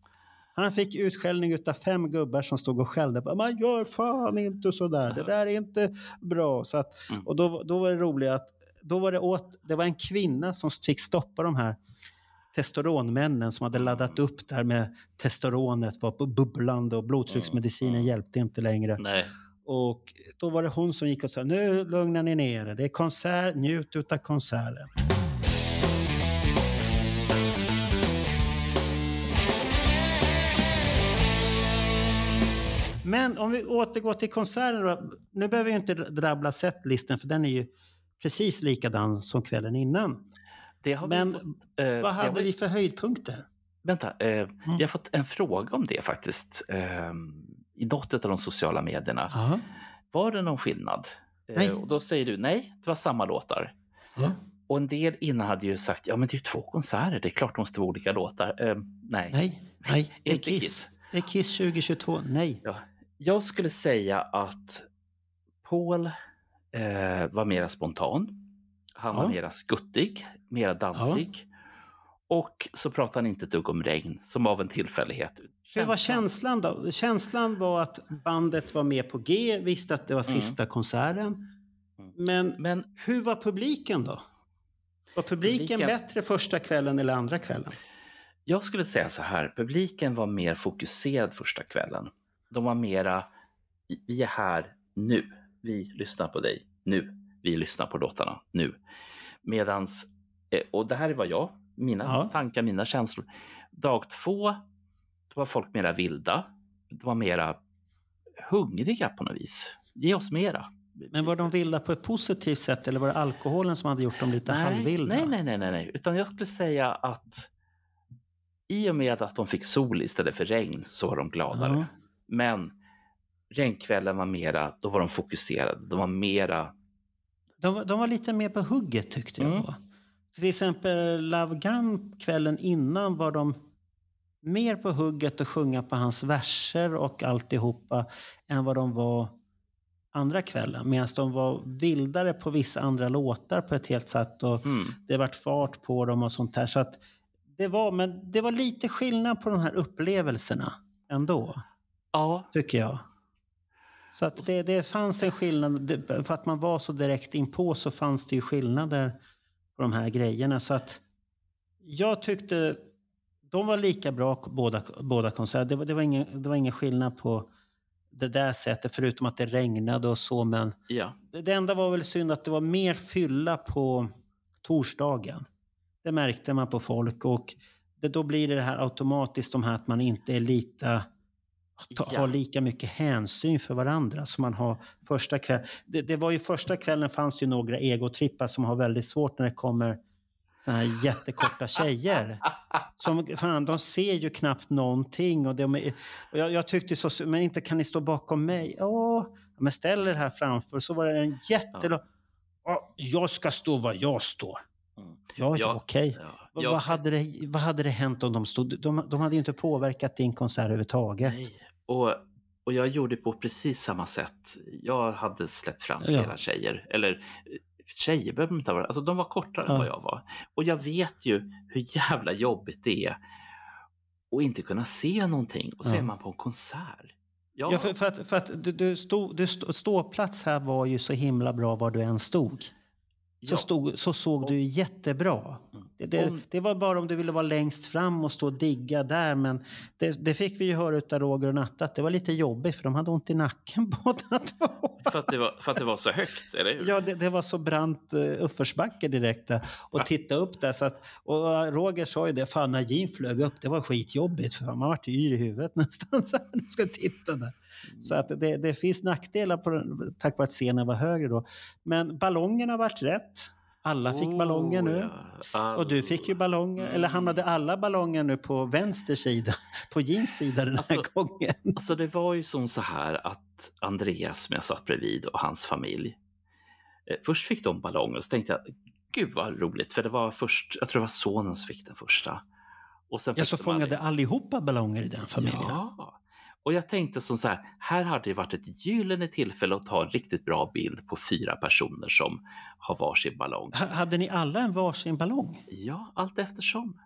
Han fick utskällning utav fem gubbar som stod och skällde. Man gör fan inte så där. Det där är inte bra. Så att, Mm. och då, då var det roligt att då var det, åt, det var en kvinna som fick stoppa de här testosteronmännen som hade laddat upp där med testosteronet var bu- bubblande och blodtrycksmedicinen Mm. hjälpte inte längre. Nej. Och då var det hon som gick och sa nu lugnar ni ner er. Det är konsert, njut utav konserten. Men om vi återgår till konserten då. Nu behöver vi inte drabbla setlisten för den är ju precis likadan som kvällen innan. Det har Men vi fått, eh, Vad hade vi för höjdpunkter? Vänta, eh, jag har fått en fråga om det faktiskt. Eh, I något av de sociala medierna. Ja. Var det någon skillnad? Eh. Och då säger du nej, det var samma låtar. Ja. Och en del innan hade ju sagt, ja men det är ju två konserter, det är klart det måste vara olika låtar. Eh, nej. Nej, nej, det är Kiss. Kiss. Det är Kiss 2022. Nej. Ja. Jag skulle säga att Paul eh, var mera spontan. Han var Ja. mera skuttig, mera dansig. Och så pratade han inte ett dugg om regn, som av en tillfällighet. Hur var känslan då? Känslan var att bandet var med på G, visste att det var Mm. sista konserten. Men Men hur var publiken då? Var publiken, Publiken- bättre första kvällen eller andra kvällen? Jag skulle säga så här, publiken var mer fokuserad första kvällen. De var mera, vi är här nu, vi lyssnar på dig nu, vi lyssnar på låtarna nu. Medans, och det här är vad jag, mina Ja. tankar, mina känslor. Dag två, då var folk mera vilda, de var mera hungriga på något vis. Ge oss mera. Men var de vilda på ett positivt sätt eller var det alkoholen som hade gjort dem lite halvvilda? Nej, nej, nej, nej, nej, utan jag skulle säga att i och med att de fick sol istället för regn så var de gladare. Ja. Men regnkvällen var mera, då var de fokuserade. De var mera, De, var- de var lite mer på hugget tyckte jag. Mm. Till exempel Love Gun kvällen innan var de mer på hugget och sjunga på hans verser och alltihopa än vad de var andra kvällen. Medan de var vildare på vissa andra låtar på ett helt sätt och mm, det vart fart på dem och sånt där. Så att det var, men det var lite skillnad på de här upplevelserna ändå, ja, tycker jag. Så att det, det fanns en skillnad. För att man var så direkt inpå så fanns det ju skillnader på de här grejerna. Så att jag tyckte de var lika bra båda, båda konserter. Det var, det, var ingen, det var ingen skillnad på det där sättet förutom att det regnade och så. Men ja, det, det enda var väl synd att det var mer fylla på torsdagen. Det märkte man på folk och det, då blir det, det här automatiskt de här att man inte är lika ta, Ja. har lika mycket hänsyn för varandra som man har första kvällen. Det, det var ju första kvällen fanns det ju några egotrippar som har väldigt svårt när det kommer såna här jättekorta tjejer. Som, fan, de ser ju knappt någonting. Och de är, och jag, jag tyckte så, men inte kan ni stå bakom mig? Ja, men ställ er här framför. Så var det en jättelång... Ja, jag ska stå var jag står. Mm. Ja, ja, Ja, okej. ja. Vad- Jag- Vad, hade det, vad hade det hänt om de stod... De, de hade ju inte påverkat din konsert överhuvudtaget. nej. Och, och jag gjorde på precis samma sätt. Jag hade släppt fram Ja. flera tjejer, eller eh, tjejer behöver inte vara, alltså de var kortare Ja. än vad jag var. Och jag vet ju hur jävla jobbigt det är att inte kunna se någonting och så Ja. är man på en konsert. Ja, Ja, för, för att, för att du, du stod, du stå, ståplats här var ju så himla bra var du än stod. Så, ja. stod, så såg du jättebra. Mm. Det, det, Om- det var bara om du ville vara längst fram och stå och digga där. Men det, det fick vi ju höra av Roger och Natta att det var lite jobbigt för de hade ont i nacken båda två. För, att det var, för att det var så högt, eller hur? Ja, det, var så brant uh, uppförsbacke direkt där. Och titta upp där. Så att, och eh, Roger sa ju det, fan när Jean flög upp, det var skitjobbigt. För man vart yr i huvudet nästan så här, ska titta där. Så att det, finns nackdelar på tack vare att scenen var högre då. Men ballongerna vart rätt. Alla fick ballonger nu. Oh, ja. Och du fick ju ballonger, eller hamnade alla ballonger nu på vänster sida? På Jeans sida den här Alltså- gången? Alltså det var ju som så här att Andreas som jag satt bredvid och hans familj. Eh, först fick de ballonger och så tänkte jag, gud vad roligt, för det var först, jag tror det var sonen som fick den första. Och sen Ja, så de fångade allihopa ballonger i den familjen? Ja. Och jag tänkte som så här, här hade det varit ett gyllene tillfälle att ta en riktigt bra bild på fyra personer som har varsin ballong. H- Hade ni alla en varsin ballong? Ja, allt eftersom.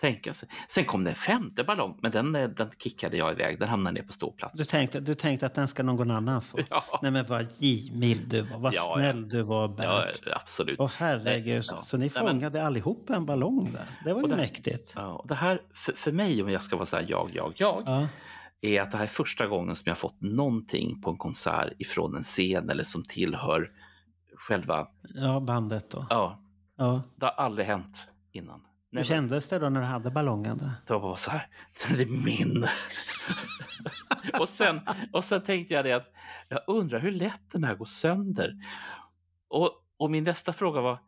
Tänka sig. Sen kom det en femte ballong, men den, eh, den kickade jag iväg. Den hamnade ner på ståplats. Du tänkte, du tänkte att den ska någon annan få? Ja. Nej men vad givmild du var, vad Ja, ja. snäll du var Bernt. Ja, absolut. Åh herregud, Ja. så ni Nej, fångade allihopa en ballong där? Det var ju Och det- mäktigt. Ja, och det här, för, för mig, om jag ska vara så här jag, jag, jag, Ja. Är att det här är första gången som jag fått någonting på en konsert ifrån en scen eller som tillhör själva, ja, bandet då. ja, Ja. det har aldrig hänt innan. Hur kändes det då när du hade ballongen där? Det var bara så här, den är min. och, sen, och sen tänkte jag det att jag undrar hur lätt den här går sönder. Och, och min nästa fråga var,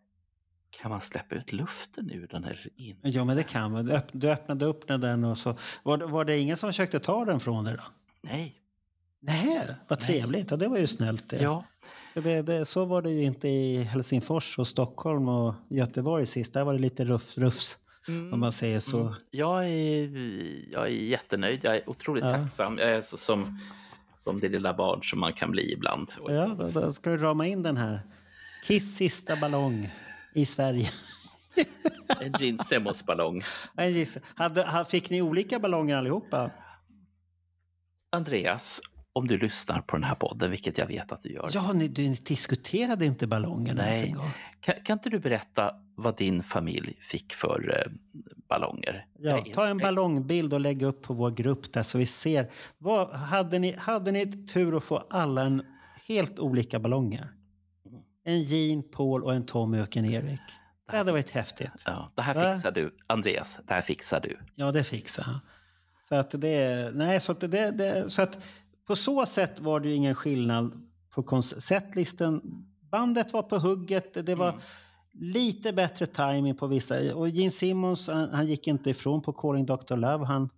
kan man släppa ut luften ur den eller inte? Ja, men det kan man. Du, öpp, du öppnade upp den och så... Var, det- var det ingen som försökte ta den från dig då? Nej. Nej, vad trevligt. Ja, det var ju snällt det. Ja. Det, det, så var det ju inte i Helsingfors och Stockholm och Göteborg sist. Där var det lite ruff, rufs, om man säger så. Mm. Jag, är, jag är jättenöjd. Jag är otroligt Ja. tacksam. Jag är så, som, som det lilla barn som man kan bli ibland. Ja, då, då ska du rama in den här. Kiss sista ballong i Sverige. En ha- fick ni olika ballonger allihopa? Andreas, om du lyssnar på den här podden, vilket jag vet att du gör. Ja, ni, du diskuterade inte ballongerna ens en gång. Kan, kan inte du berätta vad din familj fick för eh, ballonger. Ja, ta en ballongbild och lägg upp på vår grupp där så vi ser. Vad, hade, ni, hade ni tur att få alla en helt olika ballonger? En Jean, Paul och en Tommy och en Erik. Det hade varit häftigt. Ja, det här Va? fixar du. Andreas, det här fixar du. Ja, det fixar han. Så att det, nej, så att det, det, så att på så sätt var det ju ingen skillnad på konceptlisten. Bandet var på hugget. Det var lite bättre timing på vissa. Och Gene Simmons, han, han gick inte ifrån på Calling Dr. Love. Han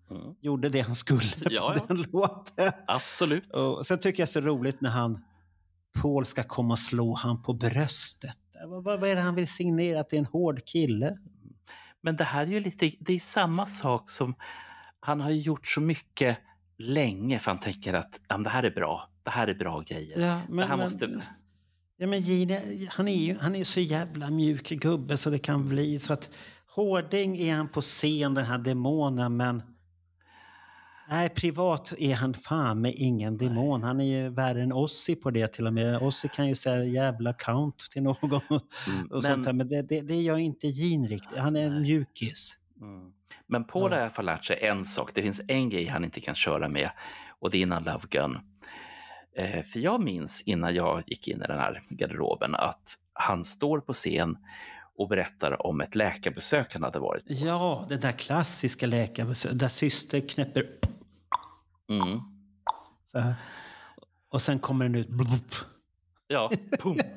gjorde det han skulle Ja, på den låten. Absolut. Och sen tycker jag det är så roligt när han, Paul ska komma och slå han på bröstet. Vad, vad är det han vill signera? Att det är en hård kille? Men det här är ju lite, det är samma sak som, han har gjort så mycket länge för han tänker att det här är bra, det här är bra grejer. Ja, det men, här men, måste... ja, men Gene, han är ju han är så jävla mjuk gubbe så det kan bli. Så att hårding är han på scen, den här demonen, men Nej, privat är han fan med ingen demon. Han är ju värre än Ossi på det till och med. Ossi kan ju säga jävla count till någon. Mm, och sånt men- där. men det, det, det gör inte Gene riktigt. Han är en mjukis. Mm. Men Paul har i alla fall lärt sig en sak. Det finns en grej han inte kan köra med och det är innan Love Gun. Eh, för jag minns innan jag gick in i den här garderoben att han står på scen och berättar om ett läkarbesök han hade varit på. Ja, det där klassiska läkarbesöket där syster knäpper Mm. så här. Och sen kommer den ut. Blup. Ja, pum.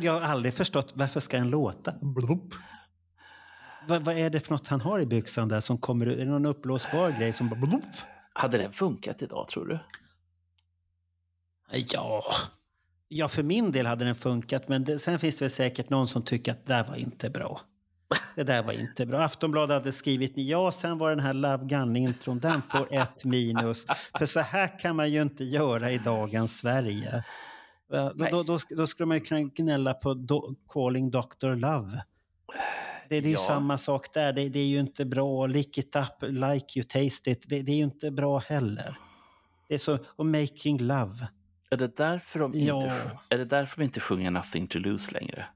Jag har aldrig förstått varför ska den låta? Blup. Vad, vad är det för något han har i byxan där som kommer ut? Är det någon uppblåsbar grej som bara blup? Hade den funkat idag tror du? Ja. ja, för min del hade den funkat. Men det, sen finns det väl säkert någon som tycker att det där var inte bra. Det där var inte bra. Aftonbladet hade skrivit ja, sen var den här Love Gun-intron, den får ett minus. För så här kan man ju inte göra i dagens Sverige. Då, då, då, då skulle man ju kunna gnälla på do, Calling Dr. Love. Det, det är ju Ja. samma sak där. Det, det är ju inte bra. Lick it up, like you taste it. Det, det är ju inte bra heller. Det är så, och Making Love. Är det därför de inte, Ja. sj- är det därför de inte sjunger Nothing to lose längre?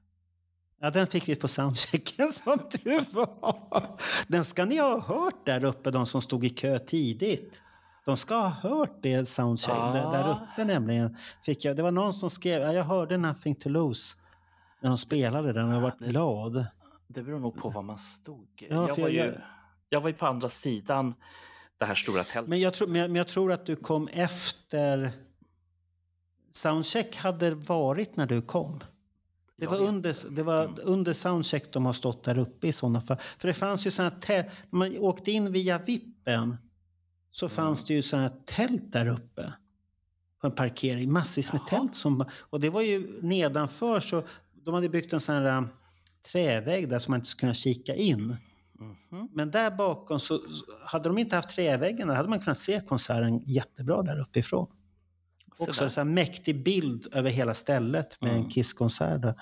Ja, den fick vi på soundchecken som du var. Den ska ni ha hört där uppe, de som stod i kö tidigt. De ska ha hört det soundcheck Ah. där, uppe nämligen. Fick jag, det var någon som skrev, ja, jag hörde Nothing to lose när de spelade den och jag var glad. Det beror nog på var man stod. Ja, jag, var ju, jag var ju på andra sidan det här stora tältet. Men jag, tror, men, jag, men jag tror att du kom efter... Soundcheck hade varit när du kom. Det var, under, det var under soundcheck de har stått där uppe i sådana fall. För det fanns ju sådana tä- När man åkte in via vippen så fanns det ju sådana tält där uppe. På en parkering. Massvis med tält. Som, och det var ju nedanför så de hade byggt en sån här äh, trävägg där som man inte skulle kunna kika in. Men där bakom så så hade de inte haft träväggen där hade man kunnat se konserten jättebra där uppifrån. Också en här mäktig bild över hela stället med en Kisskonsert. där.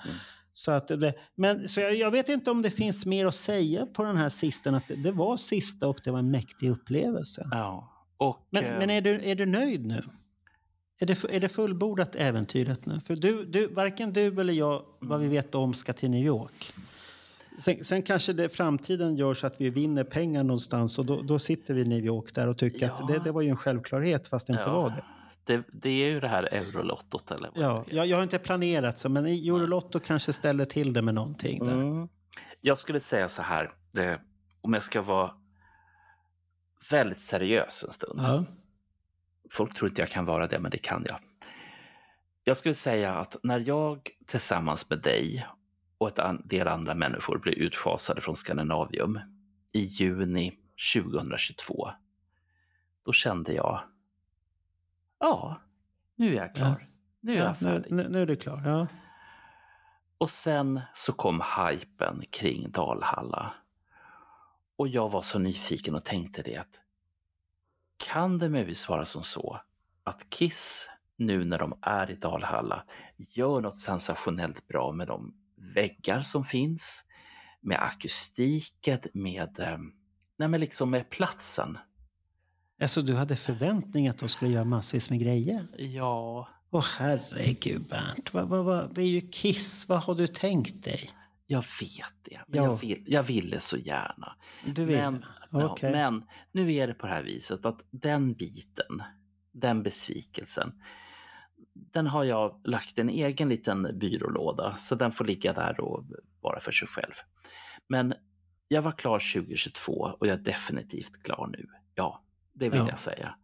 Så, att det, men, så jag, jag vet inte om det finns mer att säga på den här Att det, det var sista och det var en mäktig upplevelse. Ja. Och, Men, eh, men är, du, är du nöjd nu? Är det, är det fullbordat äventyret nu? För du, du, varken du eller jag, vad vi vet om, ska till New York. Sen, sen kanske det, framtiden gör så att vi vinner pengar någonstans och då, då sitter vi i New York där och tycker att det, det var ju en självklarhet fast det inte Ja. var det. Det, det är ju det här Eurolottot eller vad Ja, jag, jag har inte planerat så, men Eurolotto kanske ställer till det med någonting. Där. Mm. Jag skulle säga så här, det, om jag ska vara väldigt seriös en stund. Ja. Folk tror inte jag kan vara det, men det kan jag. Jag skulle säga att när jag tillsammans med dig och ett an- del andra människor blev utfasade från Skandinavium i juni 2022, då kände jag, ja, nu är jag klar. Nu är Ja, jag färdig. nu, nu är det klart. Ja. Och sen så kom hypen kring Dalhalla. Och jag var så nyfiken och tänkte det att kan det möjligtvis vara som så att Kiss nu när de är i Dalhalla gör något sensationellt bra med de väggar som finns, med akustiken, med, eh, nej men liksom med platsen. Alltså, du hade förväntning att de skulle göra massvis med grejer? Ja, Åh herregud Bernt, vad, vad, vad, det är ju Kiss. Vad har du tänkt dig? Jag vet det, men Ja. jag, vill, jag ville så gärna. Du vill? Men, ja, Okej. men nu är det på det här viset att den biten, den besvikelsen, den har jag lagt i en egen liten byrålåda, så den får ligga där och vara för sig själv. Men jag var klar 2022 och jag är definitivt klar nu. Ja, det vill Ja. jag säga.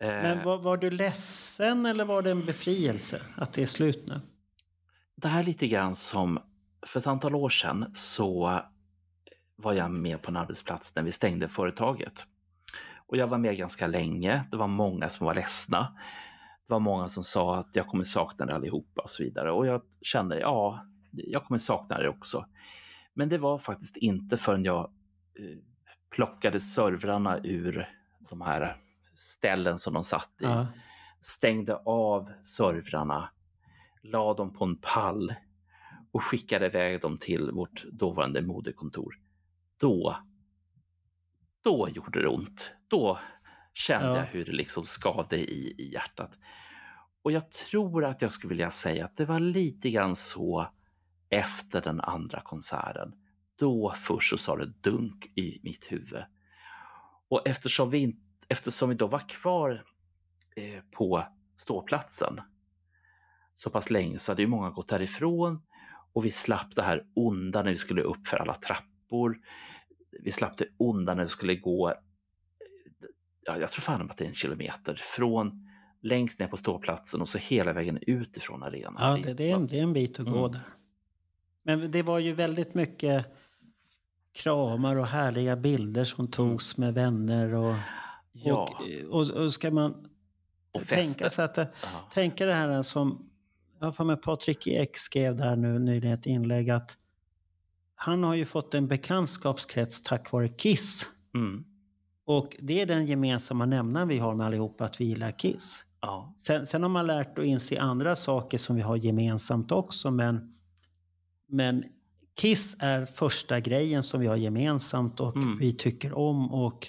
Eh, Men var, var du ledsen eller var det en befrielse att det är slut nu? Det här är lite grann som, för ett antal år sedan så var jag med på en arbetsplats när vi stängde företaget. Och jag var med ganska länge. Det var många som var ledsna. Det var många som sa att jag kommer sakna det allihopa och så vidare. Och jag kände, ja, jag kommer sakna det också. Men det var faktiskt inte förrän jag eh, plockade servrarna ur de här ställen som de satt i. Ja. Stängde av servrarna, la dem på en pall och skickade iväg dem till vårt dåvarande moderkontor. Då, då gjorde det ont. Då kände Ja. jag hur det liksom skavde i, i hjärtat. Och jag tror att jag skulle vilja säga att det var lite grann så efter den andra konserten. Då först så sa det dunk i mitt huvud. Och eftersom vi, in- eftersom vi då var kvar eh, på ståplatsen så pass länge så hade ju många gått därifrån och vi slapp det här onda när vi skulle upp för alla trappor. Vi slapp det onda när vi skulle gå, eh, ja, jag tror fan att det är en kilometer, från längst ner på ståplatsen och så hela vägen ut ifrån arenan. Ja, det, det, är en, det är en bit att gå Mm. där. Men det var ju väldigt mycket kramar och härliga bilder som togs med vänner. Och, Ja. och, och, och ska man Och tänka sig att Ja. tänka det här som jag får med Patrik Ek skrev där nu nyligen ett inlägg att han har ju fått en bekantskapskrets tack vare Kiss. Mm. Och det är den gemensamma nämnaren vi har med allihopa, att vi gillar Kiss. Ja. Sen, sen har man lärt att inse andra saker som vi har gemensamt också, men, men Kiss är första grejen som vi har gemensamt och Mm. vi tycker om. och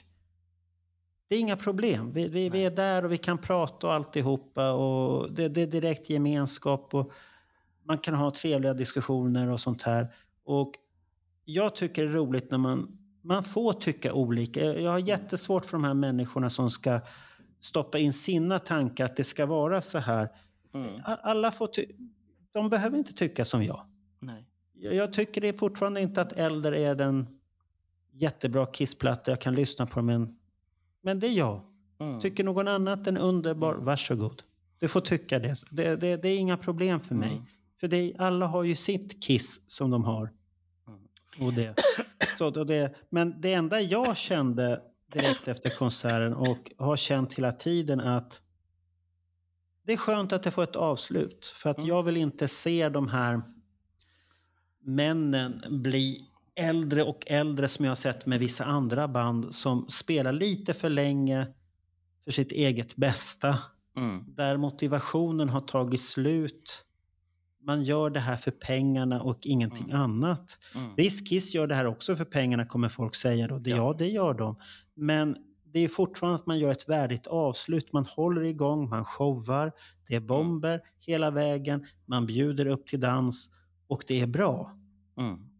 Det är inga problem. Vi, vi, vi är där och vi kan prata och alltihopa. Och det, det är direkt gemenskap och man kan ha trevliga diskussioner och sånt här. Och jag tycker det är roligt när man, man får tycka olika. Jag har jättesvårt för de här människorna som ska stoppa in sina tankar att det ska vara så här. Mm. Alla får ty- de behöver inte tycka som jag. Nej. Jag tycker det fortfarande inte att Äldre är den jättebra kissplatta. Jag kan lyssna på men, men det är jag. Mm. Tycker någon annat än underbar, varsågod. Du får tycka det. Det, det, det är inga problem för mig. Mm. För det, alla har ju sitt kiss som de har. Mm. Och det. Så, och det, men det enda jag kände direkt efter konserten och har känt hela tiden att det är skönt att det får ett avslut. För att jag vill inte se de här männen bli äldre och äldre som jag har sett med vissa andra band som spelar lite för länge för sitt eget bästa. Mm. Där motivationen har tagit slut. Man gör det här för pengarna och ingenting annat. Mm. Visst, Kiss gör det här också för pengarna kommer folk säga då. Ja. Ja. det gör de. Men det är fortfarande att man gör ett värdigt avslut. Man håller igång, man showar. Det är bomber hela vägen. Man bjuder upp till dans och det är bra. Mm.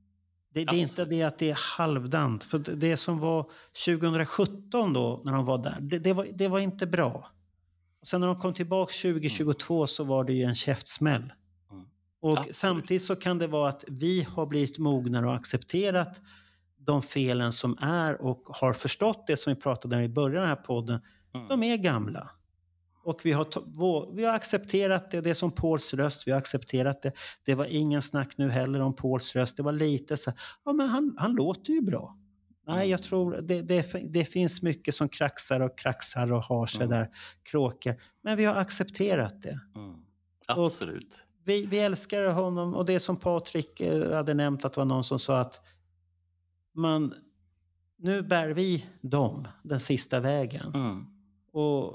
Det, det är inte det att det är halvdant. För det, som var 2017 då, när de var där, det, det, var, det var inte bra. Och sen när de kom tillbaka 2022 så var det ju en käftsmäll. Mm. Och Absolut. samtidigt så kan det vara att vi har blivit mognare och accepterat de felen som är och har förstått det som vi pratade om i början av den här podden. Mm. De är gamla. Och vi har, vi har accepterat det. Det är som Pauls röst. Vi har accepterat det. Det var ingen snack nu heller om Pauls röst. Det var lite så ja men han, han låter ju bra. Nej, jag tror det, det, det finns mycket som kraxar och kraxar och har sig Mm. där kråkor. Men vi har accepterat det. Mm. Absolut. Vi, vi älskar honom och det som Patrik eh, hade nämnt att det var någon som sa att man, nu bär vi dem den sista vägen Mm. Och,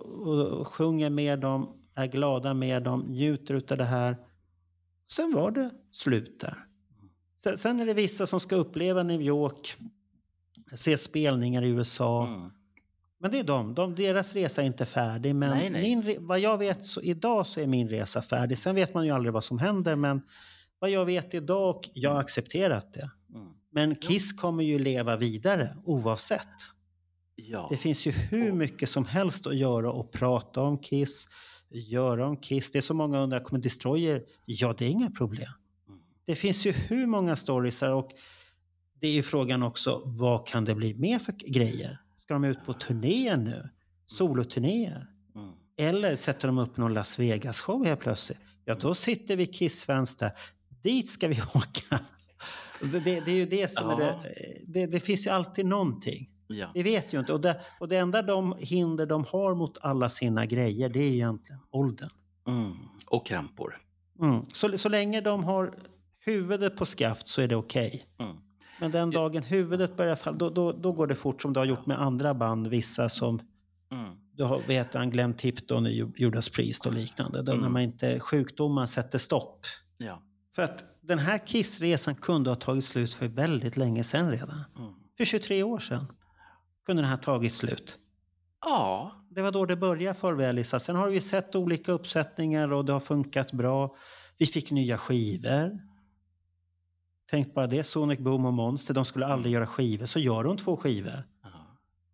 och, sjunger med dem, är glada med dem, njuter av det här. Sen var det slut där. Sen, sen är det vissa som ska uppleva New York, se spelningar i USA. Mm. Men det är de. de. Deras resa är inte färdig. Men Nej, nej. Min, vad jag vet så idag så är min resa färdig. Sen vet man ju aldrig vad som händer. Men vad jag vet idag, och jag har accepterat det. Mm. Men Kiss kommer ju leva vidare oavsett. Ja. Det finns ju hur mycket som helst att göra och prata om Kiss, göra om Kiss. Det är så många undrar, kommer Destroyer? Ja, det är inga problem. Mm. Det finns ju hur många storiesar och det är ju frågan också, vad kan det bli mer för grejer? Ska de ut på turnéer nu? Soloturnéer? Mm. Eller sätter de upp någon Las Vegas-show helt plötsligt? Ja, då sitter vi Kiss-fans där. Dit ska vi åka. Det, det, det är ju det som är Ja. det, det. Det finns ju alltid någonting. Ja. Vi vet ju inte. Och det, och det enda de hinder de har mot alla sina grejer, det är egentligen åldern. Mm. Och krampor. Mm. Så, så länge de har huvudet på skaft så är det okej. Mm. Men den dagen huvudet börjar falla, då, då, då går det fort som det har gjort med andra band. Vissa som, Mm. du har, vet han, Glenn Tipton i Ju- Judas Priest och liknande. Då Mm. När man inte, sjukdomar sätter stopp. Ja. För att den här kissresan kunde ha tagit slut för väldigt länge sedan redan. Mm. För 23 år sedan kunde den här tagit slut. Ja. Det var då det började för Välisa. Sen har vi sett olika uppsättningar och det har funkat bra. Vi fick nya skivor. Tänk bara det, Sonic Boom och Monster, de skulle aldrig göra skivor. Så gör de två skivor. Ja.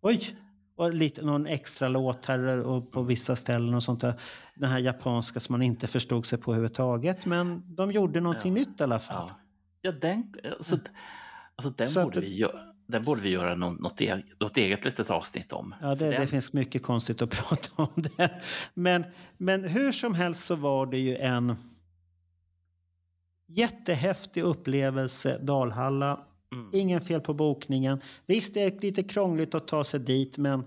Oj! Och lite, någon extra låt här och på vissa ställen och sånt där. Den här japanska som man inte förstod sig på överhuvudtaget. Men de gjorde någonting Ja. nytt i alla fall. Ja, ja den, alltså, alltså den, Så att borde det- vi göra, den borde vi göra något, eget, något eget litet avsnitt om. Ja, det, det finns mycket konstigt att prata om det. Men, men hur som helst så var det ju en jättehäftig upplevelse, Dalhalla. Mm. Ingen fel på bokningen. Visst, det är lite krångligt att ta sig dit, men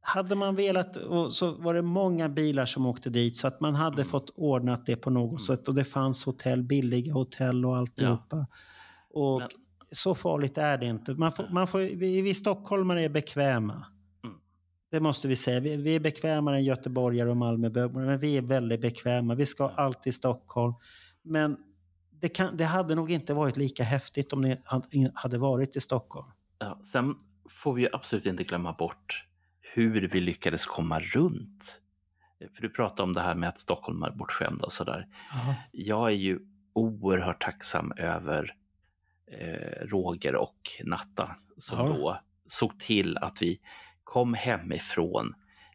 hade man velat så var det många bilar som åkte dit så att man hade Mm. fått ordnat det på något sätt och det fanns hotell, billiga hotell och alltihopa. Och Men- så farligt är det inte. Man får, man får, vi, vi stockholmare är bekväma. Mm. Det måste vi säga. Vi, vi är bekvämare än göteborgare och Malmöbor, men vi är väldigt bekväma. Vi ska alltid till Stockholm. Men det, kan, det hade nog inte varit lika häftigt om ni hade- varit i Stockholm. Ja, sen får vi absolut inte glömma bort hur vi lyckades komma runt. För du pratade om det här med att Stockholm är bortskämda och sådär. Jag är ju oerhört tacksam över eh, Roger och Natta som Ja. då såg till att vi kom hemifrån.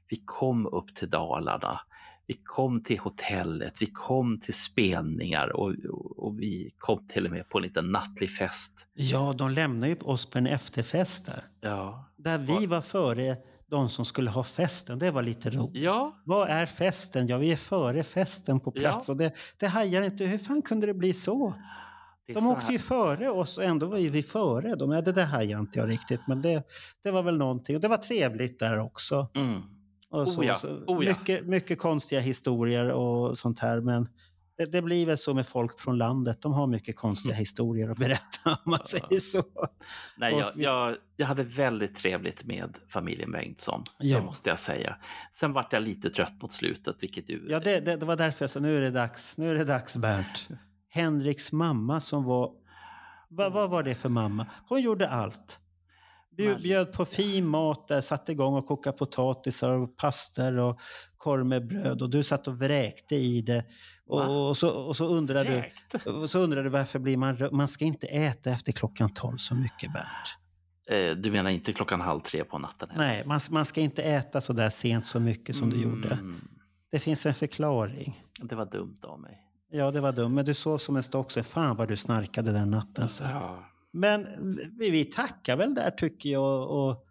Vi kom upp till Dalarna. Vi kom till hotellet, vi kom till spelningar och, och, och vi kom till och med på en liten nattlig fest. Ja, de lämnade ju oss på en efterfest där. Ja, Där vi var före de som skulle ha festen. Det var lite roligt. ja Vad är festen? Ja, vi är före festen på plats. Ja. Och det, det hajar inte. Hur fan kunde det bli så? De åkte ju före oss och ändå var ju vi före dem. Ja, det där hajar inte jag riktigt, men det, det var väl någonting. Och det var trevligt där också. Mm. Och så, Oh ja, oh ja. mycket, mycket konstiga historier och sånt här. Men det, det blir väl så med folk från landet. De har mycket konstiga historier att berätta om man säger så. Nej, jag, jag, jag hade väldigt trevligt med familjen Bengtsson, Ja. det måste jag säga. Sen vart jag lite trött mot slutet, vilket du... Ja, det, det, det var därför jag sa nu är det dags. Nu är det dags, Bernt. Henriks mamma som var... Vad, vad var det för mamma? Hon gjorde allt. Bjöd på fin mat där, satte igång och kokade potatisar och pastor och korv med bröd och du satt och vräkte i det. Och, och, så, och så undrade du Fräckt. och så undrade du varför blir man Man ska inte äta efter klockan tolv så mycket, Bernt. Eh, Du menar inte klockan halv tre på natten? eller? Nej, man, man ska inte äta så där sent så mycket som du gjorde. Mm, Det finns en förklaring. Det var dumt av mig. Ja, det var dumt. Men du såg som en stock så fan vad du snarkade den natten. Så. Ja. Men vi, vi tackar väl där tycker jag och,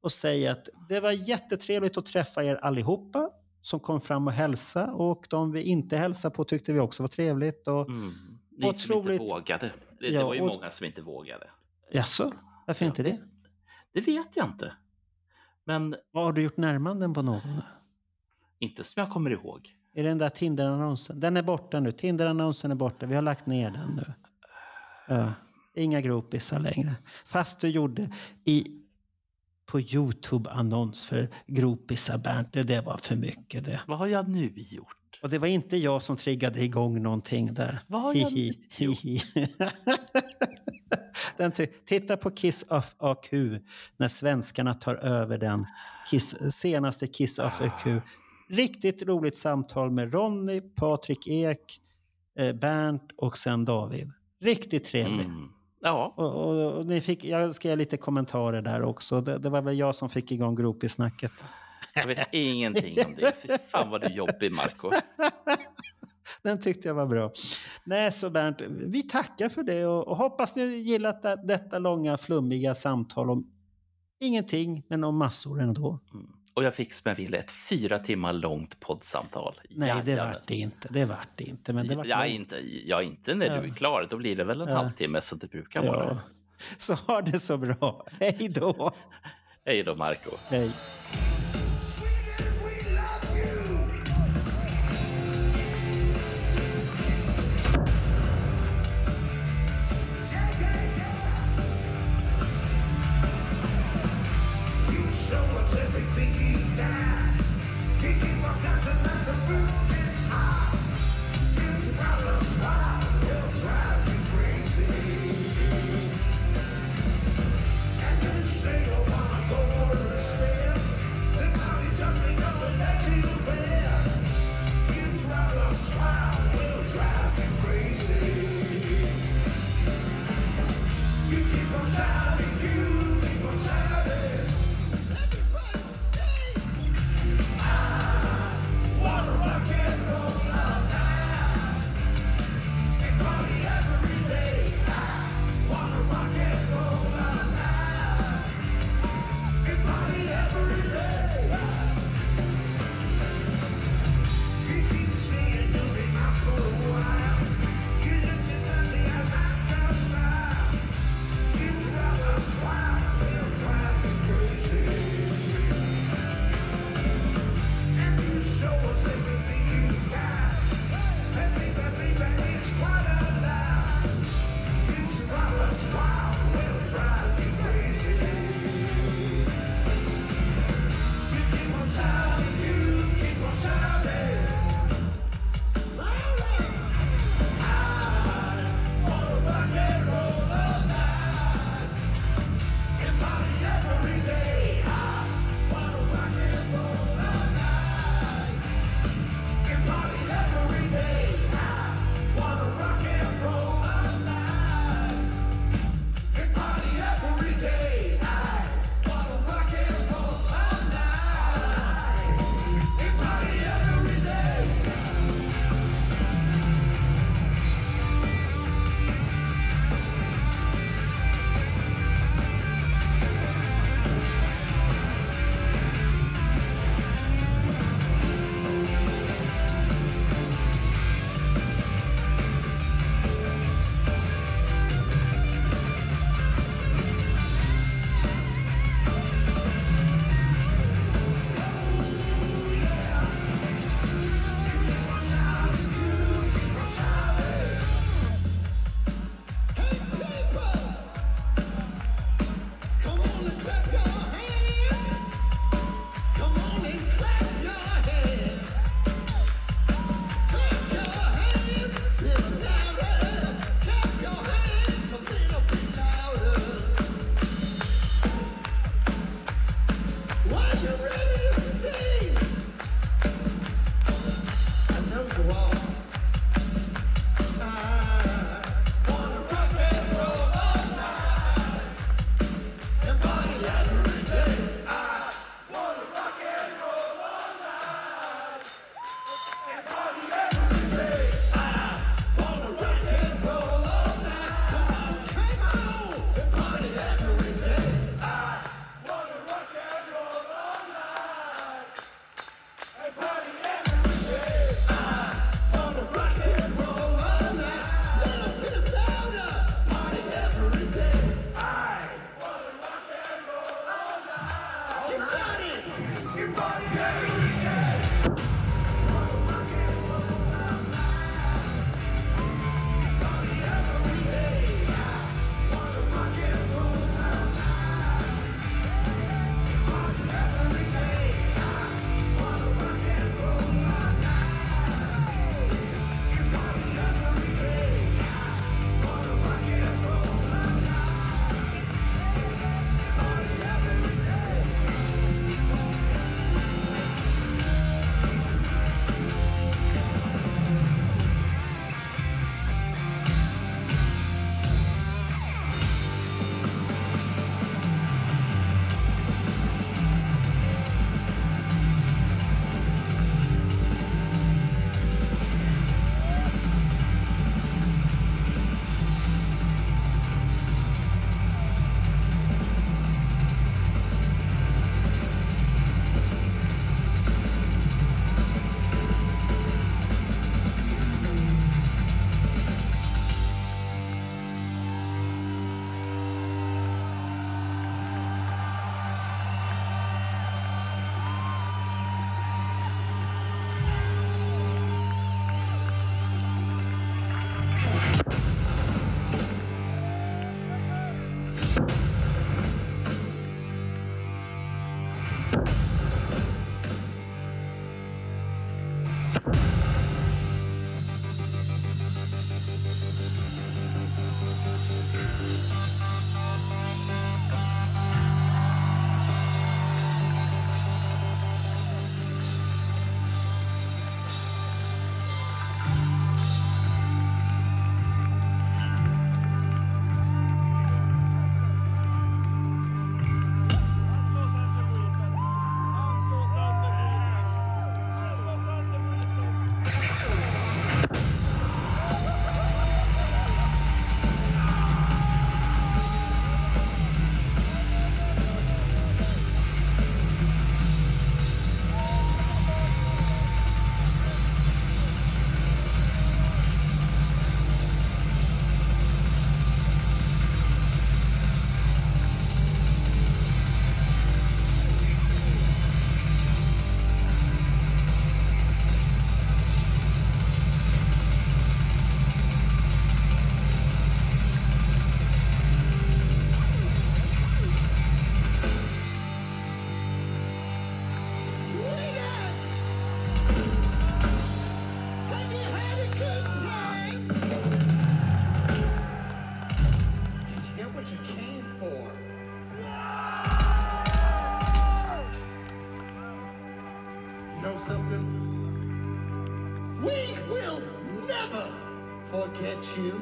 och säger att det var jättetrevligt att träffa er allihopa som kom fram och hälsa och de vi inte hälsade på tyckte vi också var trevligt. Och, Mm. Ni som Otroligt. inte vågade. Det, det Ja, var ju och- många som inte vågade. Jaså, varför inte det? Det vet jag inte. Men Vad Har du gjort närmanden på någon? inte som jag kommer ihåg. Det den där Tinder-annonsen? Den är borta nu. Tinder-annonsen är borta. Vi har lagt ner den nu. Ja. Inga gropisar längre. Fast du gjorde i, på Youtube-annons för gropisar, Bernt. Det, det var för mycket det. Vad har jag nu gjort? Och det var inte jag som triggade igång någonting där. Vad har jag Hihi, nu hihi. Den Titta på Kiss of AQ när svenskarna tar över den Kiss, senaste Kiss of AQ. Riktigt roligt samtal med Ronny, Patrik Ek, eh, Bernt och sen David. Riktigt trevligt. Mm. Ja, Och, och, och ni fick, jag skrev lite kommentarer där också. Det, det var väl jag som fick igång gropisnacket. jag vet ingenting om det. Fy fan vad du är jobbig, Marco. Den tyckte jag var bra. Nej, så Bernt, vi tackar för det och, och hoppas ni gillat det, detta långa flummiga samtal om ingenting, men om massor ändå. Mm. Och jag fick som jag ville ett fyra timmar långt poddsamtal. Nej, det Jajamän. vart det inte. Det vart det inte. Men det vart Ja, långt. inte, ja, inte när du är klar. Då blir det väl en Ja. halvtimme som det brukar vara. Ja. Så ha det så bra. Hej då. Hej då, Marco. Hej. You.